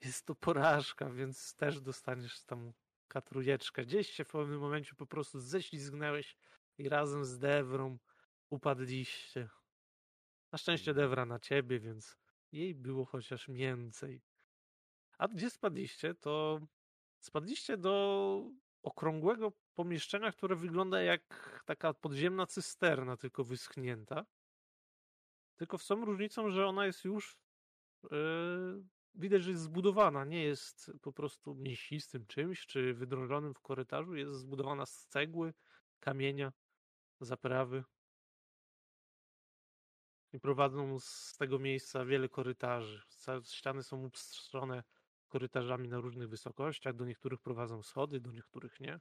Speaker 1: Jest to porażka, więc też dostaniesz tam katrujeczkę. Gdzieś się w pewnym momencie po prostu ześlizgnęłeś i razem z Dewrą upadliście. Na szczęście Dewra na ciebie, więc jej było chociaż więcej. A gdzie spadliście, to spadliście do okrągłego pomieszczenia, które wygląda jak taka podziemna cysterna, tylko wyschnięta. Tylko z tą różnicą, że ona jest już yy, widać, że jest zbudowana. Nie jest po prostu mięsistym czymś, czy wydrążonym w korytarzu. Jest zbudowana z cegły, kamienia, zaprawy. I prowadzą z tego miejsca wiele korytarzy. Ściany są upstrzone korytarzami na różnych wysokościach. Do niektórych prowadzą schody, do niektórych nie.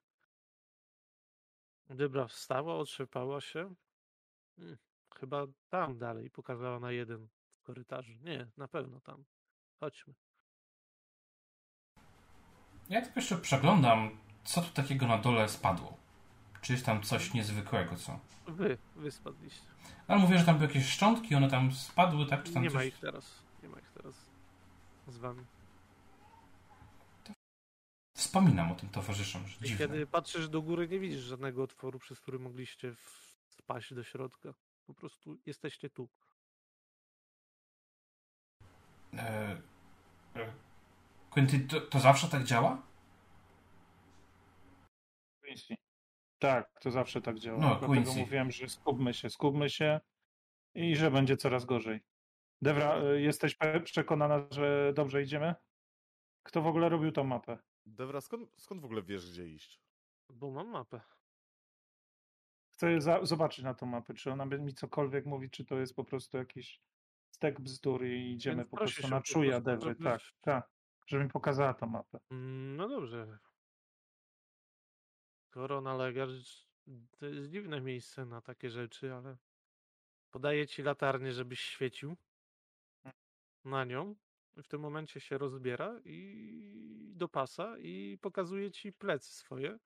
Speaker 1: Debra wstała, otrzepała się. Hmm, chyba tam dalej. Pokazała na jeden z korytarzy. Nie, na pewno tam. Chodźmy.
Speaker 5: Ja tylko jeszcze przeglądam, co tu takiego na dole spadło. Czy jest tam coś niezwykłego, co?
Speaker 1: Wy, wy spadliście.
Speaker 5: Ale mówię, że tam były jakieś szczątki, one tam spadły, tak? Czy tam
Speaker 1: Nie
Speaker 5: coś...
Speaker 1: ma ich teraz. Nie ma ich teraz z wami.
Speaker 5: Wspominam o tym towarzyszom, że
Speaker 1: I
Speaker 5: dziwne.
Speaker 1: kiedy patrzysz do góry, nie widzisz żadnego otworu, przez który mogliście spaść do środka. Po prostu jesteście tu.
Speaker 5: E, e, Quinty, to, to zawsze tak działa?
Speaker 2: Quincy. Tak, to zawsze tak działa.
Speaker 5: No,
Speaker 2: Dlatego
Speaker 5: Quincy.
Speaker 2: mówiłem, że skupmy się, skupmy się i że będzie coraz gorzej. Devra, y, jesteś przekonana, że dobrze idziemy? Kto w ogóle robił tą mapę?
Speaker 3: Devra, skąd, skąd w ogóle wiesz, gdzie iść?
Speaker 1: Bo mam mapę.
Speaker 2: Chcę za- zobaczyć na tą mapę, czy ona mi cokolwiek mówi, czy to jest po prostu jakiś stek bzdur i idziemy
Speaker 1: Więc
Speaker 2: po prostu na czuja
Speaker 1: żeby-
Speaker 2: Tak, tak. Żeby mi pokazała tą mapę.
Speaker 1: Mm, No dobrze. Skoro nalegasz, to jest dziwne miejsce na takie rzeczy, ale podaję ci latarnię, żebyś świecił na nią. W tym momencie się rozbiera i do pasa i pokazuje ci plecy swoje.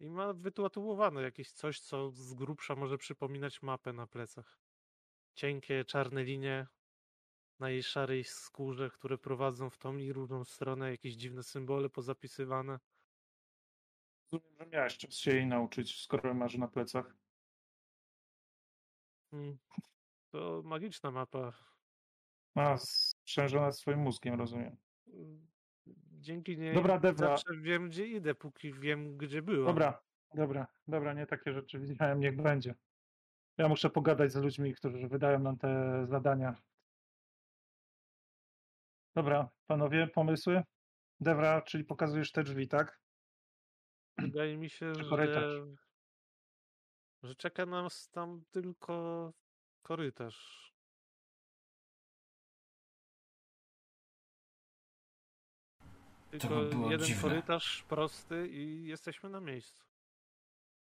Speaker 1: I ma wytatuowane jakieś coś, co z grubsza może przypominać mapę na plecach. Cienkie, czarne linie na jej szarej skórze, które prowadzą w tą i różną stronę, jakieś dziwne symbole pozapisywane.
Speaker 2: Rozumiem, że miałeś czas się jej nauczyć, skoro masz na plecach.
Speaker 1: Mm. To magiczna mapa.
Speaker 2: A, sprzężona swoim mózgiem, rozumiem.
Speaker 1: Dzięki niej
Speaker 2: Dobra, Debra.
Speaker 1: zawsze wiem, gdzie idę, póki wiem, gdzie byłam.
Speaker 2: Dobra, dobra, dobra, nie takie rzeczy widziałem, niech będzie. Ja muszę pogadać z ludźmi, którzy wydają nam te zadania. Dobra, panowie, pomysły? Devra, czyli pokazujesz te drzwi, tak?
Speaker 1: Wydaje mi się, że, że czeka nas tam tylko korytarz. Tylko
Speaker 5: by było
Speaker 1: jeden
Speaker 5: dziwne.
Speaker 1: korytarz prosty i jesteśmy na miejscu.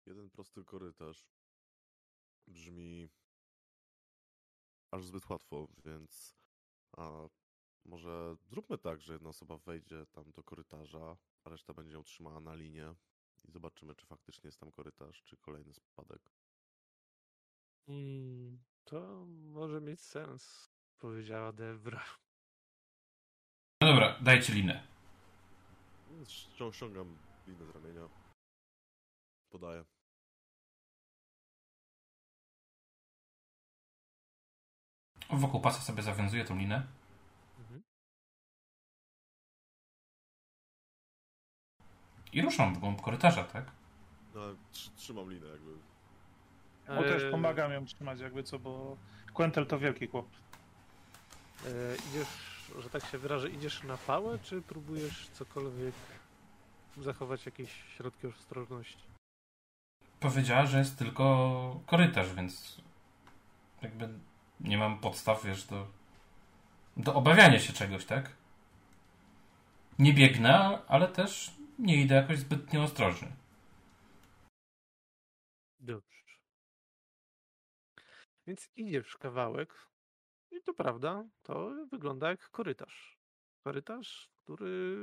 Speaker 3: Jeden prosty korytarz. Brzmi aż zbyt łatwo, więc a może zróbmy tak, że jedna osoba wejdzie tam do korytarza, a reszta będzie ją trzymała na linie i zobaczymy, czy faktycznie jest tam korytarz, czy kolejny spadek.
Speaker 1: Mm, to może mieć sens, powiedziała Debra.
Speaker 5: No dobra, dajcie linę.
Speaker 3: Ściągam linę z ramienia. Podaję.
Speaker 5: Wokół pasa sobie zawiązuję tą linę. I ruszam w głąb korytarza, tak?
Speaker 3: No, tr- trzymam linę jakby.
Speaker 2: Bo też
Speaker 1: E,
Speaker 2: pomagam ją trzymać jakby co, bo Quentel to wielki chłop.
Speaker 1: E, idziesz, że tak się wyrażę, idziesz na pałę, czy próbujesz cokolwiek zachować jakieś środki ostrożności?
Speaker 5: Powiedziała, że jest tylko korytarz, więc jakby nie mam podstaw, wiesz, do, do obawiania się czegoś, tak? Nie biegnę, ale też nie idę jakoś zbyt nieostrożnie.
Speaker 1: Dobrze. Więc idziesz kawałek I to prawda, to wygląda jak korytarz. Korytarz, który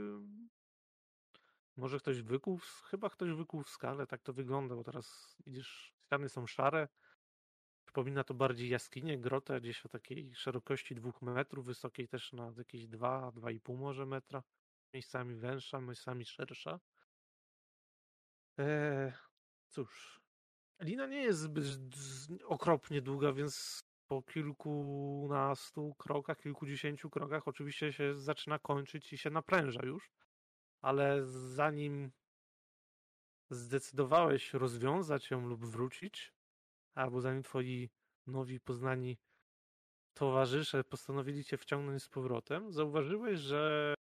Speaker 1: może ktoś wykuł, chyba ktoś wykuł w skale, tak to wygląda, bo teraz widzisz, ściany są szare. Przypomina to bardziej jaskinię, grotę gdzieś o takiej szerokości dwóch metrów, wysokiej też na jakieś dwa, dwa i pół może metra. Miejscami węższa, miejscami szersza. Eee, cóż, lina nie jest zbyt okropnie długa, więc po kilkunastu krokach, kilkudziesięciu krokach oczywiście się zaczyna kończyć i się napręża już. Ale zanim zdecydowałeś rozwiązać ją lub wrócić, albo zanim twoi nowi poznani towarzysze postanowili cię wciągnąć z powrotem, zauważyłeś, że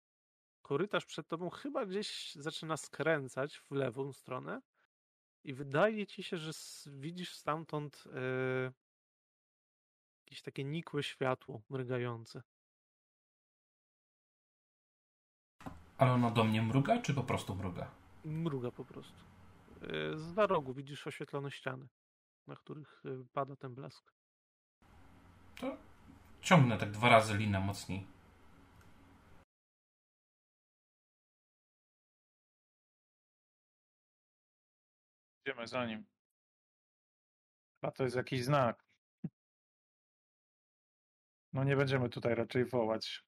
Speaker 1: korytarz przed tobą chyba gdzieś zaczyna skręcać w lewą stronę i wydaje ci się, że widzisz stamtąd e, jakieś takie nikłe światło mrygające.
Speaker 5: Ale ono do mnie mruga, czy po prostu mruga?
Speaker 1: Mruga po prostu. E, Z za rogu widzisz oświetlone ściany, na których e, pada ten blask.
Speaker 5: To ciągnę tak dwa razy linę mocniej.
Speaker 2: Idziemy za nim. A to jest jakiś znak. No nie będziemy tutaj raczej wołać.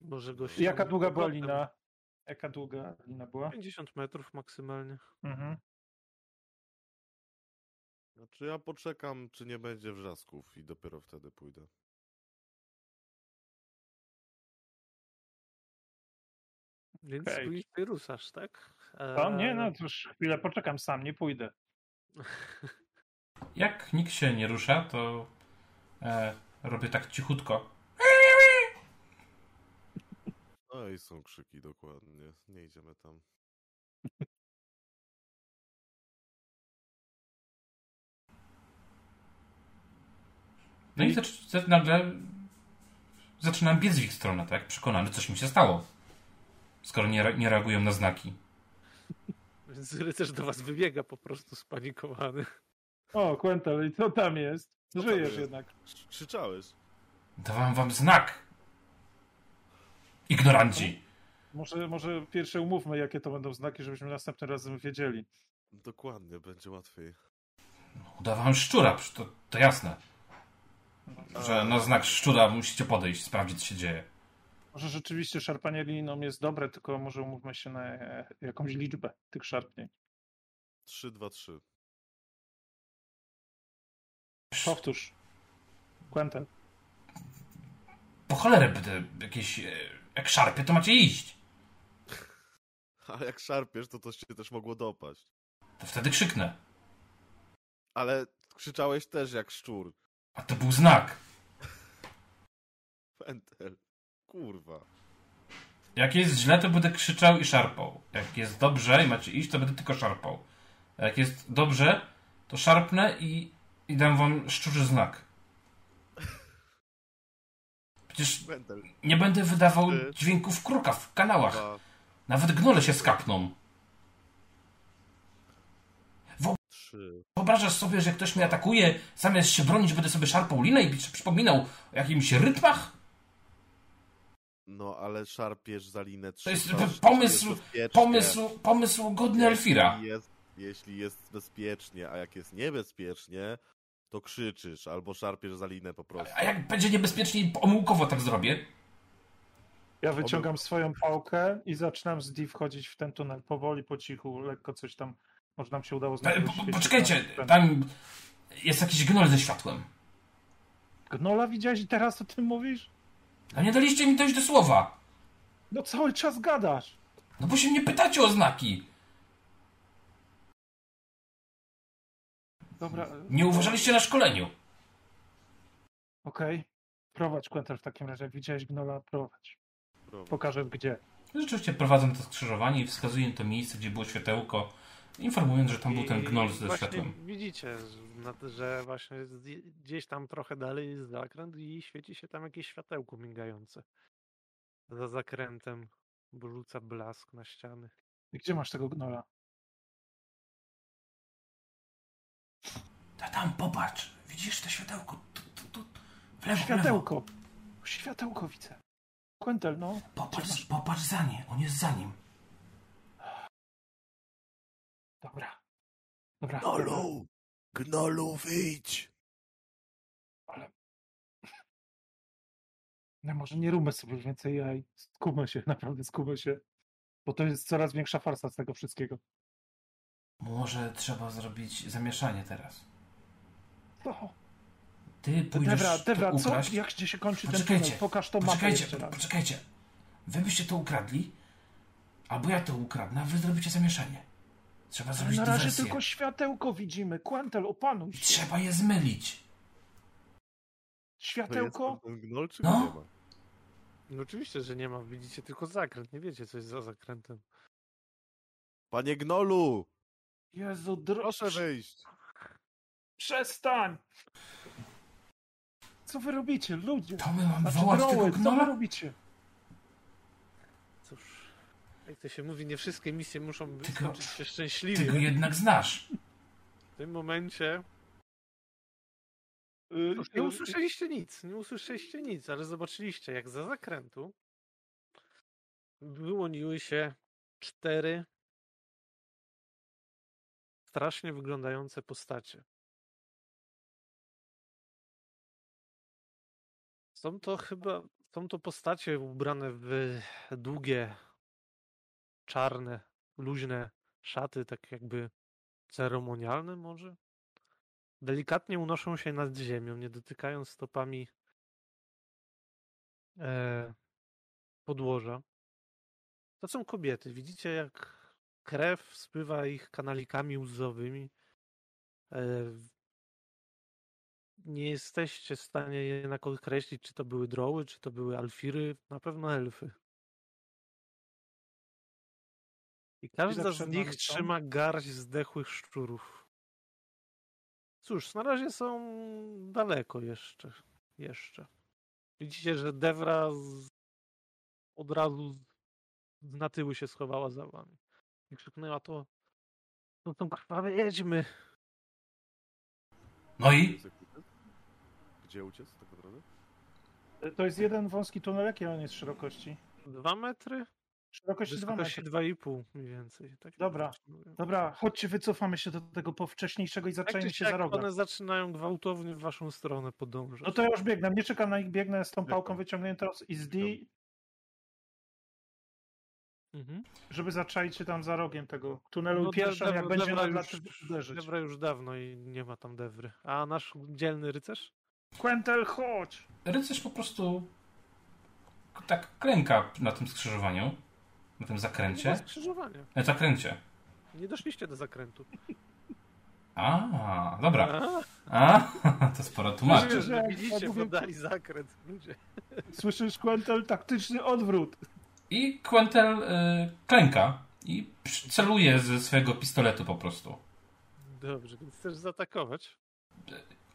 Speaker 1: Może go
Speaker 2: Jaka
Speaker 1: ściągnąć
Speaker 2: długa była lina? Jaka długa lina była?
Speaker 1: 50 metrów maksymalnie.
Speaker 2: Mhm.
Speaker 3: Znaczy ja poczekam, czy nie będzie wrzasków i dopiero wtedy pójdę.
Speaker 1: Więc okay. ty ruszasz, tak?
Speaker 2: To nie, no to już chwilę poczekam, sam nie pójdę.
Speaker 5: Jak nikt się nie rusza, to e, robię tak cichutko.
Speaker 3: No i są krzyki dokładnie. Nie idziemy tam.
Speaker 5: No i zacz, za- nagle zaczynam biec w ich stronę, tak? Przekonany, coś mi się stało. Skoro nie, nie reagują na znaki.
Speaker 1: Więc rycerz do was wybiega po prostu spanikowany.
Speaker 2: O, Quentel, i co tam jest?
Speaker 3: Co tam
Speaker 2: Żyjesz
Speaker 3: jest?
Speaker 2: jednak.
Speaker 3: Krz- Krzyczałeś.
Speaker 5: Dawałem wam znak. Ignoranci.
Speaker 2: Może, może pierwsze umówmy, jakie to będą znaki, żebyśmy następnym razem wiedzieli.
Speaker 3: Dokładnie, będzie łatwiej.
Speaker 5: Udawałem szczura, to, to jasne. Że
Speaker 3: A,
Speaker 5: na znak szczura musicie podejść, sprawdzić, co się dzieje.
Speaker 2: Może rzeczywiście szarpanie liną jest dobre, tylko może umówmy się na e, jakąś liczbę tych szarpnięć.
Speaker 3: 3, 2, 3.
Speaker 2: Powtórz. Quentel.
Speaker 5: Po cholerę będę jakieś... e, Jak szarpie, to macie iść.
Speaker 3: A jak szarpiesz, to to się też mogło dopaść.
Speaker 5: To wtedy krzyknę.
Speaker 3: Ale krzyczałeś też jak szczur.
Speaker 5: A to był znak.
Speaker 3: Pentel. Kurwa.
Speaker 5: Jak jest źle, to będę krzyczał i szarpał. Jak jest dobrze i macie iść, to będę tylko szarpał. A jak jest dobrze, to szarpnę i, i dam wam szczurzy znak. Przecież nie będę wydawał dźwięków kruka w kanałach.
Speaker 3: 2,
Speaker 5: Nawet gnole się skapną.
Speaker 3: 3.
Speaker 5: Wyobrażasz sobie, że ktoś mnie atakuje, zamiast się bronić, będę sobie szarpał linę i przy- przypominał o jakimś rytmach?
Speaker 3: No, ale szarpiesz za linę 3.
Speaker 5: To jest pomysł- Pomysł, pomysł godny Elfira.
Speaker 3: Jeśli jest, jeśli jest bezpiecznie, a jak jest niebezpiecznie, to krzyczysz albo szarpiesz za linę po prostu.
Speaker 5: A jak będzie niebezpiecznie i omyłkowo tak zrobię?
Speaker 2: Ja wyciągam swoją pałkę i zaczynam z D wchodzić w ten tunel. Powoli, po cichu, lekko coś tam. Może nam się udało znaleźć.
Speaker 5: po- Poczekajcie,
Speaker 2: tam-
Speaker 5: tam jest jakiś gnol ze światłem.
Speaker 2: Gnola widziałeś i teraz o tym mówisz?
Speaker 5: A nie daliście mi dojść do słowa.
Speaker 2: No cały czas gadasz.
Speaker 5: No bo się mnie pytacie o znaki.
Speaker 2: Dobra.
Speaker 5: Nie uważaliście na szkoleniu.
Speaker 2: Okej. Prowadź Quentel w takim razie. Jak widziałeś gnola, prowadź. Pokażę gdzie.
Speaker 5: Rzeczywiście prowadzę to skrzyżowanie i wskazuję to miejsce, gdzie było światełko, informując, że tam był ten gnol ze
Speaker 1: właśnie
Speaker 5: światłem.
Speaker 1: Widzicie, że- na to, że właśnie gdzieś tam trochę dalej jest zakręt i świeci się tam jakieś światełko migające. Za zakrętem rzuca blask na ściany.
Speaker 2: I gdzie masz tego gnola?
Speaker 5: A tam, popatrz, widzisz to światełko? Tu, tu, tu. W lewo, w lewo.
Speaker 2: Światełko. Światełko widzę. Quentel, no.
Speaker 5: Popatrz, popatrz za nie, on jest za nim.
Speaker 2: Dobra. Dobra.
Speaker 3: Gnolu! Gnolu, wyjdź!
Speaker 2: No może nie róbmy sobie więcej jaj. Skupmy się, naprawdę skupmy się. Bo to jest coraz większa farsa z tego wszystkiego.
Speaker 5: Może trzeba zrobić zamieszanie teraz.
Speaker 2: No.
Speaker 5: Ty pójdziesz
Speaker 2: Dobra, dobra,
Speaker 5: to
Speaker 2: co?
Speaker 5: ukraść.
Speaker 2: Jak gdzie się kończy ten
Speaker 5: Poczekajcie,
Speaker 2: tunel? Pokaż to mapę
Speaker 5: Poczekajcie,
Speaker 2: jeszcze raz.
Speaker 5: poczekajcie. Wy byście to ukradli, albo ja to ukradnę, a wy zrobicie zamieszanie. Trzeba
Speaker 2: Ale
Speaker 5: zrobić
Speaker 2: na razie
Speaker 5: dywersję.
Speaker 2: tylko światełko widzimy. Quentel, opanuj
Speaker 5: I
Speaker 2: się.
Speaker 5: trzeba je zmylić.
Speaker 2: Światełko.
Speaker 3: gnol, czy
Speaker 5: No.
Speaker 3: go nie ma?
Speaker 1: No oczywiście, że nie ma. Widzicie tylko zakręt. Nie wiecie, co jest za zakrętem.
Speaker 3: Panie gnolu!
Speaker 2: Jezu, dro...
Speaker 3: Proszę wyjść!
Speaker 2: Przestań! Co wy robicie, ludzie?
Speaker 5: To my mamy
Speaker 2: Znaczy,
Speaker 5: wołać tego
Speaker 2: droły, co wy robicie?
Speaker 1: Jak to się mówi, nie wszystkie misje muszą
Speaker 5: Tylko-
Speaker 1: skończyć się
Speaker 5: Ty go
Speaker 1: szczęśliwie.
Speaker 5: jednak znasz.
Speaker 1: W tym momencie
Speaker 2: Y,
Speaker 1: Cóż, nie
Speaker 2: y,
Speaker 1: usłyszeliście nic, nie usłyszeliście nic, ale zobaczyliście, jak za zakrętu wyłoniły się cztery strasznie wyglądające postacie. Są to chyba, są to postacie ubrane w długie, czarne, luźne szaty, tak jakby ceremonialne może? Delikatnie unoszą się nad ziemią, nie dotykając stopami e, podłoża. To są kobiety. Widzicie, jak krew spływa ich kanalikami łzowymi. E, nie jesteście w stanie jednak określić, czy to były droły, czy to były alfiry. Na pewno elfy. I każda z nich
Speaker 2: są?
Speaker 1: trzyma garść zdechłych szczurów. Cóż, na razie są daleko jeszcze. Jeszcze. Widzicie, że Devra z... od razu z... na tyły się schowała za wami. I krzyknęła to. To są krwawe jedźmy.
Speaker 5: No i?
Speaker 3: Gdzie uciec tak naprawdę?
Speaker 2: To jest jeden wąski tunel, jakiej on jest szerokości?
Speaker 1: Dwa metry?
Speaker 2: Szerokości 2
Speaker 1: Wysokości
Speaker 2: metry.
Speaker 1: dwa i pół mniej więcej. Tak
Speaker 2: Dobra. Dobra, chodźcie, wycofamy się do tego powcześniejszego i
Speaker 1: Tak
Speaker 2: zaczęjmy
Speaker 1: czy
Speaker 2: się za rogiem.
Speaker 1: one zaczynają gwałtownie w waszą stronę podążać.
Speaker 2: No to ja już biegnę, nie czekam na nich, biegnę z tą pałką wyciągniętą z D,
Speaker 1: Mhm.
Speaker 2: żeby zaczaić się tam za rogiem tego tunelu
Speaker 1: No,
Speaker 2: i pierwszą, jak będzie na uderzyć.
Speaker 1: Devra już dawno i nie ma tam Devry. A nasz dzielny rycerz?
Speaker 2: Quentel, chodź!
Speaker 5: Rycerz po prostu tak klęka na tym skrzyżowaniu, na tym zakręcie.
Speaker 1: skrzyżowania.
Speaker 5: Na zakręcie.
Speaker 1: Nie doszliście do zakrętu.
Speaker 5: A, dobra.
Speaker 1: A,
Speaker 5: A, to sporo tłumaczy.
Speaker 1: Mówię,
Speaker 2: że
Speaker 1: widzicie, podali zakręt. Ludzie.
Speaker 2: Słyszysz, Quentel, taktyczny odwrót.
Speaker 5: I Quentel y, klęka i celuje ze swojego pistoletu po prostu.
Speaker 1: Dobrze, więc chcesz zaatakować?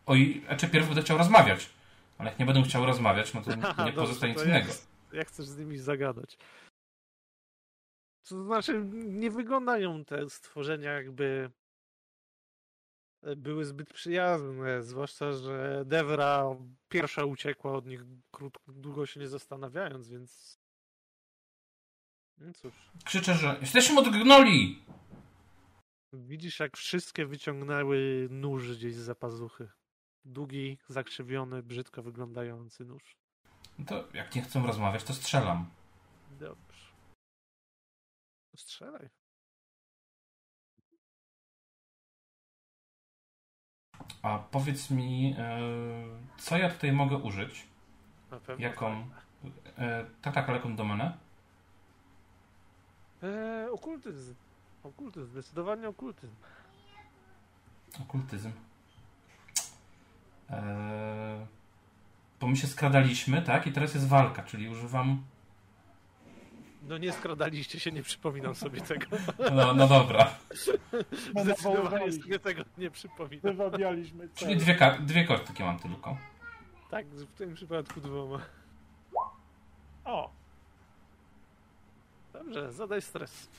Speaker 5: Oj, a czy pierw będę chciał rozmawiać. Ale jak nie będę chciał rozmawiać, no to
Speaker 1: Aha,
Speaker 5: nie
Speaker 1: dobrze,
Speaker 5: pozostaje nic innego.
Speaker 1: Jak, jak chcesz z nimi zagadać? To znaczy, nie wyglądają te stworzenia jakby e, były zbyt przyjazne, zwłaszcza, że Devra pierwsza uciekła od nich krótko, długo się nie zastanawiając, więc... No cóż,
Speaker 5: Krzyczę, że jesteśmy od gnoli!
Speaker 1: widzisz jak wszystkie wyciągnęły nóż gdzieś z pazuchy. Długi, zakrzywiony, brzydko wyglądający nóż.
Speaker 5: No to jak nie chcą rozmawiać, to strzelam.
Speaker 1: Dobrze. Strzelaj.
Speaker 5: A powiedz mi, e, co ja tutaj mogę użyć?
Speaker 1: Na pewno.
Speaker 5: Jaką? E, tak, tak, ale jaką domenę?
Speaker 1: Eee, okultyzm. Okultyzm, zdecydowanie okultyzm.
Speaker 5: Okultyzm. E, bo my się skradaliśmy, tak? I teraz jest walka, czyli używam.
Speaker 1: No nie skradaliście się, nie przypominam sobie tego.
Speaker 5: No, no dobra.
Speaker 1: Zdecydowanie sobie tego nie przypominam.
Speaker 2: Wywabialiśmy
Speaker 5: Czyli dwie, dwie kostki mam tylko.
Speaker 1: Tak, w tym przypadku dwoma.
Speaker 2: O,
Speaker 1: Dobrze, zadaj stres.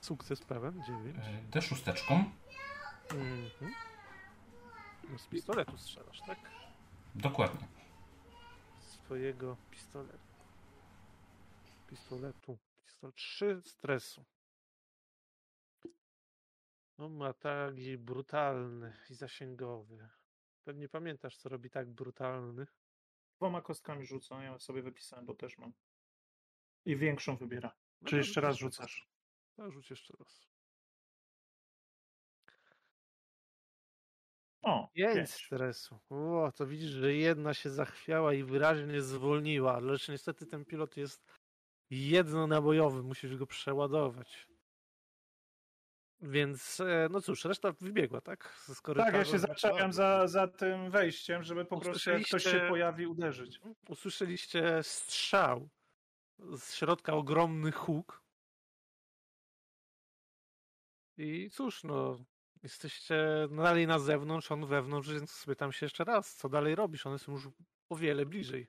Speaker 1: Sukces pełen, 9.
Speaker 5: E, D szósteczką.
Speaker 1: Mhm. No z pistoletu strzelasz, tak?
Speaker 5: Dokładnie.
Speaker 1: twojego pistoletu. Pistoletu. Pistol 3 stresu. On ma taki brutalny i zasięgowy. Pewnie pamiętasz, co robi tak brutalny.
Speaker 2: Dwoma kostkami rzucą, ja sobie wypisałem, bo też mam. I większą wybiera.
Speaker 1: No
Speaker 2: Czy jeszcze raz rzucasz?
Speaker 1: To rzuć jeszcze raz.
Speaker 2: O,
Speaker 1: 5
Speaker 2: pięć.
Speaker 1: stresu. O, to widzisz, że jedna się zachwiała i wyraźnie zwolniła, lecz niestety ten pilot jest jednonabojowy, musisz go przeładować. Więc, e, no cóż, reszta wybiegła, tak? Z
Speaker 2: Tak,
Speaker 1: korytarza.
Speaker 2: ja się zaczepiam za, za tym wejściem, żeby po prostu jak ktoś się pojawi, uderzyć.
Speaker 1: Usłyszeliście strzał. Z środka ogromny huk. I cóż, no, jesteście dalej na zewnątrz, on wewnątrz, więc spytam się jeszcze raz, co dalej robisz? One są już o wiele bliżej.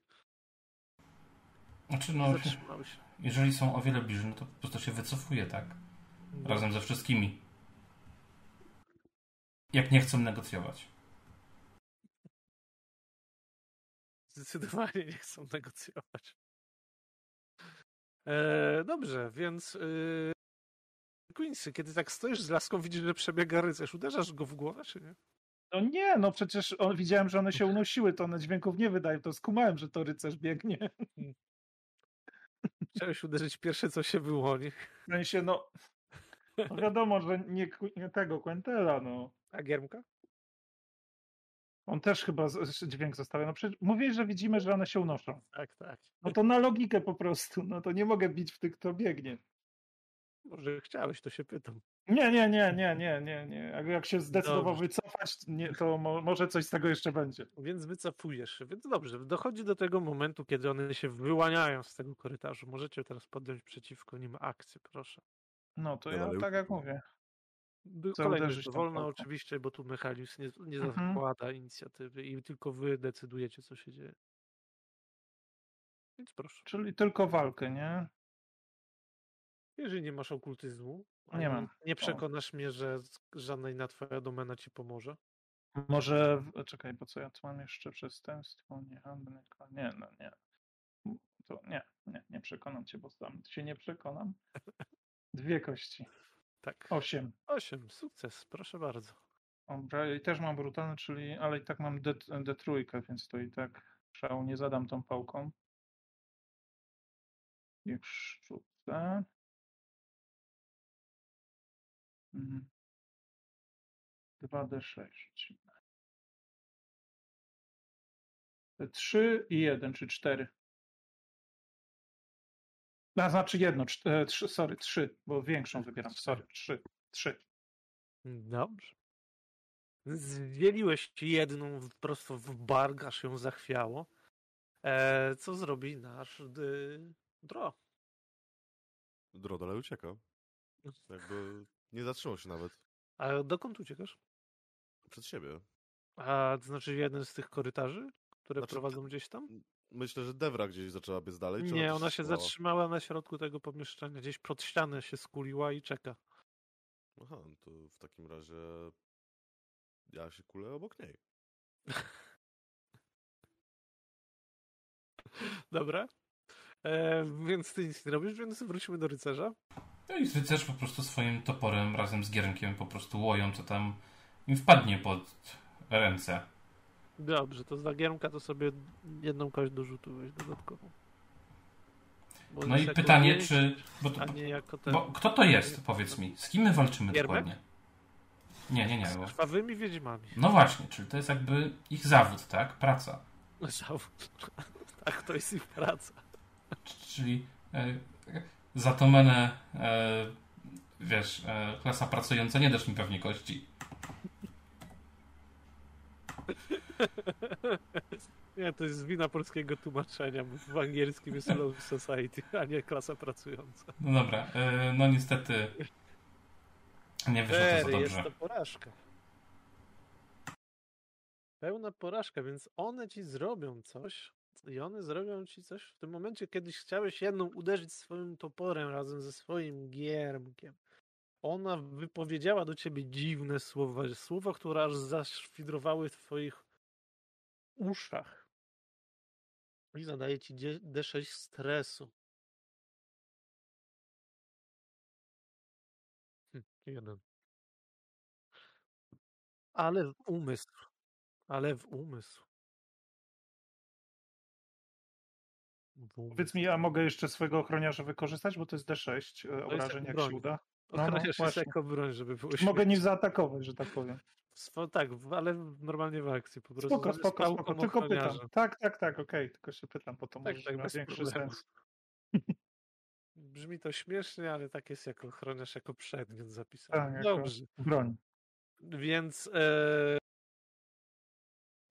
Speaker 5: Znaczy, no,
Speaker 1: Zatrzymały się.
Speaker 5: Jeżeli są o wiele bliżej, no to po prostu się wycofuje, tak? Razem ze wszystkimi. Jak nie chcą negocjować.
Speaker 1: Zdecydowanie nie chcą negocjować. E, dobrze, więc e, Quincy, kiedy tak stoisz z laską, widzisz, że przebiega rycerz. Uderzasz go w głowę, czy nie?
Speaker 2: No nie, no przecież on, widziałem, że one się unosiły, to one dźwięków nie wydają, to skumałem, że to rycerz biegnie.
Speaker 1: Chciałeś uderzyć pierwsze, co się wyłoni.
Speaker 2: W sensie, no, no wiadomo, że nie, nie tego Quentela, no.
Speaker 1: A Giermka?
Speaker 2: On też chyba dźwięk zostawia. No przecież mówię, że widzimy, że one się unoszą.
Speaker 1: Tak, tak.
Speaker 2: No to na logikę po prostu, no to nie mogę bić w tych, kto biegnie.
Speaker 1: Może chciałeś, to się pytam.
Speaker 2: Nie, nie, nie, nie, nie, nie, nie. Jak, jak się zdecydował
Speaker 1: Dobrze.
Speaker 2: wycofać, nie, to mo, może coś z tego jeszcze będzie.
Speaker 1: Więc wycofujesz się. Więc dobrze, dochodzi do tego momentu, kiedy one się wyłaniają z tego korytarzu. Możecie teraz podjąć przeciwko nim akcję, proszę.
Speaker 2: No to
Speaker 3: Ja
Speaker 2: ja tak jak mówię.
Speaker 1: Kolejny rzut wolno oczywiście, bo tu mechanizm nie, nie
Speaker 2: Mhm.
Speaker 1: zakłada inicjatywy i tylko wy decydujecie, co się dzieje. Więc proszę.
Speaker 2: Czyli tylko walkę, nie?
Speaker 1: Jeżeli nie masz okultyzmu,
Speaker 2: nie mam.
Speaker 1: Nie przekonasz mnie, że żadna inna twoja domena ci pomoże?
Speaker 2: Może, e, czekaj, bo co ja tu mam jeszcze? Przestępstwo, niehandel, nie, no nie. To nie, nie, nie przekonam cię, bo sam się nie przekonam. Dwie kości.
Speaker 1: Tak.
Speaker 2: Osiem.
Speaker 1: Osiem, sukces, proszę bardzo.
Speaker 2: Dobra, i też mam brutalny, czyli, ale i tak mam D3, więc to i tak szału nie zadam tą pałką. Niech szczucę. Mhm. 2D6 3 e, i 1, czy 4. A, znaczy jedno, 3, e, sorry, 3, bo większą wybieram, sorry, 3, 3.
Speaker 1: Dobrze. Zwieliłeś jedną prosto w barg, aż ją zachwiało. E, co zrobi nasz dy... Dro?
Speaker 3: Dro dalej ucieka. Jakby nie zatrzymał się nawet.
Speaker 1: A dokąd uciekasz?
Speaker 3: Przed siebie.
Speaker 1: A to znaczy jeden z tych korytarzy, które
Speaker 3: Znaczy,
Speaker 1: prowadzą gdzieś tam?
Speaker 3: Myślę, że Devra gdzieś zaczęła biec dalej.
Speaker 1: Nie,
Speaker 3: też
Speaker 1: ona się
Speaker 3: schowała?
Speaker 1: zatrzymała na środku tego pomieszczenia. Gdzieś pod ścianę się skuliła i czeka.
Speaker 3: Aha, no to w takim razie ja się kulę obok niej.
Speaker 1: Dobra. E, więc ty nic nie robisz, więc wróćmy do rycerza.
Speaker 5: No i rycerz po prostu swoim toporem razem z giermkiem po prostu łoją, co tam im wpadnie pod ręce.
Speaker 1: Dobrze, to za giermka to sobie jedną kość do rzutu weź dodatkową. Bo
Speaker 5: No i pytanie, czy... Bo, to,
Speaker 1: A nie jako ten...
Speaker 5: bo kto to jest, powiedz mi? Z kim my walczymy
Speaker 1: Giermek?
Speaker 5: dokładnie? Nie, nie, nie.
Speaker 1: Z
Speaker 5: Bo...
Speaker 1: krwawymi wiedźmami.
Speaker 5: No właśnie, czyli to jest jakby ich zawód, tak? Praca.
Speaker 1: Zawód. tak, to jest ich praca.
Speaker 5: Czyli e, za tą menę, e, wiesz, e, klasa pracująca, nie dasz mi pewnie kości.
Speaker 1: Nie, to jest wina polskiego tłumaczenia, bo w angielskim jest Low Society, a nie klasa pracująca.
Speaker 5: No dobra, e, no niestety nie wyszło to za
Speaker 1: Ery, jest
Speaker 5: dobrze.
Speaker 1: to porażka. Pełna porażka, więc one ci zrobią coś i one zrobią ci coś w tym momencie, kiedyś chciałeś jedną uderzyć swoim toporem razem ze swoim giermkiem. Ona wypowiedziała do ciebie dziwne słowa, słowa, które aż zaszwidrowały w twoich uszach. I zadaje ci dzie- D6 stresu. Hm, jeden. Ale w umysł. Ale w umysł.
Speaker 2: Powiedz mi, a mogę jeszcze swojego ochroniarza wykorzystać, bo to jest D6 e, obrażeń, jak
Speaker 1: broń.
Speaker 2: się uda. No, no,
Speaker 1: Ochroniarz jest
Speaker 2: właśnie.
Speaker 1: jako broń, żeby było
Speaker 2: mogę nim zaatakować, że tak powiem.
Speaker 1: Swo- tak, ale normalnie w akcji po prostu.
Speaker 2: Spoko, spoko, spoko. Tylko pytam. Tak, tak, tak, okej. Tylko się pytam, bo to
Speaker 1: Tak,
Speaker 2: może
Speaker 1: tak,
Speaker 2: ma większy
Speaker 1: problemu.
Speaker 2: sens.
Speaker 1: Brzmi to śmiesznie, ale tak jest jako ochroniarz, jako przedmiot zapisany.
Speaker 2: Tak,
Speaker 1: Dobrze.
Speaker 2: Broń.
Speaker 1: Więc e,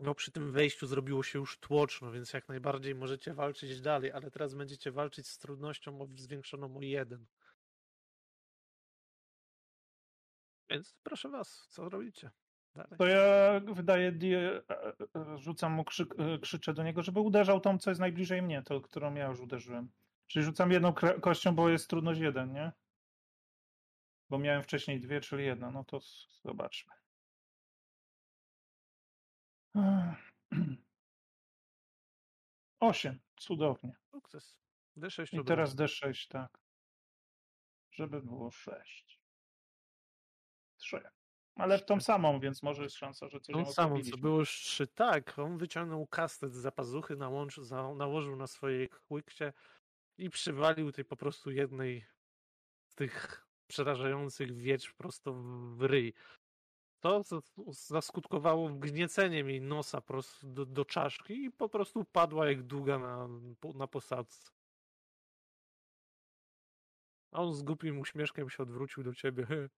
Speaker 1: no przy tym wejściu zrobiło się już tłoczno, więc jak najbardziej możecie walczyć dalej, ale teraz będziecie walczyć z trudnością zwiększoną o jeden. Więc proszę was, co robicie? Dalej.
Speaker 2: To ja wydaję, die- e, rzucam mu, krzyk, e, krzyczę do niego, żeby uderzał tą, co jest najbliżej mnie, to, którą ja już uderzyłem. Czyli rzucam jedną kością, bo jest trudność jeden, nie? Bo miałem wcześniej dwie, czyli jedna. No to zobaczmy. Osiem. Cudownie.
Speaker 1: Sukces. D6
Speaker 2: I
Speaker 1: obrażeń.
Speaker 2: teraz D6, tak. Żeby było 6. 3. Ale w tą samą, więc może jest szansa, że coś
Speaker 1: Tą samą, co było już trzy. Tak, on wyciągnął kastet z zapazuchy, nałącz, nałożył na swojej łykcie i przywalił tej po prostu jednej z tych przerażających wiecz prosto w ryj. To zaskutkowało wgnieceniem jej nosa do, do czaszki i po prostu padła jak długa na, na posadzce. A on z głupim uśmieszkiem się odwrócił do ciebie.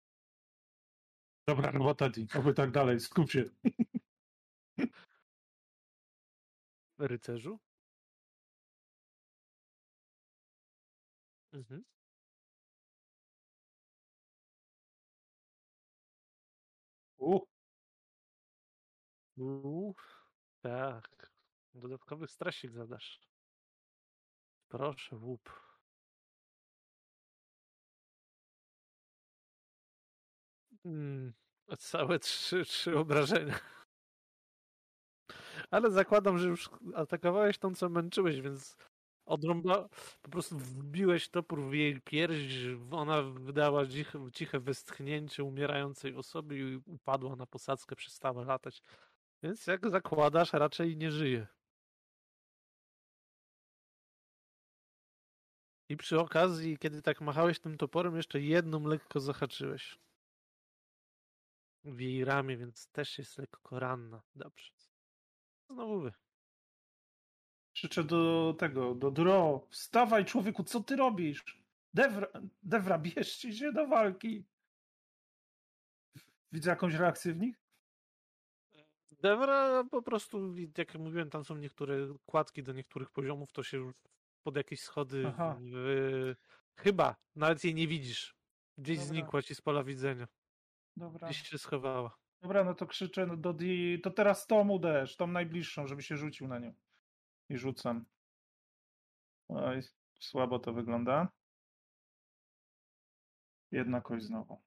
Speaker 2: Dobra robota, Di. Oby tak dalej. Skup się.
Speaker 1: Rycerzu? Mhm.
Speaker 2: U,
Speaker 1: Uuu, tak. Dodatkowy stresik zadasz. Proszę, łup. Mm, całe trzy, trzy obrażenia. Ale zakładam, że już atakowałeś tą, co męczyłeś, więc odrąba... po prostu wbiłeś topór w jej pierś, ona wydała ciche, ciche westchnięcie umierającej osoby i upadła na posadzkę, przestała latać. Więc jak zakładasz, raczej nie żyje. I przy okazji, kiedy tak machałeś tym toporem, jeszcze jedną lekko zahaczyłeś. W jej ramię, więc też jest lekko ranna. Dobrze. Znowu wy.
Speaker 2: Krzyczę do tego, do Dro. Wstawaj, człowieku, co ty robisz? Devra, Devra bierzcie się do walki. Widzę jakąś reakcję w nich?
Speaker 1: Devra po prostu, jak mówiłem, tam są niektóre kładki do niektórych poziomów, to się pod jakieś schody w... chyba, nawet jej nie widzisz. Gdzieś
Speaker 2: Dobra.
Speaker 1: znikła ci z pola widzenia.
Speaker 2: Dobra.
Speaker 1: Gdzieś się schowała.
Speaker 2: Dobra, no to krzyczę do Di. To teraz tą uderz, tą najbliższą, żeby się rzucił na nią. I rzucam. Oj, słabo to wygląda. Jedna kość znowu.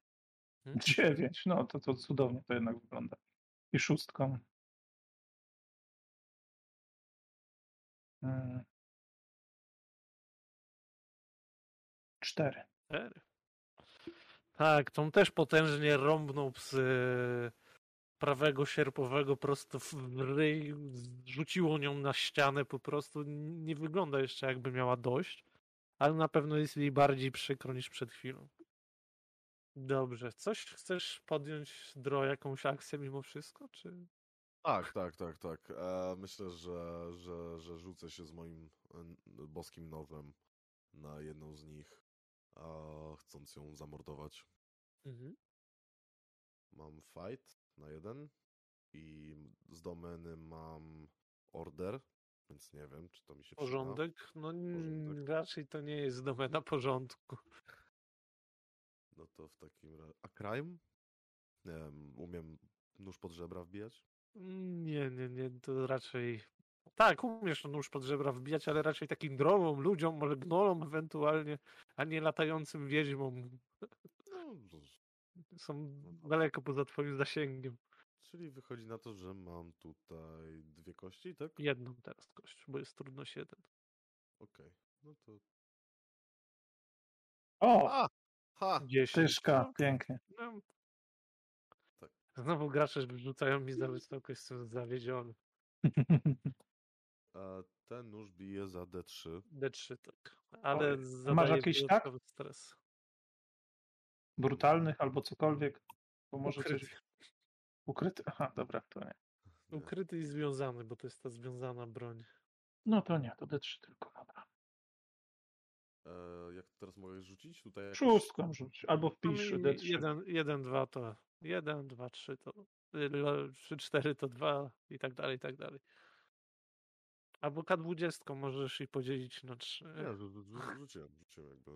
Speaker 1: Hmm?
Speaker 2: Dziewięć. No to, to cudownie to jednak wygląda. I szóstką. Mm. Cztery.
Speaker 1: Cztery. Tak, tą też potężnie rąbnął z e, prawego sierpowego prosto w ryj, rzuciło nią na ścianę po prostu. Nie wygląda jeszcze jakby miała dość, ale na pewno jest jej bardziej przykro niż przed chwilą. Dobrze, coś chcesz podjąć, Dro, jakąś akcję mimo wszystko, czy...
Speaker 3: Tak, tak, tak, tak. E, myślę, że, że, że rzucę się z moim boskim nożem na jedną z nich, chcąc ją zamordować.
Speaker 1: Mhm.
Speaker 3: Mam fight na jeden i z domeny mam order, więc nie wiem, czy to mi się przyda.
Speaker 1: Porządek? No n-
Speaker 3: Porządek.
Speaker 1: raczej to nie jest domena porządku.
Speaker 3: No to w takim razie... A crime? Nie wiem, umiem nóż pod żebra wbijać?
Speaker 1: Nie, nie, nie, to raczej. Tak, umiesz nóż pod żebra wbijać, ale raczej takim drogą, ludziom, może gnolom ewentualnie, a nie latającym wiedźmom.
Speaker 3: No,
Speaker 1: Są daleko poza twoim zasięgiem.
Speaker 3: Czyli wychodzi na to, że mam tutaj dwie kości, tak?
Speaker 1: Jedną teraz kość, bo jest trudność jeden.
Speaker 3: Okej. No to.
Speaker 2: O,
Speaker 3: A! Ha!
Speaker 1: 10.
Speaker 2: tyszka,
Speaker 1: No,
Speaker 2: pięknie.
Speaker 1: no.
Speaker 3: Tak.
Speaker 1: Znowu gracze wrzucają mi za wysoko, jestem zawiedziony.
Speaker 3: A ten nóż bije za D3.
Speaker 1: D3 tak. Ale
Speaker 2: Masz jakiś tak?
Speaker 1: stres.
Speaker 2: Brutalnych albo cokolwiek. Bo może
Speaker 1: Ukryty.
Speaker 2: coś ukryty. Aha, dobra, to nie.
Speaker 3: Nie.
Speaker 1: Ukryty i związany, bo to jest ta związana broń.
Speaker 2: No to nie, to D3 tylko, dobra.
Speaker 3: E, jak teraz mogę rzucić? Tutaj jakoś-
Speaker 2: Szóstką rzuć, albo wpisz
Speaker 1: Mamy
Speaker 2: D3.
Speaker 1: 1, 1, 2 to 1, 2, 3 to 3, 4 to 2 i tak dalej, i tak dalej. Albo K20 możesz i podzielić na 3.
Speaker 3: Nie, rzu- rzu- rzuciłem, rzuciłem jakby.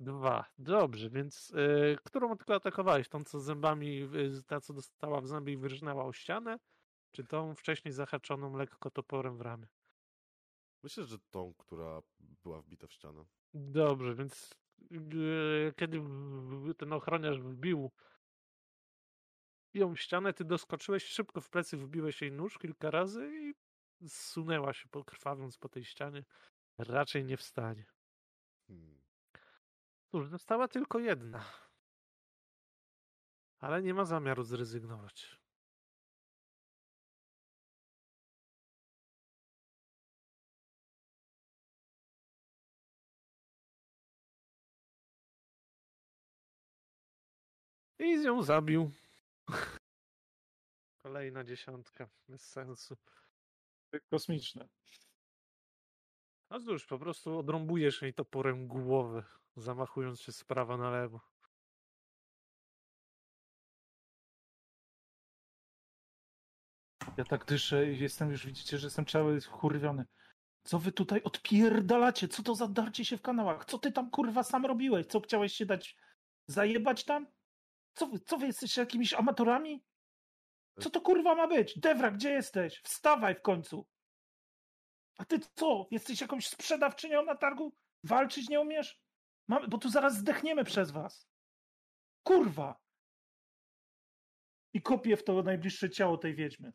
Speaker 1: Dwa. Dobrze, więc y, którą tylko atakowałeś? Tą, co zębami, y, ta, co dostała w zęby i wyrżnęła o ścianę? Czy tą wcześniej zahaczoną lekko toporem w ramię?
Speaker 3: Myślę, że tą, która była wbita w ścianę.
Speaker 1: Dobrze, więc y, kiedy ten ochroniarz wbił ją w ścianę, ty doskoczyłeś szybko w plecy, wbiłeś jej nóż kilka razy i zsunęła się pokrwawiąc po tej ścianie. Raczej nie wstanie.
Speaker 3: Hmm.
Speaker 1: Cóż, została tylko jedna. Ale nie ma zamiaru zrezygnować. I z ją zabił. Kolejna dziesiątka. Bez sensu.
Speaker 2: Kosmiczne.
Speaker 1: A cóż, po prostu odrąbujesz jej toporem głowę, zamachując się z prawa na lewo.
Speaker 2: Ja tak dyszę i jestem już, widzicie, że jestem cały wkurwiony. Co wy tutaj odpierdalacie? Co to za darcie się w kanałach? Co ty tam kurwa sam robiłeś? Co chciałeś się dać zajebać tam? Co wy, co wy jesteście jakimiś amatorami? Co to kurwa ma być? Dewra, gdzie jesteś? Wstawaj w końcu. A ty co? Jesteś jakąś sprzedawczynią na targu? Walczyć nie umiesz? Mamy, bo tu zaraz zdechniemy przez was. Kurwa. I kopię w to najbliższe ciało tej wiedźmy.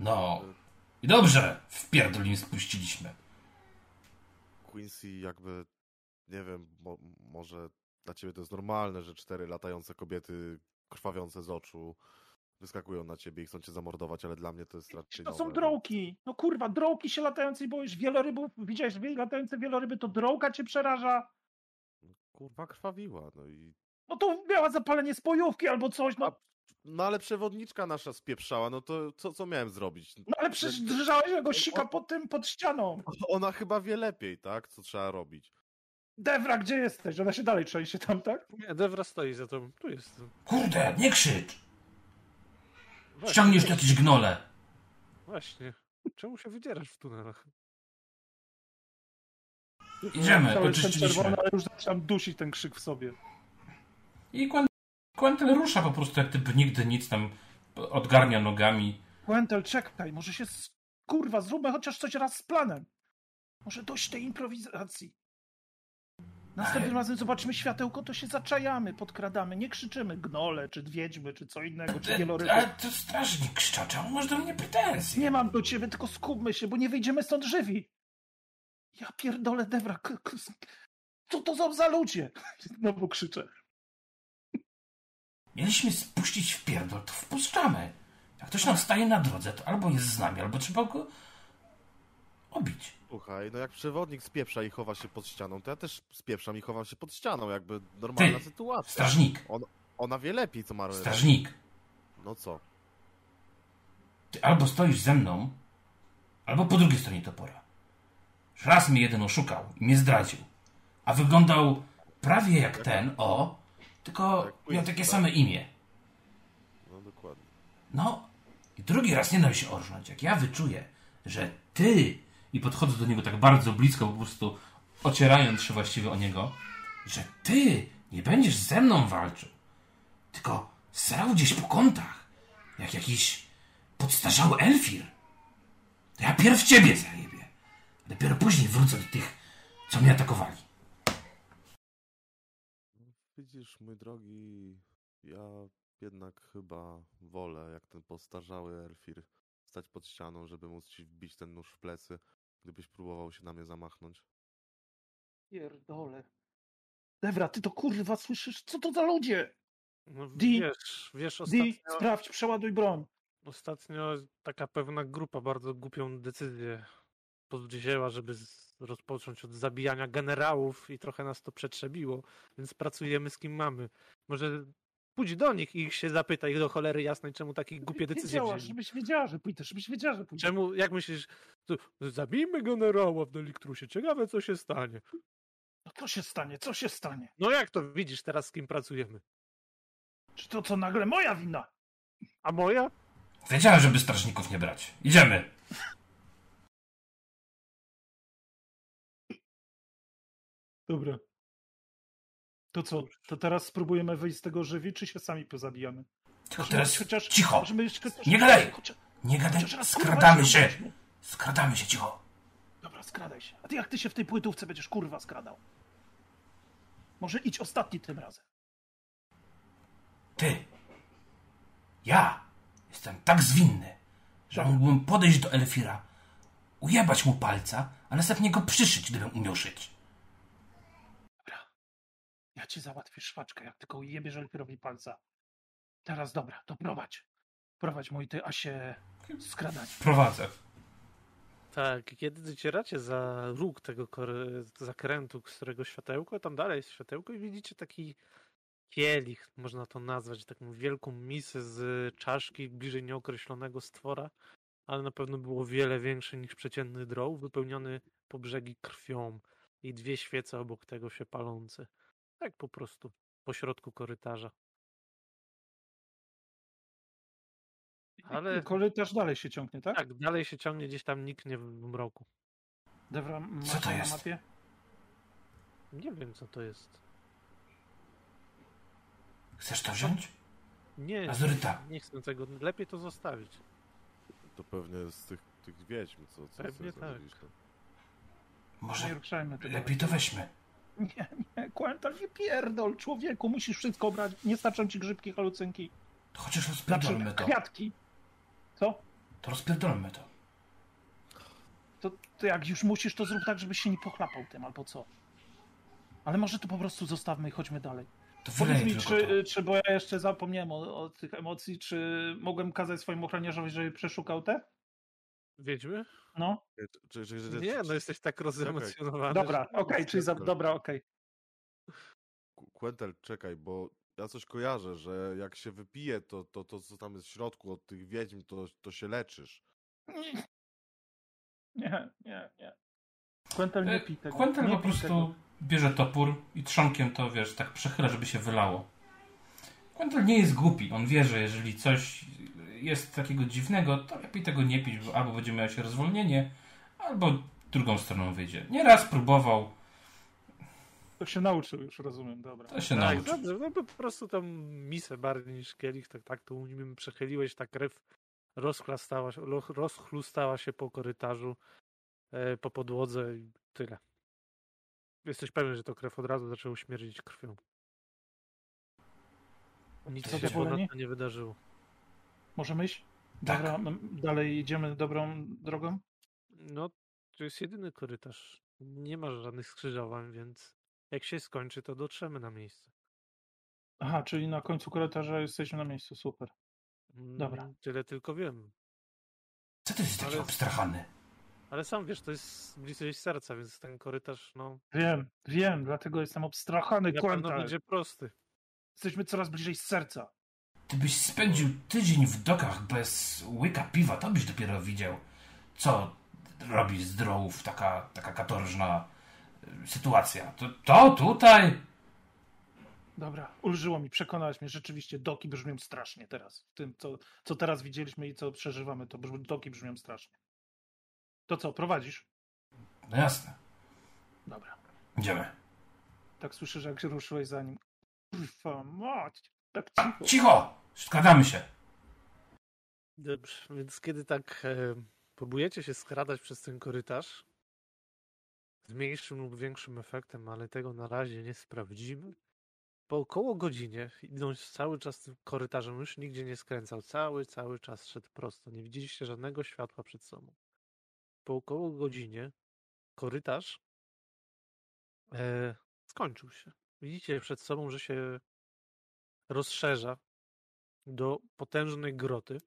Speaker 5: No. I dobrze, w pierdol im spuściliśmy.
Speaker 3: Quincy jakby, nie wiem, mo, może dla ciebie to jest normalne, że cztery latające kobiety krwawiące z oczu wyskakują na ciebie i chcą cię zamordować, ale dla mnie to jest raczej
Speaker 2: To są drołki. No kurwa, drołki się latające i boisz wielorybów. Widziałeś latające wieloryby, to drołka cię przeraża.
Speaker 3: Kurwa krwawiła, no i...
Speaker 2: No to miała zapalenie spojówki albo coś. No,
Speaker 3: A- No ale przewodniczka nasza spieprzała, no to co, co miałem zrobić?
Speaker 2: no ale przecież drżałeś jak sika pod tym, pod ścianą.
Speaker 3: Ona chyba wie lepiej, tak? Co trzeba robić.
Speaker 2: Dewra, gdzie jesteś? Ona się dalej trzęsie tam, tak?
Speaker 1: Nie, Devra stoi za tobą. Tu jest.
Speaker 5: Kurde, nie krzycz!
Speaker 1: Właśnie,
Speaker 5: Ściągniesz tu jakieś gnole.
Speaker 1: Właśnie. Czemu się wydzierasz w tunelach?
Speaker 5: Idziemy, poczyściliśmy.
Speaker 2: czerwony, ale już zaczynam dusić ten krzyk w sobie.
Speaker 5: I Quen- Quentin rusza po prostu jak gdyby nigdy nic tam odgarnia nogami.
Speaker 2: Quentel, czekaj, może się... Kurwa, zróbmy chociaż coś raz z planem. Może dość tej improwizacji. Następnym razem zobaczymy światełko, to się zaczajamy, podkradamy. Nie krzyczymy gnole, czy wiedźmy, czy co innego, czy wieloryby.
Speaker 5: Ale to strażnik krzyczał, masz do mnie pretensje.
Speaker 2: Nie mam do ciebie, tylko skupmy się, bo nie wyjdziemy stąd żywi. Ja pierdolę Dewra. Co to są za ludzie? Znowu krzyczę.
Speaker 5: Mieliśmy spuścić w pierdol, to wpuszczamy. Jak ktoś nam staje na drodze, to albo jest z nami, albo trzeba go obić.
Speaker 3: Słuchaj, no jak przewodnik spieprza i chowa się pod ścianą, to ja też spieprzam i chowam się pod ścianą, jakby normalna
Speaker 5: Ty,
Speaker 3: sytuacja.
Speaker 5: Strażnik,
Speaker 3: Ona wie lepiej, co ma robić.
Speaker 5: strażnik,
Speaker 3: No co?
Speaker 5: ty albo stoisz ze mną, albo po drugiej stronie topora. Raz mnie jeden oszukał i mnie zdradził. A wyglądał prawie jak ten, o, tylko miał takie
Speaker 3: tak?
Speaker 5: same imię.
Speaker 3: No dokładnie.
Speaker 5: No, i drugi raz nie dam się orżnąć. Jak ja wyczuję, że ty, i podchodzę do niego tak bardzo blisko, po prostu ocierając się właściwie o niego, że ty nie będziesz ze mną walczył, tylko srał gdzieś po kątach, jak jakiś podstarzały elfir, to ja pierw ciebie zajebię. a Dopiero później wrócę do tych, co mnie atakowali.
Speaker 3: Widzisz, mój drogi, ja jednak chyba wolę, jak ten postarzały Elfir, stać pod ścianą, żeby móc ci wbić ten nóż w plecy, gdybyś próbował się na mnie zamachnąć.
Speaker 2: Pierdole. Dewra, ty to kurwa słyszysz? Co to za ludzie?
Speaker 1: No,
Speaker 2: Di-
Speaker 1: wiesz, wiesz,
Speaker 2: Di,
Speaker 1: ostatnio,
Speaker 2: sprawdź, przeładuj broń.
Speaker 1: ostatnio taka pewna grupa bardzo głupią decyzję podjęła, żeby z, rozpocząć od zabijania generałów i trochę nas to przetrzebiło, więc pracujemy z kim mamy. Może pójdź do nich i ich się zapytaj do cholery jasnej, czemu takie głupie decyzje
Speaker 2: Wiedziała,
Speaker 1: wzięli.
Speaker 2: żebyś wiedziała, że pójdziesz, żebyś wiedziała, że pójdziesz.
Speaker 1: Czemu, jak myślisz, to zabijmy generała w Deliktrusie, ciekawe co się stanie.
Speaker 2: No co się stanie? Co się stanie?
Speaker 1: No jak to widzisz teraz z kim pracujemy?
Speaker 2: Czy to co nagle moja wina?
Speaker 1: A moja?
Speaker 5: Wiedziałem, żeby strażników nie brać. Idziemy.
Speaker 2: Dobra. To co? To teraz spróbujemy wyjść z tego żywi, czy się sami pozabijamy?
Speaker 5: Tylko teraz
Speaker 2: chociaż,
Speaker 5: cicho.
Speaker 2: Chociaż,
Speaker 5: Nie gadaj!
Speaker 2: Chociaż,
Speaker 5: Nie gadaj.
Speaker 2: raz
Speaker 5: Skradamy się. Skradamy się, cicho.
Speaker 2: Dobra, skradaj się. A ty jak ty się w tej płytówce będziesz kurwa skradał? Może idź ostatni tym razem.
Speaker 5: Ty. Ja jestem tak zwinny, że mógłbym podejść do Elfira, ujebać mu palca, a następnie go przyszyć, gdybym umiał szyć.
Speaker 2: Ja ci załatwię szwaczkę, jak tylko jebiesz Elfirowi palca. Teraz dobra, to prowadź. Prowadź mój ty, a się skradać.
Speaker 5: Prowadzę.
Speaker 1: Tak, kiedy docieracie za róg tego zakrętu, z którego światełko, tam dalej jest światełko i widzicie taki kielich, można to nazwać, taką wielką misę z czaszki bliżej nieokreślonego stwora, ale na pewno było wiele większy niż przeciętny droł, wypełniony po brzegi krwią i dwie świece obok tego się palące. Tak po prostu, po środku korytarza. Ale-
Speaker 2: Korytarz dalej się ciągnie, tak?
Speaker 1: Tak, dalej się ciągnie, gdzieś tam niknie w mroku.
Speaker 2: Masz
Speaker 5: Co to jest?
Speaker 2: mapie?
Speaker 1: Nie wiem, co to jest.
Speaker 5: Chcesz to wziąć?
Speaker 1: Nie,
Speaker 5: Azuryta.
Speaker 1: nie chcę tego. Lepiej to zostawić.
Speaker 3: To pewnie z tych, tych wiedźm, co, co
Speaker 1: Pewnie tak.
Speaker 3: zrobiliśmy.
Speaker 2: Nie
Speaker 5: Może
Speaker 2: ruszajmy tego.
Speaker 5: lepiej to weźmy.
Speaker 2: Nie, nie, Quental, nie pierdol, człowieku, musisz wszystko brać. Nie starczą ci grzybki, halucynki.
Speaker 5: To chociaż
Speaker 2: Znaczy,
Speaker 5: rozpierdolmy to.
Speaker 2: kwiatki. Co?
Speaker 5: To rozpierdolmy to.
Speaker 2: To, to jak już musisz, to zrób tak, żebyś się nie pochlapał tym, albo co. Ale może to po prostu zostawmy i chodźmy dalej.
Speaker 5: To
Speaker 2: Powiedz mi, czy,
Speaker 5: to.
Speaker 2: czy, bo ja jeszcze zapomniałem o, o tych emocji, czy mogłem kazać swojemu ochroniarzowi, żeby przeszukał te?
Speaker 1: Wiedźmy?
Speaker 2: No,
Speaker 3: Czy, czy, czy, czy,
Speaker 1: Nie, no jesteś tak rozemocjonowany.
Speaker 2: dobra,
Speaker 1: że-
Speaker 2: okej, czyli za, dobra, okej.
Speaker 3: Qu- Quentel, czekaj, bo ja coś kojarzę, że jak się wypije, to, to, to co tam jest w środku od tych wiedźm, to, to się leczysz.
Speaker 2: Nie, nie, nie. Quentel nie
Speaker 5: E,
Speaker 2: pij tego.
Speaker 5: Quentin
Speaker 2: nie
Speaker 5: po prostu
Speaker 2: tego.
Speaker 5: bierze topór i trzonkiem to, wiesz, tak przechyla, żeby się wylało. Quentin nie jest głupi. On wie, że jeżeli coś jest takiego dziwnego, to lepiej tego nie pić, bo albo będzie miało się rozwolnienie, albo drugą stroną wyjdzie. Nieraz próbował,
Speaker 2: To się nauczył już, rozumiem, dobra.
Speaker 5: to się
Speaker 1: Tak,
Speaker 5: nauczy.
Speaker 1: dobrze, no po prostu tą misę bardziej niż kielich, tak, tak tu nim przechyliłeś, ta krew rozchlastała rozchlustała się po korytarzu, e, po podłodze i tyle. Jesteś pewien, że to krew od razu zaczęło śmierdzić krwią. Nic się nie wydarzyło.
Speaker 2: Możemy iść?
Speaker 5: Tak.
Speaker 2: Dobra, m- dalej idziemy dobrą drogą?
Speaker 1: No, to jest jedyny korytarz. Nie ma żadnych skrzyżowań, więc jak się skończy, to dotrzemy na miejsce.
Speaker 2: Aha, czyli na końcu korytarza jesteśmy na miejscu, super. Dobra.
Speaker 1: Mm, Tyle tylko wiem.
Speaker 5: Co ty jesteś taki
Speaker 1: Ale-
Speaker 5: obstrachany?
Speaker 1: Ale sam wiesz, to jest bliskość serca, więc ten korytarz, no,
Speaker 2: Wiem, wiem, dlatego jestem obstrachany,
Speaker 1: na pewno będzie prosty.
Speaker 2: Jesteśmy coraz bliżej serca.
Speaker 5: Ty byś spędził tydzień w dokach bez łyka piwa, to byś dopiero widział, co robi z drołów taka, taka katorżna y, sytuacja. To, to tutaj...
Speaker 2: Dobra, ulżyło mi, przekonałeś mnie, rzeczywiście doki brzmią strasznie teraz. W tym, co, co teraz widzieliśmy i co przeżywamy, to brzmi, doki brzmią strasznie. To co, prowadzisz?
Speaker 5: No jasne.
Speaker 2: Dobra.
Speaker 5: Idziemy.
Speaker 2: Tak słyszę, że jak się ruszyłeś za nim. Kurwa mać, tak cicho.
Speaker 5: Cicho! Skradamy się.
Speaker 1: Dobrze, więc kiedy tak e, próbujecie się skradać przez ten korytarz, z mniejszym lub większym efektem, ale tego na razie nie sprawdzimy, po około godzinie, idąc cały czas tym korytarzem, już nigdzie nie skręcał, cały, cały czas szedł prosto, nie widzieliście żadnego światła przed sobą. Po około godzinie korytarz e, skończył się. Widzicie przed sobą, że się rozszerza do potężnej groty.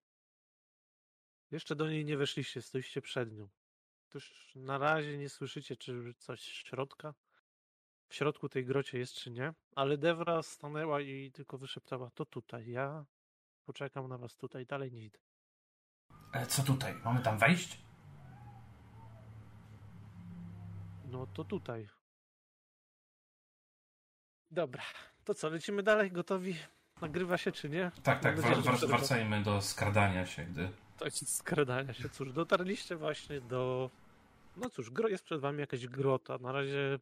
Speaker 1: Jeszcze do niej nie weszliście, stoiście przed nią. Też na razie nie słyszycie, czy coś z środka, w środku tej grocie jest, czy nie, ale Devra stanęła i tylko wyszeptała, to tutaj, ja poczekam na was tutaj, dalej nie idę.
Speaker 5: Ale co tutaj? Mamy tam wejść?
Speaker 1: No to tutaj. Dobra, to co, lecimy dalej, gotowi? Nagrywa się, czy nie?
Speaker 5: Tak, tak,
Speaker 1: Mam nadzieję,
Speaker 5: wracajmy do skradania się, gdy...
Speaker 1: To jest skradania się. Cóż, dotarliście właśnie do. No cóż, gro jest przed wami jakaś grota. Na razie.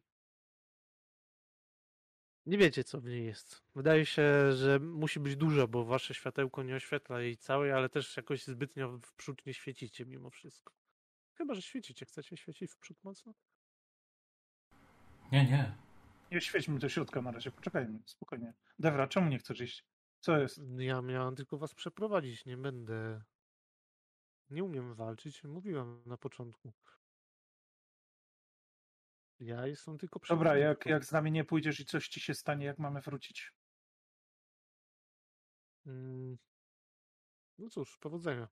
Speaker 1: Nie wiecie, co w niej jest. Wydaje się, że musi być duża, bo wasze światełko nie oświetla jej całej, ale też jakoś zbytnio w przód nie świecicie mimo wszystko. Chyba, że świecicie. Chcecie świecić w przód mocno?
Speaker 5: Nie, nie.
Speaker 2: Nie świećmy do środka na razie, poczekajmy, spokojnie. Devra, czemu nie chcesz iść? Co jest?
Speaker 1: Ja miałem tylko was przeprowadzić, nie będę. Nie umiem walczyć, mówiłem na początku. Ja jestem tylko
Speaker 2: Dobra, jak, jak z nami nie pójdziesz i coś ci się stanie, jak mamy wrócić?
Speaker 1: Mm. No cóż, powodzenia.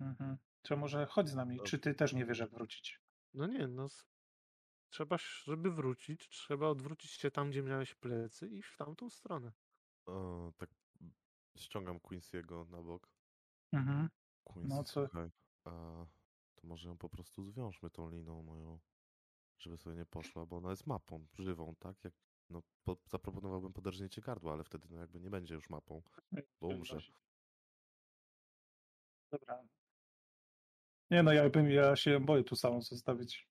Speaker 2: Mhm. To może chodź z nami. Czy ty też nie wiesz, jak wrócić?
Speaker 1: No nie, no. Trzeba, żeby wrócić, trzeba odwrócić się tam, gdzie miałeś plecy i w tamtą stronę.
Speaker 3: O, tak ściągam Quincy'ego na bok.
Speaker 2: Mhm.
Speaker 3: Quincy,
Speaker 2: No co?
Speaker 3: słuchaj, a to może ją po prostu zwiążmy tą liną moją, żeby sobie nie poszła, bo ona jest mapą żywą, tak? Jak, no, po, zaproponowałbym poderżnięcie gardła, ale wtedy no jakby nie będzie już mapą, bo umrze.
Speaker 2: Dobra. Nie no, ja, bym, ja się boję tu samą zostawić.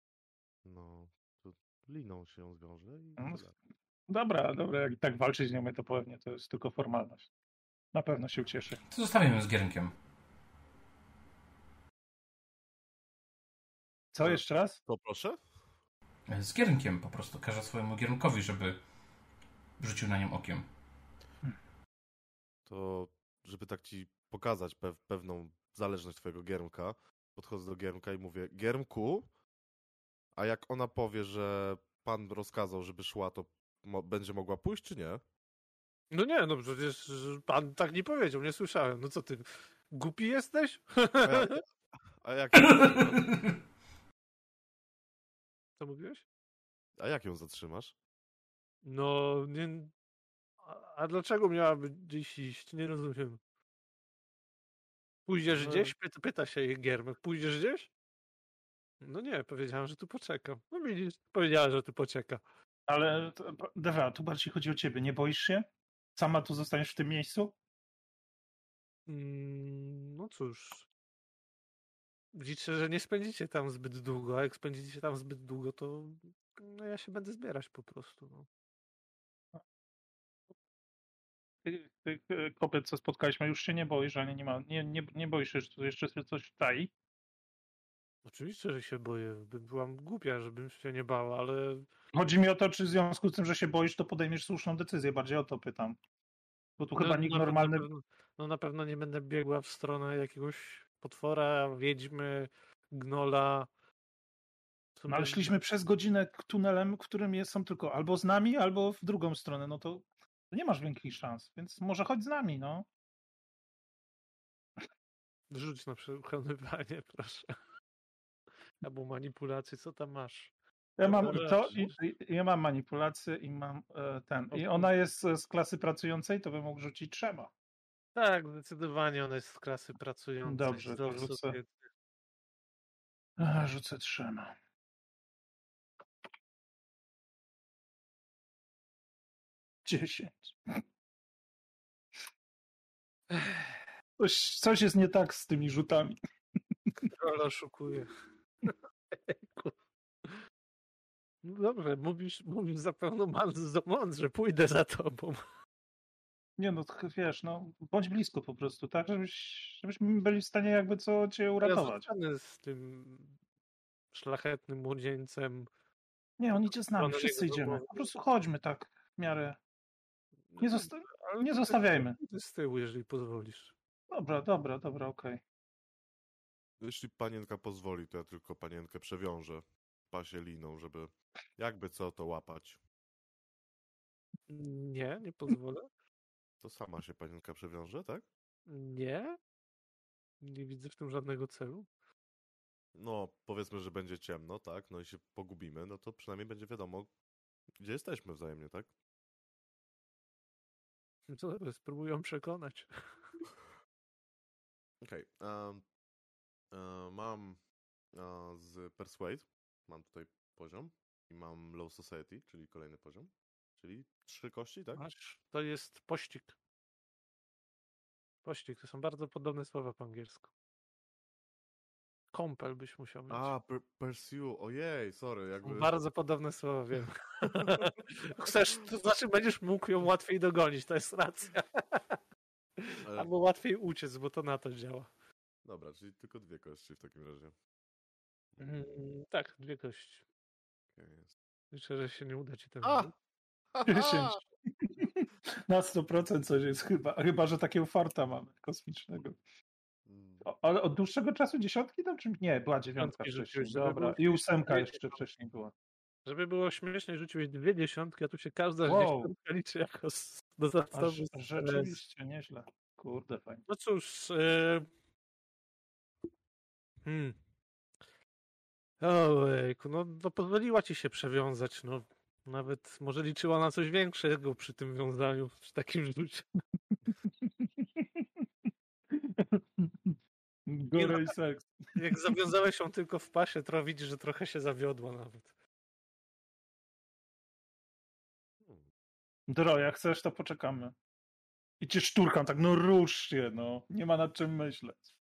Speaker 3: No, to liną się ją zwiąże i
Speaker 2: No,
Speaker 3: tyle.
Speaker 2: Dobra, dobra, jak i tak walczyć nie umie, to pewnie to jest tylko formalność. Na pewno się ucieszy.
Speaker 5: To zostawimy z Giermkiem.
Speaker 2: Co jeszcze raz?
Speaker 3: To proszę?
Speaker 5: Z Giermkiem po prostu. Każę swojemu Giermkowi, żeby rzucił na nią okiem.
Speaker 3: To, żeby tak ci pokazać pew, pewną zależność twojego giermka, podchodzę do giermka i mówię, giermku, a jak ona powie, że pan rozkazał, żeby szła, to mo- będzie mogła pójść, czy nie?
Speaker 1: No nie, no przecież pan tak nie powiedział, nie słyszałem. No co ty, głupi jesteś?
Speaker 3: A, ja, a, jak,
Speaker 1: Co mówiłeś?
Speaker 3: a jak ją zatrzymasz?
Speaker 1: No, nie... A, a dlaczego miałaby gdzieś iść? Nie rozumiem. Pójdziesz
Speaker 3: No.
Speaker 1: gdzieś? Pyta, pyta się jej Giermek. Pójdziesz gdzieś? No nie, powiedziałem, że tu poczekam. No widzisz, powiedziała, że tu poczeka.
Speaker 2: Ale, Dewa, tu bardziej chodzi o ciebie. Nie boisz się? Sama tu zostaniesz w tym miejscu?
Speaker 1: Mm, No cóż. Widzicie, że nie spędzicie tam zbyt długo, a jak spędzicie tam zbyt długo, to no ja się będę zbierać po prostu. No.
Speaker 2: Tych, tych kobiet, co spotkaliśmy, już się nie boisz, ani nie ma. Nie, nie, nie boisz się, że tu jeszcze coś czai?
Speaker 1: Oczywiście, że się boję. By- Byłam głupia, żebym się nie bała, ale
Speaker 2: Chodzi mi o to, czy w związku z tym, że się boisz, to podejmiesz słuszną decyzję. Bardziej o to pytam. Bo tu chyba
Speaker 1: no,
Speaker 2: nikt
Speaker 1: na,
Speaker 2: normalny.
Speaker 1: Na pewno, no na pewno nie będę biegła w stronę jakiegoś potwora, wiedźmy, gnola.
Speaker 2: No, ale szliśmy przez godzinę tunelem, którym jest, są tylko albo z nami, albo w drugą stronę. No to to nie masz większych szans, więc może chodź z nami, no.
Speaker 1: Rzuć na przekonywanie, proszę. Albo manipulację, co tam masz?
Speaker 2: Ja mam to,
Speaker 1: czyli-
Speaker 2: i, ja mam manipulację i mam e, ten. I ona jest z klasy pracującej, to bym mógł rzucić trzema.
Speaker 1: Tak, zdecydowanie ona jest z klasy pracującej.
Speaker 2: Dobrze, to rzucę.
Speaker 1: sobie-
Speaker 2: Ach, Rzucę trzema. Dziesięć. Coś, coś jest nie tak z tymi rzutami.
Speaker 1: Troll oszukuje. No dobrze, mówisz, mówisz zapewne bardzo mądrze, pójdę za tobą.
Speaker 2: Nie no, wiesz, no, bądź blisko po prostu, tak? Żebyś, żebyśmy byli w stanie jakby co cię
Speaker 1: Ja
Speaker 2: uratować.
Speaker 1: zostanę z tym szlachetnym młodzieńcem.
Speaker 2: Nie, on idzie z nami, wszyscy idziemy. Po prostu chodźmy tak w miarę. Nie, zosta- nie zostawiajmy.
Speaker 1: Z tyłu, jeżeli pozwolisz.
Speaker 2: Dobra, dobra, dobra, okej.
Speaker 3: Jeśli panienka pozwoli, to ja tylko panienkę przewiążę pasie liną, żeby jakby co to łapać.
Speaker 1: Nie, nie pozwolę.
Speaker 3: To sama się panienka przewiąże, tak?
Speaker 1: Nie. Nie widzę w tym żadnego celu.
Speaker 3: No, powiedzmy, że będzie ciemno, tak? No i się pogubimy, no to przynajmniej będzie wiadomo, gdzie jesteśmy wzajemnie, tak?
Speaker 1: Co zaraz spróbują przekonać.
Speaker 3: Okej. em, e, mam e, z Persuade, mam tutaj poziom i mam Low Society, czyli kolejny poziom, czyli trzy kości, tak?
Speaker 1: Masz, to jest pościg. Pościg, to są bardzo podobne słowa po angielsku. Kąpel byś musiał mieć.
Speaker 3: A, per, Pursue, ojej, sorry, jakby...
Speaker 1: Bardzo podobne słowa, wiem. Chcesz, to znaczy będziesz mógł ją łatwiej dogonić, to jest racja.
Speaker 3: e,
Speaker 1: Albo łatwiej uciec, bo to na to działa.
Speaker 3: Dobra, czyli tylko dwie kości w takim razie.
Speaker 1: Mm, tak, dwie kości.
Speaker 3: Okej, jest.
Speaker 1: Liczę, że się nie uda ci wynik.
Speaker 2: 10. Na 100% coś jest chyba, chyba że takiego farta mamy kosmicznego.
Speaker 3: Mm,
Speaker 2: O, ale od dłuższego czasu dziesiątki tam czym? Nie, była dziewiątka
Speaker 1: Dziesiątki
Speaker 2: wcześniej. Dobra. I ósemka jeszcze wcześniej była.
Speaker 1: Żeby było śmiesznie, rzuciłeś dwie dziesiątki, a tu się każda
Speaker 2: Wow.
Speaker 1: dziesiątka liczy jako dodatkowy
Speaker 2: rzeczywiście, nieźle. Kurde, fajnie.
Speaker 1: No cóż. E... Hmm. Ojejku, no, no pozwoliła ci się przewiązać, no. Nawet może liczyła na coś większego przy tym wiązaniu, przy takim rzucie.
Speaker 2: Góry i seks.
Speaker 1: Jak zawiązałeś ją tylko w pasie, to widzisz, że trochę się zawiodła nawet.
Speaker 2: Dro, jak chcesz, to poczekamy. I cię szturkam, tak, no rusz się, no. Nie ma nad czym myśleć.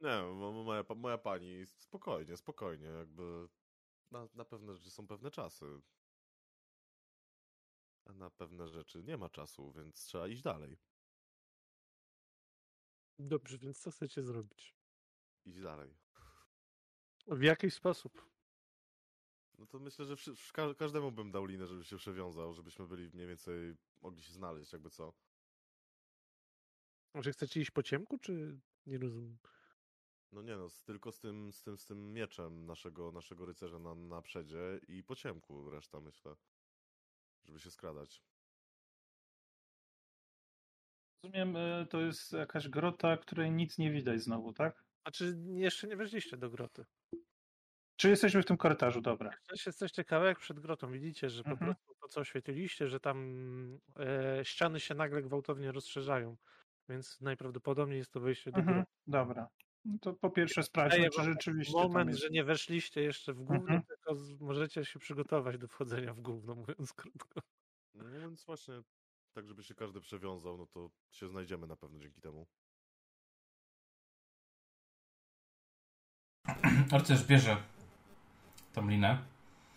Speaker 3: Nie, mo- mo- moja, moja pani, spokojnie, spokojnie, jakby na, na pewne rzeczy są pewne czasy. A na pewne rzeczy nie ma czasu, więc trzeba iść dalej.
Speaker 1: Dobrze, więc co chcecie zrobić?
Speaker 3: Iść dalej.
Speaker 1: W jaki sposób?
Speaker 3: No to myślę, że każdemu bym dał linę, żeby się przewiązał, żebyśmy byli mniej więcej, mogli się znaleźć, jakby co.
Speaker 1: Może chcecie iść po ciemku, czy nie rozumiem?
Speaker 3: No nie no, z, tylko z tym, z tym, z tym mieczem naszego, naszego rycerza na, na przedzie i po ciemku reszta, myślę. Żeby się skradać.
Speaker 2: Rozumiem, e, to jest jakaś grota, której nic nie widać znowu, tak?
Speaker 1: A czy jeszcze nie weszliście do groty?
Speaker 2: Czy jesteśmy w tym korytarzu? Dobra.
Speaker 1: Też jesteście kawałek przed grotą. Widzicie, że po
Speaker 2: Mhm.
Speaker 1: prostu to, co oświetliliście, że tam e, ściany się nagle gwałtownie rozszerzają. Więc najprawdopodobniej jest to wejście do
Speaker 2: Mhm.
Speaker 1: groty.
Speaker 2: Dobra. No to po pierwsze sprawdźmy, czy rzeczywiście
Speaker 1: Moment,
Speaker 2: jest.
Speaker 1: że nie weszliście jeszcze w gówno,
Speaker 2: Mhm.
Speaker 1: tylko możecie się przygotować do wchodzenia w gówno, mówiąc krótko.
Speaker 3: No więc właśnie, tak żeby się każdy przewiązał, no to się znajdziemy na pewno dzięki temu.
Speaker 5: Arcyż bierze tą linę,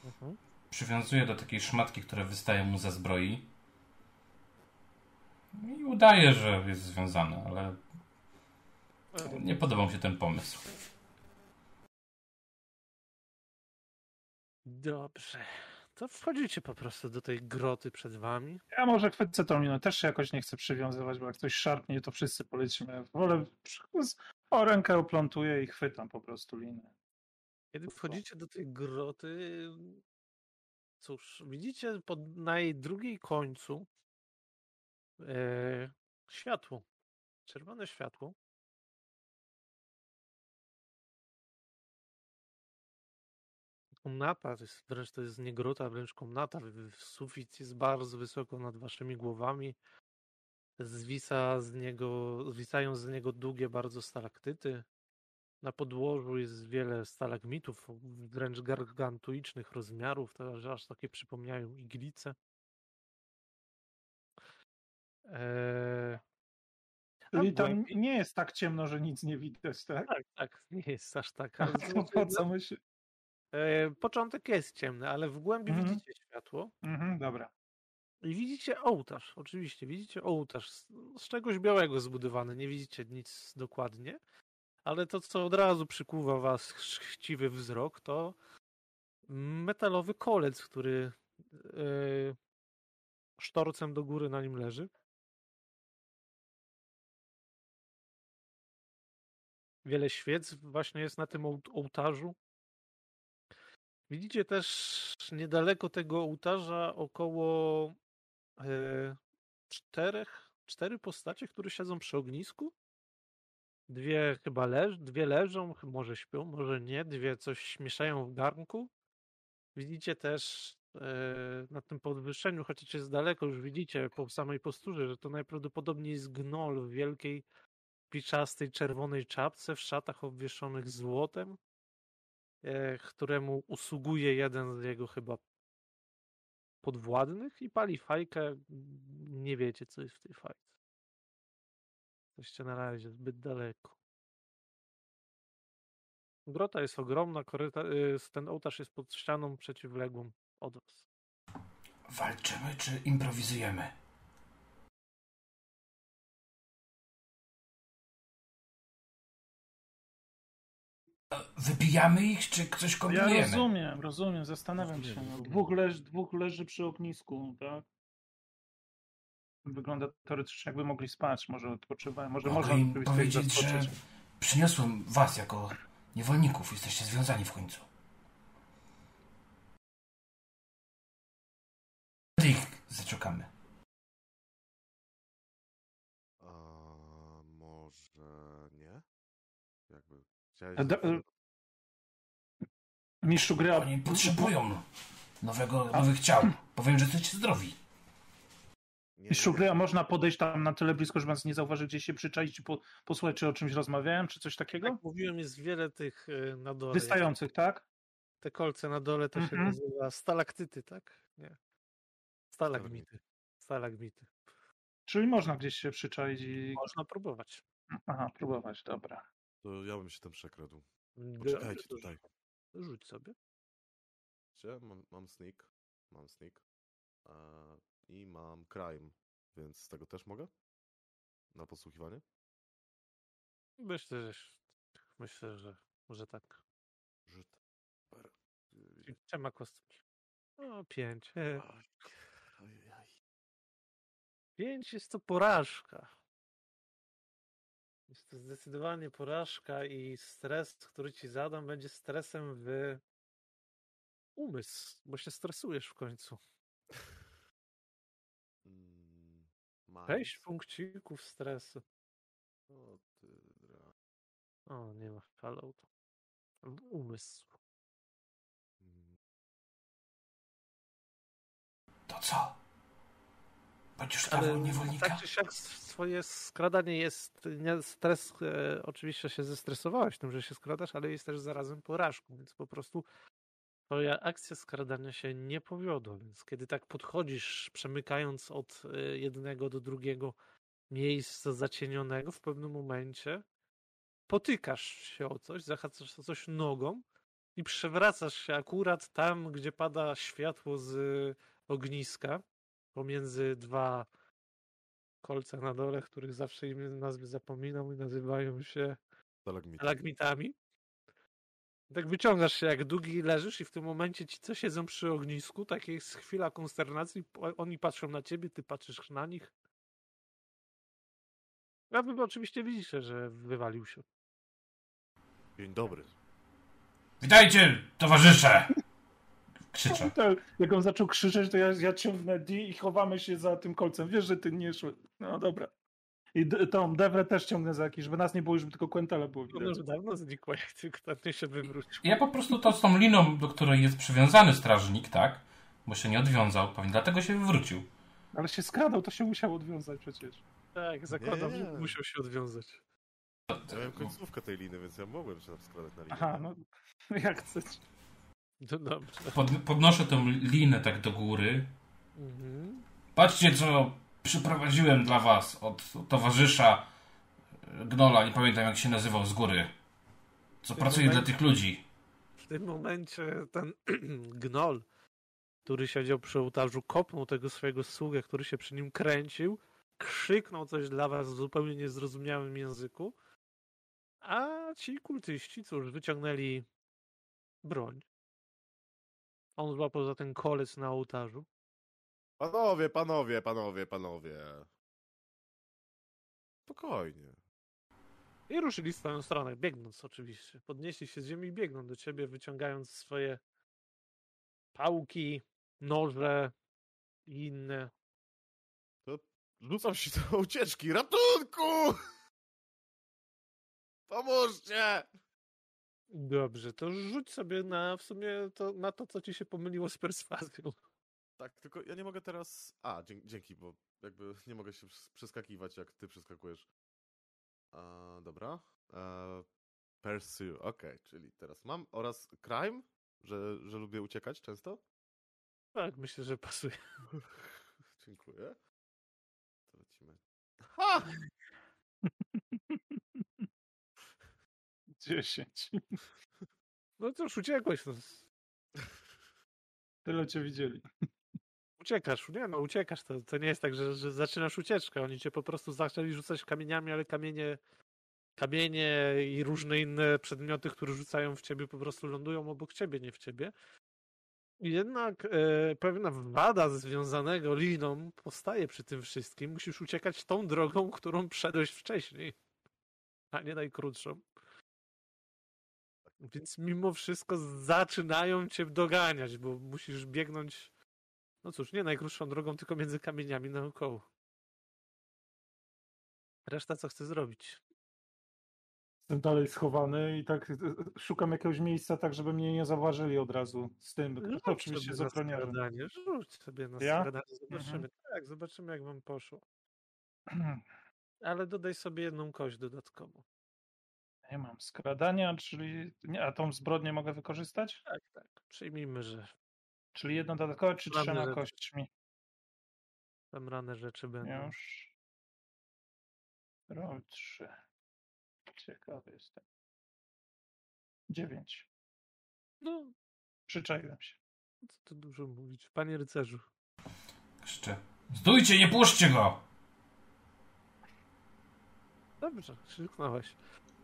Speaker 1: Mhm.
Speaker 5: przywiązuje do takiej szmatki, która wystaje mu ze zbroi i udaje, że jest związany, ale nie podobał mi się ten pomysł.
Speaker 1: Dobrze. To wchodzicie po prostu do tej groty przed wami.
Speaker 2: Ja może chwycę tą linę. Też się jakoś nie chcę przywiązywać, bo jak ktoś szarpnie, to wszyscy polecimy. Wolę o rękę oplątuję i chwytam po prostu linę.
Speaker 1: Kiedy wchodzicie do tej groty, cóż, widzicie pod, na jej drugiej końcu e, światło. Czerwone światło. Komnata, to jest, wręcz to jest nie grota, wręcz komnata. Sufit jest bardzo wysoko nad waszymi głowami. Zwisa z niego, zwisają z niego długie bardzo stalaktyty. Na podłożu jest wiele stalagmitów, wręcz gargantuicznych rozmiarów, to aż- takie przypomniają iglice. Eee,
Speaker 2: Czyli tam nie jest tak ciemno, że nic nie widać, tak?
Speaker 1: tak, tak, nie jest aż tak.
Speaker 2: A to po co my się...
Speaker 1: e, początek jest ciemny, ale w głębi
Speaker 2: Mhm.
Speaker 1: widzicie światło
Speaker 2: Mhm, dobra.
Speaker 1: i widzicie ołtarz. Oczywiście, widzicie ołtarz z, z czegoś białego zbudowany. Nie widzicie nic dokładnie, ale to, co od razu przykuwa was chciwy wzrok, to metalowy kolec, który e, sztorcem do góry na nim leży. Wiele świec właśnie jest na tym ołt- ołtarzu. Widzicie też niedaleko tego ołtarza około e, czterech, cztery postacie, które siedzą przy ognisku. Dwie chyba leż, dwie leżą, może śpią, może nie. Dwie coś mieszają w garnku. Widzicie też e, na tym podwyższeniu, chociaż jest daleko, już widzicie po samej posturze, że to najprawdopodobniej jest gnol w wielkiej, piczastej, czerwonej czapce, w szatach obwieszonych złotem, któremu usługuje jeden z jego chyba podwładnych i pali fajkę. Nie wiecie, co jest w tej fajce. Jesteście na razie zbyt daleko. Grota jest ogromna, y, ten ołtarz jest pod ścianą przeciwległą od was.
Speaker 5: Walczymy czy improwizujemy? Wybijamy ich, czy coś
Speaker 2: Ja
Speaker 5: kombinujemy?
Speaker 2: rozumiem, rozumiem, zastanawiam
Speaker 3: Rozumiem,
Speaker 2: się. No,
Speaker 3: rozumiem.
Speaker 2: dwóch, leż, dwóch leży przy ognisku, tak? Wygląda teoretycznie jakby mogli spać, może odpoczywają, może
Speaker 5: Mogę im
Speaker 2: oczywiście
Speaker 5: powiedzieć, że przyniosłem was jako niewolników. Jesteście związani w końcu. Ich zaczekamy.
Speaker 3: A może nie? Jakby chciałeś...
Speaker 2: E, do- e, Mistrzu gry, a-
Speaker 5: Oni potrzebują nowego,
Speaker 2: A-
Speaker 5: nowych ciał. Powiem, że jesteście zdrowi.
Speaker 3: Nie,
Speaker 2: Mistrzu gry, a można podejść tam na tyle blisko, żeby nas nie zauważył, gdzieś się przyczaić i po, posłuchać, czy o czymś rozmawiałem, czy coś takiego?
Speaker 1: Jak mówiłem, jest wiele tych y, na dole.
Speaker 2: Wystających, tak?
Speaker 1: Te kolce na dole to się
Speaker 2: Mhm.
Speaker 1: nazywa stalaktyty, tak? Nie. Stalagmity. Stalagmity.
Speaker 2: Czyli można gdzieś się przyczaić i...
Speaker 1: Można próbować.
Speaker 2: Aha, próbować, dobra.
Speaker 3: To ja bym się tam przekradł. Poczekajcie
Speaker 1: to
Speaker 3: tutaj.
Speaker 1: Rzuć sobie.
Speaker 3: Gdzie? Mam, mam sneak. Mam sneak. E, I mam crime. Więc z tego też mogę? Na podsłuchiwanie?
Speaker 1: Myślę, że myślę, że że tak.
Speaker 3: Rzut. Per.
Speaker 1: Czyli Trzema kostkami. O, pięć. E,
Speaker 3: Aj, Ajajaj.
Speaker 1: Pięć jest to porażka. Jest to zdecydowanie porażka i stres, który ci zadam, będzie stresem w umysł, bo się stresujesz w końcu.
Speaker 3: Mm,
Speaker 1: Sześć
Speaker 3: Minds.
Speaker 1: punkcików stresu.
Speaker 3: O ty dra...
Speaker 1: O, nie ma falloutu. W umysł.
Speaker 3: Mm,
Speaker 5: To co? Będziesz
Speaker 1: Ale
Speaker 5: niewolnika?
Speaker 1: tak czy siak swoje skradanie jest, stres, e, oczywiście się zestresowałeś tym, że się skradasz, ale jest też zarazem porażką, więc po prostu twoja akcja skradania się nie powiodła, więc kiedy tak podchodzisz, przemykając od e, jednego do drugiego miejsca zacienionego, w pewnym momencie potykasz się o coś, zahaczasz o coś nogą i przewracasz się akurat tam, gdzie pada światło z ogniska, pomiędzy dwa kolce na dole, których zawsze im nazwy zapominam i nazywają się stalagmitami. Tak wyciągasz się jak długi i leżysz i w tym momencie ci, co siedzą przy ognisku, takie jest chwila konsternacji, oni patrzą na ciebie, ty patrzysz na nich. A wy oczywiście widzicie, że wywalił się.
Speaker 3: Dzień dobry.
Speaker 5: Witajcie, towarzysze! Krzyczę.
Speaker 2: To, jak on zaczął krzyczeć, to ja, ja ciągnę D i chowamy się za tym kolcem. Wiesz, że ty nie szły. No dobra. I tą Devrę też ciągnę za jakiś, żeby nas nie było, żeby tylko Quentala było
Speaker 1: Ona
Speaker 2: widać.
Speaker 1: już dawno znikła, jak tylko ten się wywrócił.
Speaker 5: Ja po prostu to z tą liną, do której jest przywiązany strażnik, tak? Bo się nie odwiązał, pewnie dlatego się wywrócił.
Speaker 2: Ale się skradał, to się musiał odwiązać przecież.
Speaker 1: Tak, zakładam, że musiał się odwiązać.
Speaker 3: Ja miałem końcówkę tej liny, więc ja mogłem się tam skradać na linę.
Speaker 2: Aha, no jak chcesz.
Speaker 1: No dobrze.
Speaker 5: Pod, podnoszę tą linę tak do góry.
Speaker 1: Mhm.
Speaker 5: Patrzcie, co przyprowadziłem dla was od towarzysza e, Gnola, nie pamiętam jak się nazywał z góry. Co pracuje dla
Speaker 1: momencie-
Speaker 5: tych ludzi.
Speaker 1: W tym momencie ten gnol, który siedział przy ołtarzu, kopnął tego swojego sługę, który się przy nim kręcił, krzyknął coś dla was w zupełnie niezrozumiałym języku, a ci kultyści, cóż, wyciągnęli broń. On złapał za ten kolec na ołtarzu.
Speaker 3: Panowie, panowie, panowie, panowie. Spokojnie.
Speaker 1: I ruszyli w swoją stronę, biegnąc oczywiście. Podnieśli się z ziemi i biegną do ciebie, wyciągając swoje pałki, noże i inne.
Speaker 3: Rzucam się do ucieczki. Ratunku! Pomóżcie!
Speaker 1: Dobrze, to rzuć sobie na w sumie to, na to, co ci się pomyliło z perswazją.
Speaker 3: Tak, tylko ja nie mogę teraz... A, dzięki, bo jakby nie mogę się przes- przeskakiwać, jak ty przeskakujesz. A, dobra. E, pursue, okej, czyli teraz mam. Oraz crime, że, że lubię uciekać często.
Speaker 1: Tak, myślę, że pasuje.
Speaker 3: Dziękuję. To lecimy. Ha!
Speaker 2: 10.
Speaker 1: No już uciekłeś. No.
Speaker 2: Tyle cię widzieli.
Speaker 1: Uciekasz, nie no, uciekasz. To, to nie jest tak, że, że zaczynasz ucieczkę. Oni cię po prostu zaczęli rzucać kamieniami, ale kamienie, kamienie i różne inne przedmioty, które rzucają w ciebie, po prostu lądują obok ciebie, nie w ciebie. Jednak e, pewna wada związanego liną powstaje przy tym wszystkim. Musisz uciekać tą drogą, którą przedłeś wcześniej, a nie najkrótszą. Więc mimo wszystko zaczynają cię doganiać, bo musisz biegnąć, no cóż, nie najkrótszą drogą, tylko między kamieniami naokoło. Reszta co chce zrobić?
Speaker 2: Jestem dalej schowany i tak e, szukam jakiegoś miejsca, tak żeby mnie nie zauważyli od razu z tym.
Speaker 1: Rzuć
Speaker 2: To oczywiście z ochroniarzem.
Speaker 1: Rzuć sobie na
Speaker 2: Ja?
Speaker 1: skradanie, zobaczymy.
Speaker 2: Mhm.
Speaker 1: Tak, zobaczymy jak wam poszło. Ale dodaj sobie jedną kość dodatkową.
Speaker 2: Nie mam skradania, czyli. Nie, a tą zbrodnię mogę wykorzystać?
Speaker 1: Tak, tak. Przyjmijmy, że
Speaker 2: Czyli jedno dodatkowe, czy
Speaker 1: Mamy
Speaker 2: trzema
Speaker 1: rzeczy.
Speaker 2: kośćmi?
Speaker 1: tam rane rzeczy będą.
Speaker 2: Już. Roll 3. Ciekawy jestem. 9.
Speaker 1: No,
Speaker 2: Przyczaiłem się.
Speaker 1: co tu dużo mówić. Panie rycerzu.
Speaker 5: Jeszcze. Stójcie, nie puszczcie go!
Speaker 1: Dobrze, krzyknąłeś.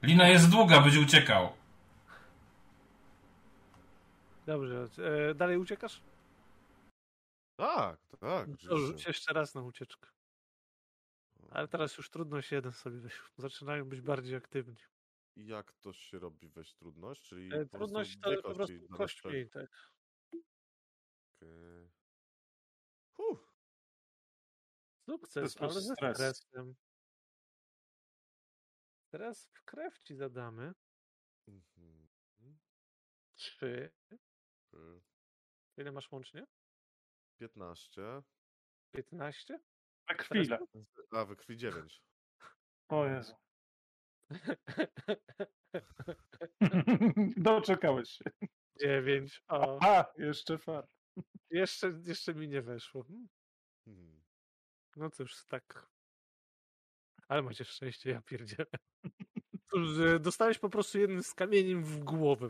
Speaker 5: Lina jest długa, będzie uciekał.
Speaker 1: Dobrze, e, dalej uciekasz?
Speaker 3: Tak, tak.
Speaker 1: To
Speaker 3: oczywiście.
Speaker 1: rzuć jeszcze raz na ucieczkę. Ale teraz już trudność jeden sobie weź. Zaczynają być bardziej aktywni.
Speaker 3: I Jak to się robi weź trudność? Czyli
Speaker 1: E, Trudność to po prostu kość mniej, tak.
Speaker 3: Huh.
Speaker 1: Sukces, ale ze
Speaker 2: stres.
Speaker 1: stresem. Teraz w krew ci zadamy.
Speaker 3: Mhm.
Speaker 1: Trzy. Ile masz łącznie?
Speaker 3: 15.
Speaker 1: 15?
Speaker 2: Na chwilę.
Speaker 3: A, we krwi 9.
Speaker 2: O Jezu. Doczekałeś się.
Speaker 1: 9. O,
Speaker 2: A, jeszcze far.
Speaker 1: jeszcze, jeszcze mi nie weszło. Hmm,
Speaker 3: Hmm.
Speaker 1: No cóż, tak. Ale macie szczęście, ja pierdzielę. Dostałeś po prostu jednym z kamieniem w głowę,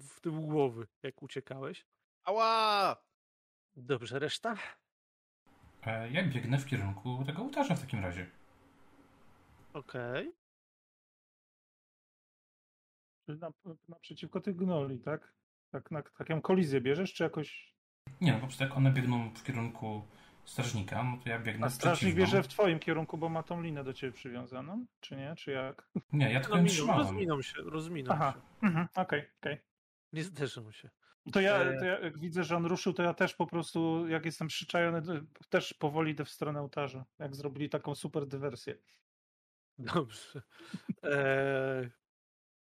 Speaker 1: w tył głowy, jak uciekałeś.
Speaker 3: Ała!
Speaker 1: Dobrze, reszta?
Speaker 5: E, ja biegnę w kierunku tego ołtarza w takim razie.
Speaker 1: Okej.
Speaker 2: Czyli Na, naprzeciwko tych gnoli, tak? Tak, na taką kolizję bierzesz, czy jakoś.
Speaker 5: Nie, no po prostu jak one biegną w kierunku strażnika, no to ja biegnę
Speaker 2: A strażnik
Speaker 5: przeciwną.
Speaker 2: bierze w twoim kierunku, bo ma tą linę do ciebie przywiązaną? Czy nie? Czy jak?
Speaker 5: Nie, ja tylko
Speaker 1: No,
Speaker 5: trzymałem.
Speaker 1: rozminą się, rozminą
Speaker 2: Aha.
Speaker 1: się.
Speaker 2: Mhm, Okej, okej.
Speaker 1: Nie zderzą się.
Speaker 2: To ja,
Speaker 1: E,
Speaker 2: to ja jak widzę, że on ruszył, to ja też po prostu, jak jestem przyczajony, też powoli idę w stronę ołtarza. Jak zrobili taką super dywersję.
Speaker 1: Dobrze. Eee,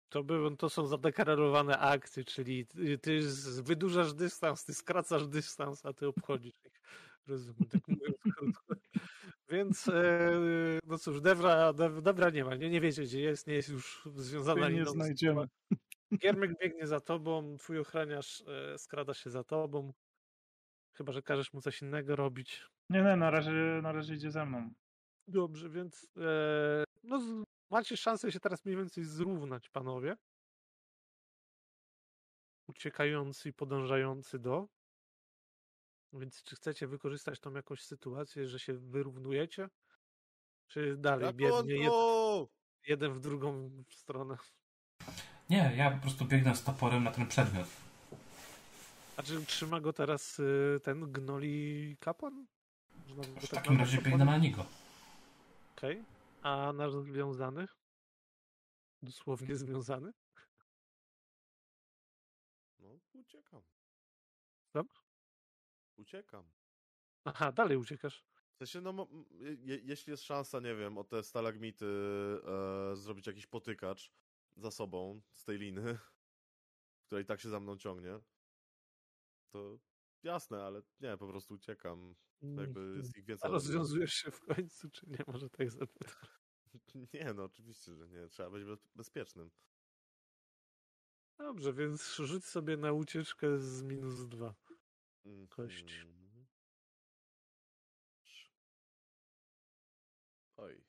Speaker 1: to, były, to są zadeklarowane akcje, czyli ty, ty wydłużasz dystans, ty skracasz dystans, a ty obchodzisz ich. Rozumiem, tak mówiąc krótko. Więc, e, no cóż, Debra, Debra nie ma, nie, nie wiecie gdzie jest, nie jest już związana
Speaker 2: nie znajdziemy.
Speaker 1: Giermek biegnie za tobą, twój ochroniarz e, skrada się za tobą. Chyba, że każesz mu coś innego robić.
Speaker 2: Nie, nie, na razie, na razie idzie ze mną.
Speaker 1: Dobrze, więc e, no, macie szansę się teraz mniej więcej zrównać, panowie. Uciekający i podążający do. Więc czy chcecie wykorzystać tą jakąś sytuację, że się wyrównujecie? Czy dalej biednie jed,
Speaker 3: Ratunku!
Speaker 1: jeden w drugą stronę?
Speaker 5: Nie, ja po prostu biegnę z toporem na ten przedmiot.
Speaker 1: A czy trzyma go teraz y, ten gnoli kapłan? Można by
Speaker 5: W
Speaker 1: tak
Speaker 5: takim razie biegnę na niego.
Speaker 1: Okej. A nasz związany? Dosłownie związany?
Speaker 3: No, uciekam.
Speaker 1: Co?
Speaker 3: Uciekam.
Speaker 1: Aha, dalej uciekasz.
Speaker 3: W sensie, no, je, jeśli jest szansa, nie wiem, o te stalagmity e, zrobić jakiś potykacz za sobą z tej liny, która i tak się za mną ciągnie, to jasne, ale nie, po prostu uciekam. Jakby jest ich
Speaker 1: A
Speaker 3: więcej.
Speaker 1: rozwiązujesz się w końcu, czy nie? Może tak zapytam.
Speaker 3: Nie, no oczywiście, że nie. Trzeba być bez- bezpiecznym.
Speaker 1: Dobrze, więc rzuć sobie na ucieczkę z minus dwa. Kość.
Speaker 3: Mhm. Oj.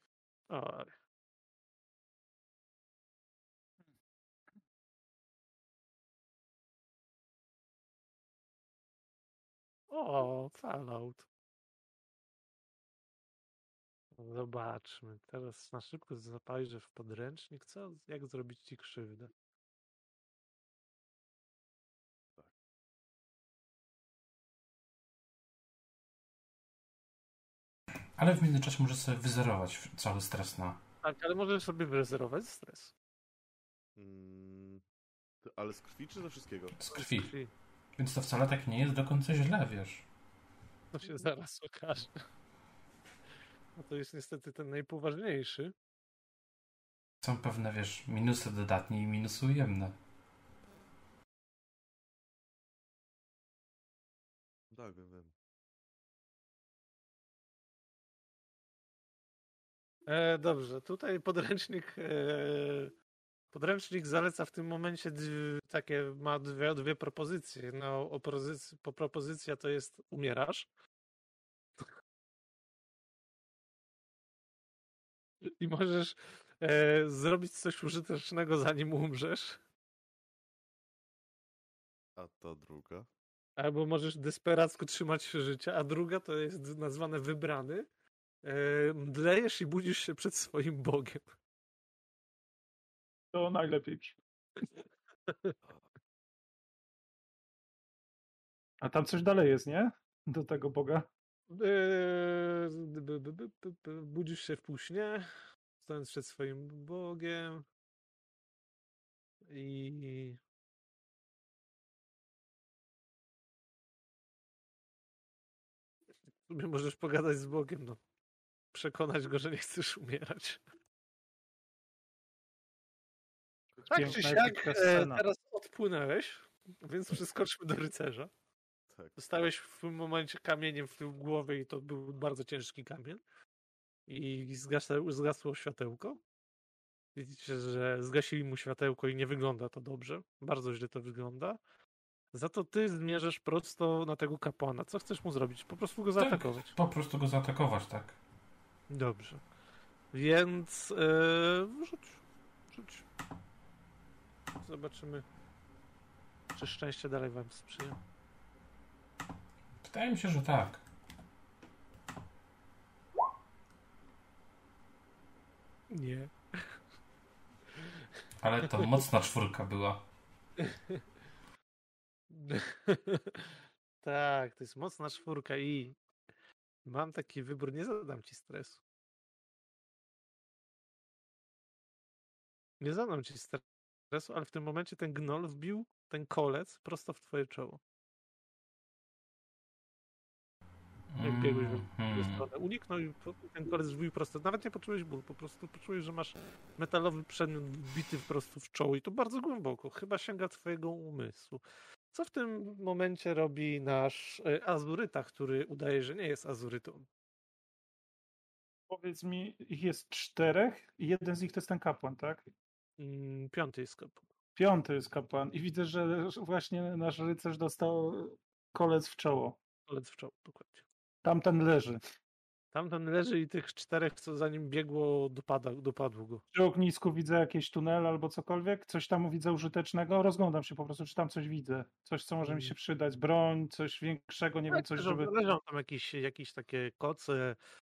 Speaker 1: Oj. O, Fallout. Zobaczmy. Teraz na szybko zapajrzę w podręcznik, co, jak zrobić ci krzywdę.
Speaker 5: Ale w międzyczasie muszę sobie wyzerować cały stres na...
Speaker 1: Tak, ale możesz sobie wyrezerować stres.
Speaker 3: Mm, ale z krwi czy ze wszystkiego?
Speaker 5: z krwi.
Speaker 1: Krwi.
Speaker 5: Więc to wcale tak nie jest do końca źle, wiesz.
Speaker 1: To się zaraz okaże. No to jest niestety ten najpoważniejszy.
Speaker 5: Są pewne, wiesz, minusy dodatnie i minusy ujemne.
Speaker 3: Tak, wiem, wiem.
Speaker 1: E, dobrze, tutaj podręcznik e, podręcznik zaleca w tym momencie dwie, takie, ma dwie, dwie propozycje. No, opozyc- po propozycja to jest umierasz. I możesz e, zrobić coś użytecznego zanim umrzesz.
Speaker 3: A ta druga?
Speaker 1: Albo możesz desperacko trzymać się życia, a druga to jest nazwane wybrany. E, mdlejesz i budzisz się przed swoim Bogiem.
Speaker 2: To najlepiej. A tam coś dalej jest, nie? Do tego Boga.
Speaker 1: B- Budzisz się w półśnie, stojąc przed swoim Bogiem i możesz pogadać z Bogiem, no. Przekonać go, że nie chcesz umierać. Tak czy
Speaker 2: Piękna,
Speaker 1: siak,
Speaker 2: epicka
Speaker 1: e, teraz odpłynęłeś, więc przeskoczmy do rycerza.
Speaker 3: Tak.
Speaker 1: Dostałeś w tym momencie kamieniem w tył głowy i to był bardzo ciężki kamień. I zgasło, zgasło światełko. Widzicie, że zgasili mu światełko i nie wygląda to dobrze. Bardzo źle to wygląda. Za to ty zmierzasz prosto na tego kapłana. Co chcesz mu zrobić? Po prostu go
Speaker 5: Tak.
Speaker 1: zaatakować.
Speaker 5: Po prostu go zaatakować, tak.
Speaker 1: Dobrze. Więc yy, rzuć. Rzuć. Zobaczymy, czy szczęście dalej wam sprzyja.
Speaker 5: Wydaje mi się, że tak.
Speaker 1: Nie.
Speaker 5: Ale to mocna czwórka była.
Speaker 1: tak, to jest mocna czwórka i mam taki wybór, nie zadam ci stresu. Nie zadam ci stresu, ale w tym momencie ten gnol wbił ten kolec prosto w twoje czoło. Jak biegłeś w
Speaker 5: Mhm.
Speaker 1: stronę. Uniknął i ten kolec wbił prosto. Nawet nie poczułeś ból, po prostu poczułeś, że masz metalowy przedmiot wbity po prostu w czoło i to bardzo głęboko. Chyba sięga twojego umysłu. Co w tym momencie robi nasz e, Azuryta, który udaje, że nie jest Azurytą?
Speaker 2: Powiedz mi, ich jest czterech i jeden z nich to jest ten kapłan, tak?
Speaker 1: Mm, Piąty jest kapłan.
Speaker 2: Piąty jest kapłan i widzę, że właśnie nasz rycerz dostał kolec w czoło.
Speaker 1: Kolec w czoło, dokładnie.
Speaker 2: Tamten leży.
Speaker 1: Tamten leży i tych czterech, co za nim biegło, dopada, dopadło go.
Speaker 2: Przy ognisku widzę jakiś tunel albo cokolwiek. Coś tam widzę użytecznego. Rozglądam się po prostu, czy tam coś widzę. Coś, co może mi się przydać. Broń, coś większego, nie wiem,
Speaker 1: Tak,
Speaker 2: coś,
Speaker 1: leżą,
Speaker 2: żeby...
Speaker 1: leżą tam jakieś, jakieś takie koce,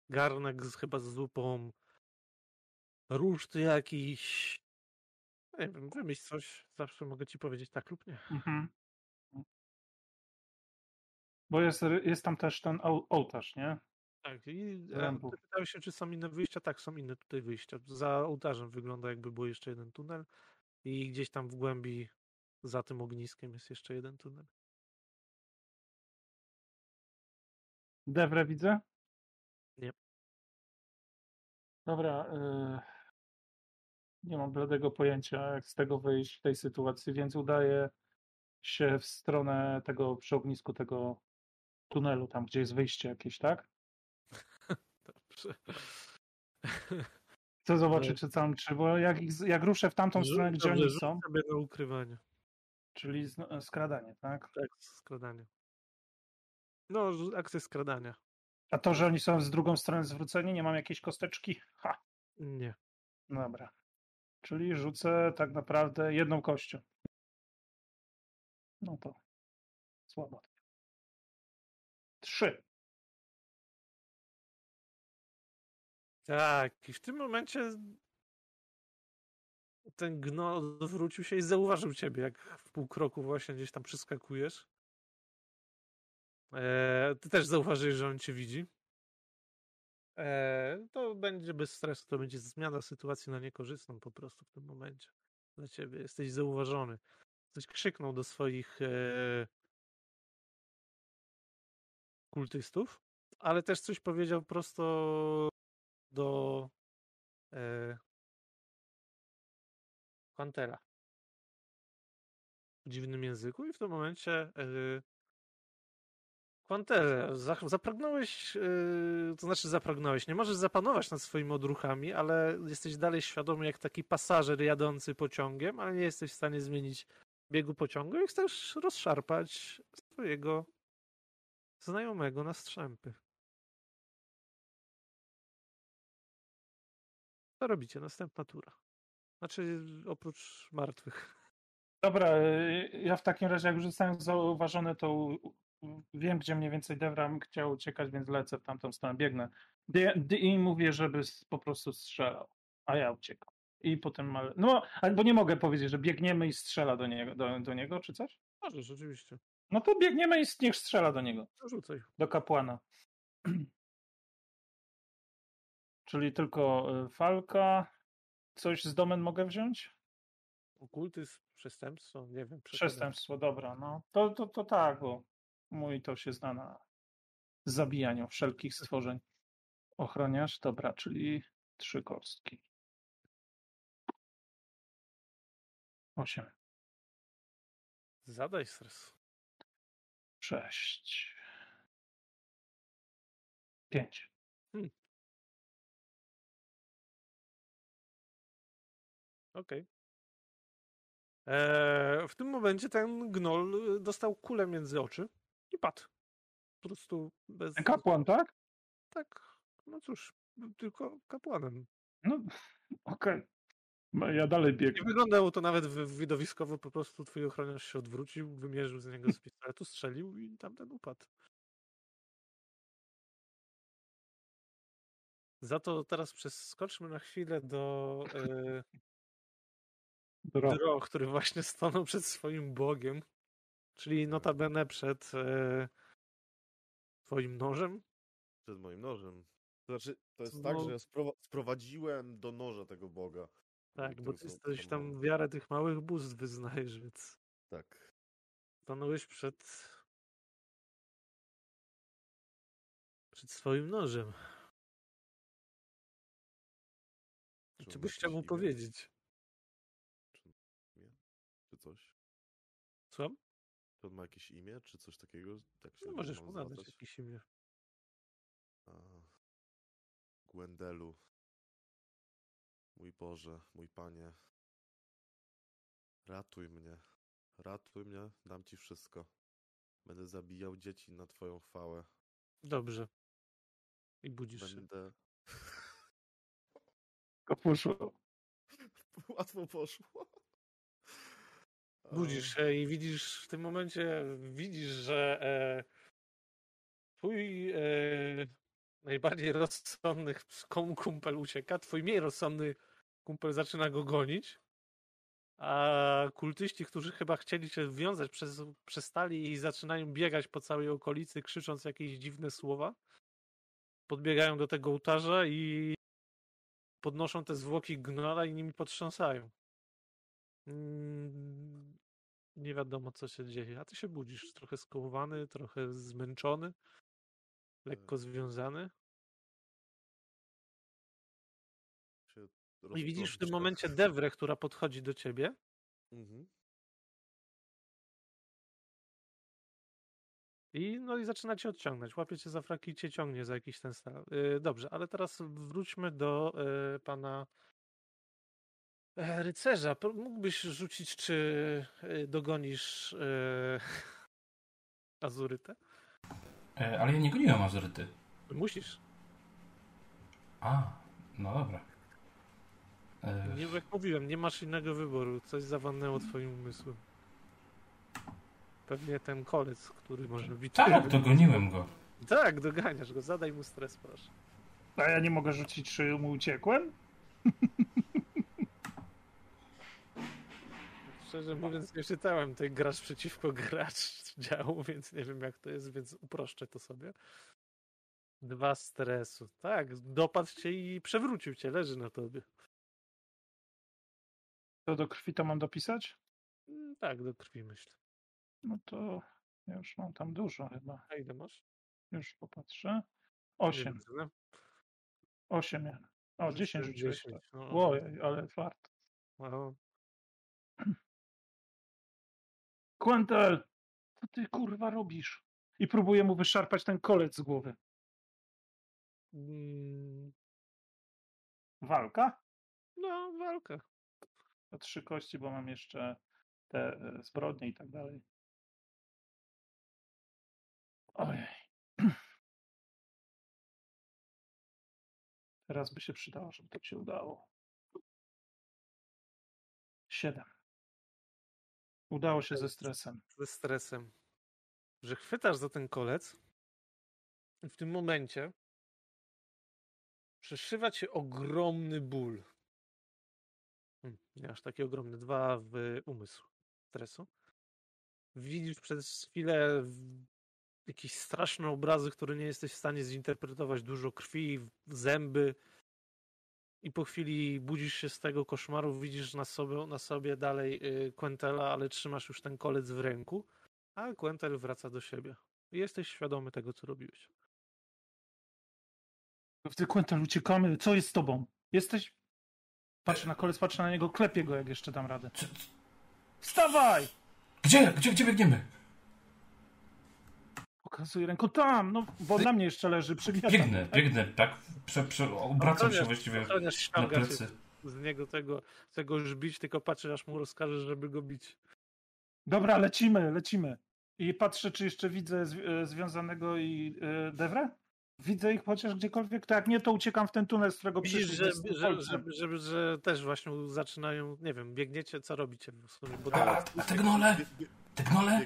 Speaker 1: garnek z, chyba z zupą, ruszt jakiś. Nie wiem, wymyśl coś. Zawsze mogę ci powiedzieć tak lub nie.
Speaker 2: Mhm. Bo jest, jest tam też ten oł- ołtarz, nie?
Speaker 1: Tak, i e, pytałeś się, czy są inne wyjścia? Tak, są inne tutaj wyjścia. Za ołtarzem wygląda jakby był jeszcze jeden tunel i gdzieś tam w głębi za tym ogniskiem jest jeszcze jeden tunel.
Speaker 2: Dewrę widzę?
Speaker 1: Nie.
Speaker 2: Dobra. y, Nie mam bladego pojęcia, jak z tego wyjść w tej sytuacji, więc udaję się w stronę tego przy ognisku tego tunelu, tam gdzie jest wyjście jakieś, tak?
Speaker 1: Dobrze.
Speaker 2: Chcę zobaczyć, czy tam, czy, bo jak, jak ruszę w tamtą stronę, gdzie oni są,
Speaker 1: sobie na ukrywanie.
Speaker 2: czyli zno- skradanie, tak?
Speaker 1: Tak, skradanie. No, akcja skradania.
Speaker 2: A to, że oni są z drugą stronę zwróceni, nie mam jakiejś kosteczki? Ha,
Speaker 1: Nie.
Speaker 2: dobra. Czyli rzucę tak naprawdę jedną kością. No to słabo. Trzy.
Speaker 1: Tak, i w tym momencie ten gno odwrócił się i zauważył ciebie, jak w pół kroku właśnie gdzieś tam przeskakujesz. Eee, ty też zauważyłeś, że on cię widzi. Eee, to będzie bez stresu, to będzie zmiana sytuacji na niekorzystną po prostu w tym momencie dla ciebie. Jesteś zauważony. Coś krzyknął do swoich eee, kultystów, ale też coś powiedział prosto do e, Huntera w dziwnym języku i w tym momencie e, za, zapragnąłeś, e, to znaczy zapragnąłeś, nie możesz zapanować nad swoimi odruchami, ale jesteś dalej świadomy jak taki pasażer jadący pociągiem, ale nie jesteś w stanie zmienić biegu pociągu i chcesz rozszarpać swojego znajomego na strzępy. Co robicie? Następna tura. Znaczy, oprócz martwych.
Speaker 2: Dobra, ja w takim razie, jak już zostałem zauważony, to wiem, gdzie mniej więcej Devram chciał uciekać, więc lecę w tamtą stronę, biegnę. I mówię, żeby po prostu strzelał, a ja uciekam. I potem, ale- no, albo nie mogę powiedzieć, że biegniemy i strzela do niego, do, do niego czy coś?
Speaker 1: Możesz, oczywiście.
Speaker 2: No to biegniemy i niech strzela do niego,
Speaker 1: Rzucaj.
Speaker 2: do kapłana. Czyli tylko y, falka. Coś z domen mogę wziąć?
Speaker 1: Okultyzm, przestępstwo, nie wiem.
Speaker 2: Przestępstwo, dobra, no. To, to, to tak, bo mój to się zna na zabijaniu wszelkich stworzeń. Ochroniarz, dobra, czyli trzy kostki. Osiem,
Speaker 1: Zadaj stres.
Speaker 2: sześć, pięć.
Speaker 1: Okej. Eee, w tym momencie ten gnol y, dostał kulę między oczy i padł. Po prostu bez...
Speaker 2: Kapłan, tak?
Speaker 1: Tak, no cóż, tylko kapłanem.
Speaker 2: No, okej. No, Ja dalej
Speaker 1: Nie
Speaker 2: biegnę.
Speaker 1: wyglądało to nawet wi- widowiskowo, po prostu twój ochroniarz się odwrócił, wymierzył z niego z pistoletu, strzelił i tamten upadł. Za to teraz przeskoczmy na chwilę do e,
Speaker 2: Dro.
Speaker 1: Dro, który właśnie stanął przed swoim bogiem, czyli notabene przed e, twoim nożem.
Speaker 3: Przed moim nożem. To znaczy, to jest
Speaker 1: No.
Speaker 3: tak, że ja sprowa- sprowadziłem do noża tego Boga.
Speaker 1: Tak, bo ty jesteś
Speaker 3: tam
Speaker 1: wiarę tych małych bóstw wyznajesz, więc
Speaker 3: Tak.
Speaker 1: stanąłeś przed przed swoim nożem.
Speaker 3: Czy
Speaker 1: byś chciał mu powiedzieć? Co?
Speaker 3: Czy on ma jakieś imię, czy coś takiego? Tak się
Speaker 1: No możesz mu nadać jakieś imię.
Speaker 3: A, Gwendelu. Mój Boże, mój Panie. Ratuj mnie. Ratuj mnie, dam Ci wszystko. Będę zabijał dzieci na Twoją chwałę.
Speaker 1: Dobrze. I budzisz się.
Speaker 3: Będę...
Speaker 2: To poszło.
Speaker 3: Łatwo poszło.
Speaker 1: Budzisz się i widzisz w tym momencie, widzisz, że e, twój e, najbardziej rozsądny kum- kumpel ucieka, twój mniej rozsądny kumpel zaczyna go gonić, a kultyści, którzy chyba chcieli cię wiązać, przez, przestali i zaczynają biegać po całej okolicy, krzycząc jakieś dziwne słowa. podbiegają do tego ołtarza i podnoszą te zwłoki gnora i nimi potrząsają. Mm, Nie wiadomo, co się dzieje. A ty się budzisz, trochę skołowany, trochę zmęczony, lekko związany. I widzisz w tym
Speaker 3: rozproszyć,
Speaker 1: momencie
Speaker 3: tak.
Speaker 1: Dewrę, która podchodzi do ciebie.
Speaker 3: Mhm.
Speaker 1: I, no i zaczyna cię odciągnąć. Łapie cię za fraki i cię ciągnie za jakiś ten stan. Yy, dobrze, ale teraz wróćmy do yy, pana rycerza. Pro- Mógłbyś rzucić, czy yy, dogonisz yy, Azurytę?
Speaker 5: E, ale ja nie goniłem Azuryty.
Speaker 1: Musisz.
Speaker 5: A, no dobra. E,
Speaker 1: Nie, jak mówiłem, nie masz innego wyboru. Coś zawannęło twoim umysłem. Pewnie ten kolec, który może być.
Speaker 5: tak, dogoniłem go.
Speaker 1: Tak, doganiasz go. Zadaj mu stres, proszę.
Speaker 2: A ja nie mogę rzucić, czy mu uciekłem?
Speaker 1: Szczerze mówiąc, nie czytałem tej grasz przeciwko gracz działu, więc nie wiem jak to jest, więc uproszczę to sobie. Dwa stresu. Tak, dopadł cię i przewrócił cię, leży na tobie.
Speaker 2: To do krwi to mam dopisać?
Speaker 1: Mm, Tak, do krwi myślę.
Speaker 2: No to ja już mam tam dużo chyba.
Speaker 1: A ile masz?
Speaker 2: Już popatrzę. Osiem. Osiem miałem. O, dziesięć rzuciłeś.
Speaker 1: 10,
Speaker 2: tak.
Speaker 1: no.
Speaker 2: Ale fart.
Speaker 1: No,
Speaker 2: Quentel! Co ty kurwa robisz? I próbuję mu wyszarpać ten kolec z głowy.
Speaker 1: mm,
Speaker 2: Walka?
Speaker 1: no walka.
Speaker 2: To trzy kości, bo mam jeszcze te e, zbrodnie i tak dalej. Ojej. Teraz by się przydało, żeby to się udało. Siedem. Udało się ze stresem.
Speaker 1: ze stresem, że chwytasz za ten kolec i w tym momencie przeszywa cię ogromny ból. Hmm, Nie aż taki ogromny, dwa w umysł stresu. Widzisz przez chwilę jakieś straszne obrazy, które nie jesteś w stanie zinterpretować, dużo krwi, zęby. I po chwili budzisz się z tego koszmaru, widzisz na sobie, na sobie dalej y, Quentela, ale trzymasz już ten kolec w ręku, a Quentel wraca do siebie. Jesteś świadomy tego, co robiłeś.
Speaker 2: Ty Quentin, uciekamy. Co jest z tobą? Jesteś... Patrzę na kolec, patrzę na niego, klepię go, jak jeszcze dam radę. Wstawaj!
Speaker 5: Gdzie, gdzie, gdzie biegniemy?
Speaker 2: Pokazuję ręką tam, no bo na mnie jeszcze leży, przygniatam.
Speaker 5: Biegnę, biegnę, tak? Prze, prze, obracam się właściwie na plecy.
Speaker 1: z niego tego, tego już bić, tylko patrzy, aż mu rozkażesz, żeby go bić.
Speaker 2: Dobra, lecimy, lecimy. I patrzę, czy jeszcze widzę e, związanego i e, Dewrę? Widzę ich chociaż gdziekolwiek. To jak nie, to uciekam w ten tunel, z którego
Speaker 1: Widzisz,
Speaker 2: przyszli
Speaker 1: że, że, że, że, że też właśnie zaczynają, nie wiem, biegniecie, co robicie w sumie, bo
Speaker 5: A, a te gnole?
Speaker 3: Bie- bie-
Speaker 5: Te gnole?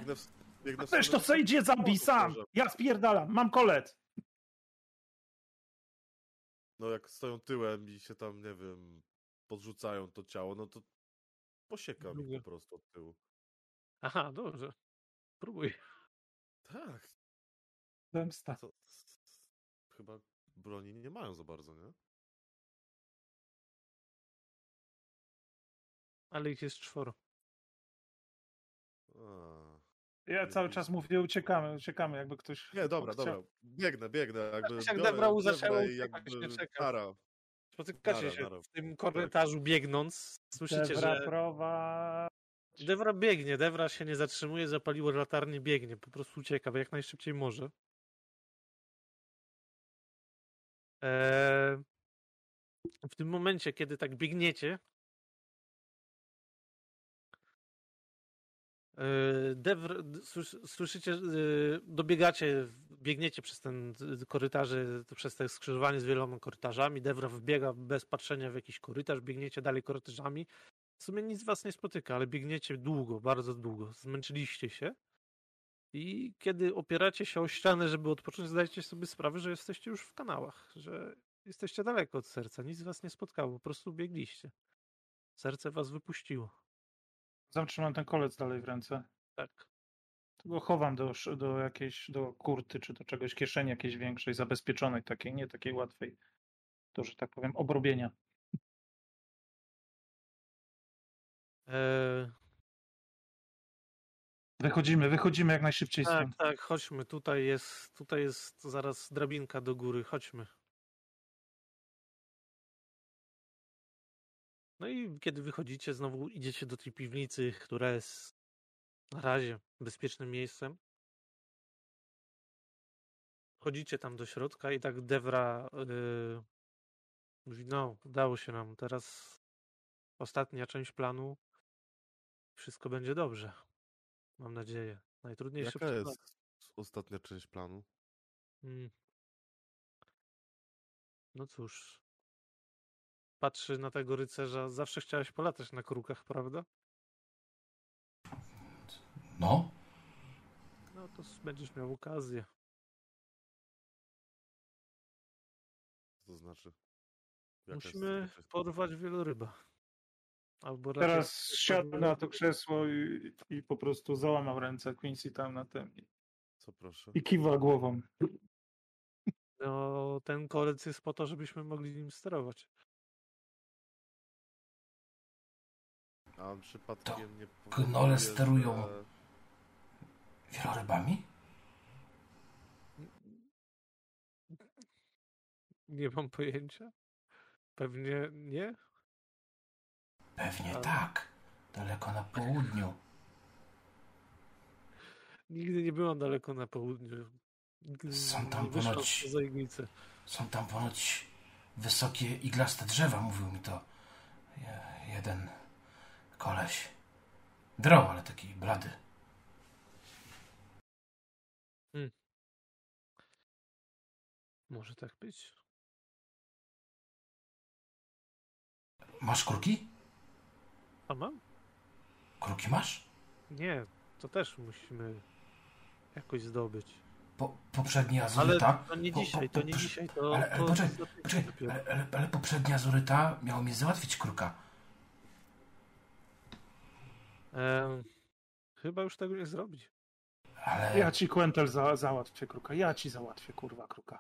Speaker 3: Biegnę w, biegnę w
Speaker 2: Też to co idzie, zabij sam! Ja spierdalam, mam kolec!
Speaker 3: No jak stoją tyłem i się tam, nie wiem, podrzucają to ciało, no to posiekam ich po prostu od tyłu.
Speaker 1: Aha, dobrze. Próbuj.
Speaker 3: Tak.
Speaker 2: Zemsta.
Speaker 3: Co, chyba broni nie mają za bardzo, nie?
Speaker 1: Ale ich jest czworo.
Speaker 3: A.
Speaker 2: Ja cały czas mówię, uciekamy, uciekamy, jakby ktoś...
Speaker 3: Nie, dobra,
Speaker 2: chciał-
Speaker 3: dobra. Biegnę, biegnę. Jakby
Speaker 1: jak
Speaker 3: Debrę
Speaker 1: zaczęło uciekać,
Speaker 3: jakby
Speaker 1: nie. Spotykacie
Speaker 3: Nara,
Speaker 1: się
Speaker 3: nara.
Speaker 1: w tym korytarzu biegnąc. Słyszycie,
Speaker 2: Dewra
Speaker 1: że
Speaker 2: prowadź.
Speaker 1: Dewra biegnie. Dewra się nie zatrzymuje, zapaliło latarnię, biegnie. Po prostu ucieka jak najszybciej może. Eee, w tym momencie, kiedy tak biegniecie, eee, Dewr, d- słys- słyszycie, eee, dobiegacie, biegniecie przez ten d- korytarze, przez te skrzyżowanie z wieloma korytarzami. Dewra wbiega bez patrzenia w jakiś korytarz, biegniecie dalej korytarzami. W sumie nic was nie spotyka, ale biegniecie długo, bardzo długo. Zmęczyliście się. I kiedy opieracie się o ścianę, żeby odpocząć, zdajecie sobie sprawę, że jesteście już w kanałach, że jesteście daleko od serca. Nic was nie spotkało, po prostu biegliście. Serce was wypuściło.
Speaker 2: Zatrzymam ten kolec dalej w ręce.
Speaker 1: Tak.
Speaker 2: To go chowam do, do jakiejś, do kurty, czy do czegoś, kieszeni jakiejś większej, zabezpieczonej, takiej, nie takiej łatwej, to, że tak powiem, obrobienia.
Speaker 1: E,
Speaker 2: Wychodzimy, wychodzimy jak najszybciej
Speaker 1: tak,
Speaker 2: stąd.
Speaker 1: tak, chodźmy. Tutaj jest, tutaj jest zaraz drabinka do góry. Chodźmy. No i kiedy wychodzicie, znowu idziecie do tej piwnicy, która jest na razie bezpiecznym miejscem. Wchodzicie tam do środka i tak Devra yy, mówi, no, udało się nam. Teraz ostatnia część planu. Wszystko będzie dobrze. Mam nadzieję. Najtrudniejsze
Speaker 3: Jaka jest ostatnia część planu?
Speaker 1: Mm. No cóż. Patrzy na tego rycerza. Zawsze chciałeś polatać na krukach, prawda?
Speaker 5: No,
Speaker 1: No to będziesz miał okazję.
Speaker 3: Co to znaczy? Jaka
Speaker 1: Musimy porwać wieloryba. Albo
Speaker 2: Teraz siadł na to krzesło i, i po prostu załamał ręce Quincy tam na tym i,
Speaker 3: Co proszę?
Speaker 2: i kiwa głową.
Speaker 1: No, ten kolec jest po to, żebyśmy mogli nim sterować.
Speaker 3: A on przypadkiem nie
Speaker 5: gnole sterują.
Speaker 3: że-
Speaker 5: wielorybami?
Speaker 1: Nie mam pojęcia. Pewnie nie.
Speaker 5: Pewnie
Speaker 1: Ale-
Speaker 5: tak. Daleko na południu.
Speaker 1: Nigdy nie byłam daleko na południu. Nigdy
Speaker 5: Są tam ponoć-. Są tam ponoć wysokie iglaste drzewa, mówił mi to je- jeden koleś. Drał, ale taki blady.
Speaker 1: Może tak być.
Speaker 5: Masz kruki?
Speaker 1: A mam?
Speaker 5: Kruki masz?
Speaker 1: Nie, to też musimy jakoś zdobyć.
Speaker 5: Po, poprzednia
Speaker 1: Ale
Speaker 5: azuryta...
Speaker 1: to nie
Speaker 5: po- po-
Speaker 1: dzisiaj, to nie dzisiaj, to,
Speaker 5: ale- ale
Speaker 1: to
Speaker 5: poczekaj, Poczekaj, ale, ale, ale poprzednia azuryta miała mi załatwić kruka.
Speaker 1: Em, chyba już tego nie zrobi.
Speaker 5: Ale
Speaker 2: Ja ci Quentel za, załatwię kruka, ja ci załatwię kurwa kruka.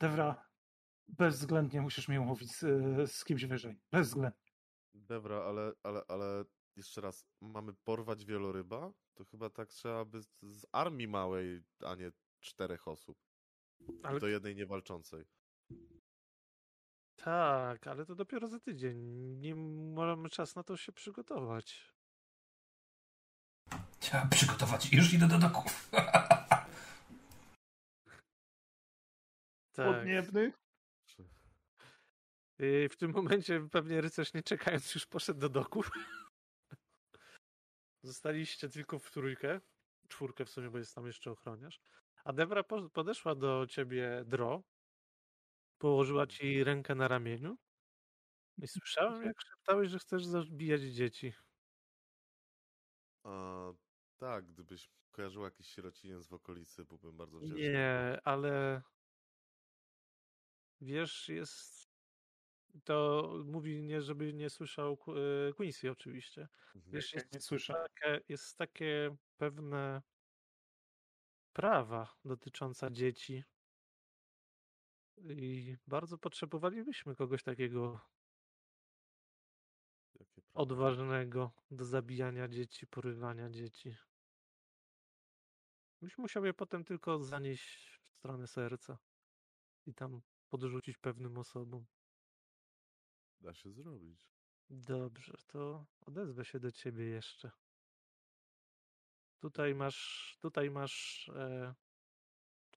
Speaker 2: Devra, bezwzględnie musisz mnie umówić z, z kimś wyżej. Bezwzględnie.
Speaker 3: Dobra, ale, ale, ale jeszcze raz, mamy porwać wieloryba? To chyba tak trzeba by z, z armii małej, a nie czterech osób.
Speaker 1: Ale
Speaker 3: Do jednej niewalczącej.
Speaker 1: tak, ale to dopiero za tydzień. Nie mamy czas na to się przygotować.
Speaker 5: Trzeba przygotować. Już idę do doku.
Speaker 1: Tak.
Speaker 2: Podniebny.
Speaker 1: I w tym momencie pewnie rycerz nie czekając już poszedł do doku. Zostaliście tylko w trójkę. Czwórkę w sumie, bo jest tam jeszcze ochroniarz. A Debra po- podeszła do ciebie Dro. Położyła ci rękę na ramieniu. I słyszałem, jak szeptałeś, że chcesz zabijać dzieci.
Speaker 3: A, tak, gdybyś kojarzył jakiś sierociniec w okolicy, byłbym bardzo wdzięczny.
Speaker 1: Nie, ale wiesz, jest. To mówi nie, żeby nie słyszał e, Quincy oczywiście.
Speaker 3: Mhm.
Speaker 1: Wiesz, jest
Speaker 2: nie słyszę.
Speaker 1: takie, jest takie pewne prawa dotyczące dzieci. I bardzo potrzebowalibyśmy kogoś takiego odważnego do zabijania dzieci, porywania dzieci. Byś musiał je potem tylko zanieść w stronę serca i tam podrzucić pewnym osobom.
Speaker 3: Da się zrobić.
Speaker 1: Dobrze, to odezwę się do ciebie jeszcze. Tutaj masz, tutaj masz e,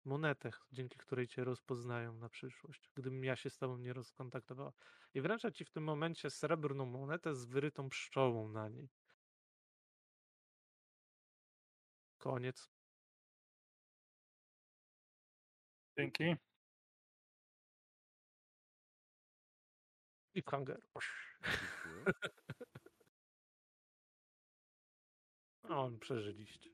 Speaker 1: monetę, dzięki której cię rozpoznają na przyszłość, gdybym ja się z tobą nie rozkontaktowała. I wręcza ci w tym momencie srebrną monetę z wyrytą pszczołą na niej. Koniec.
Speaker 2: Dzięki.
Speaker 1: I kanger.
Speaker 3: Dziękuję.
Speaker 1: O, przeżyliście.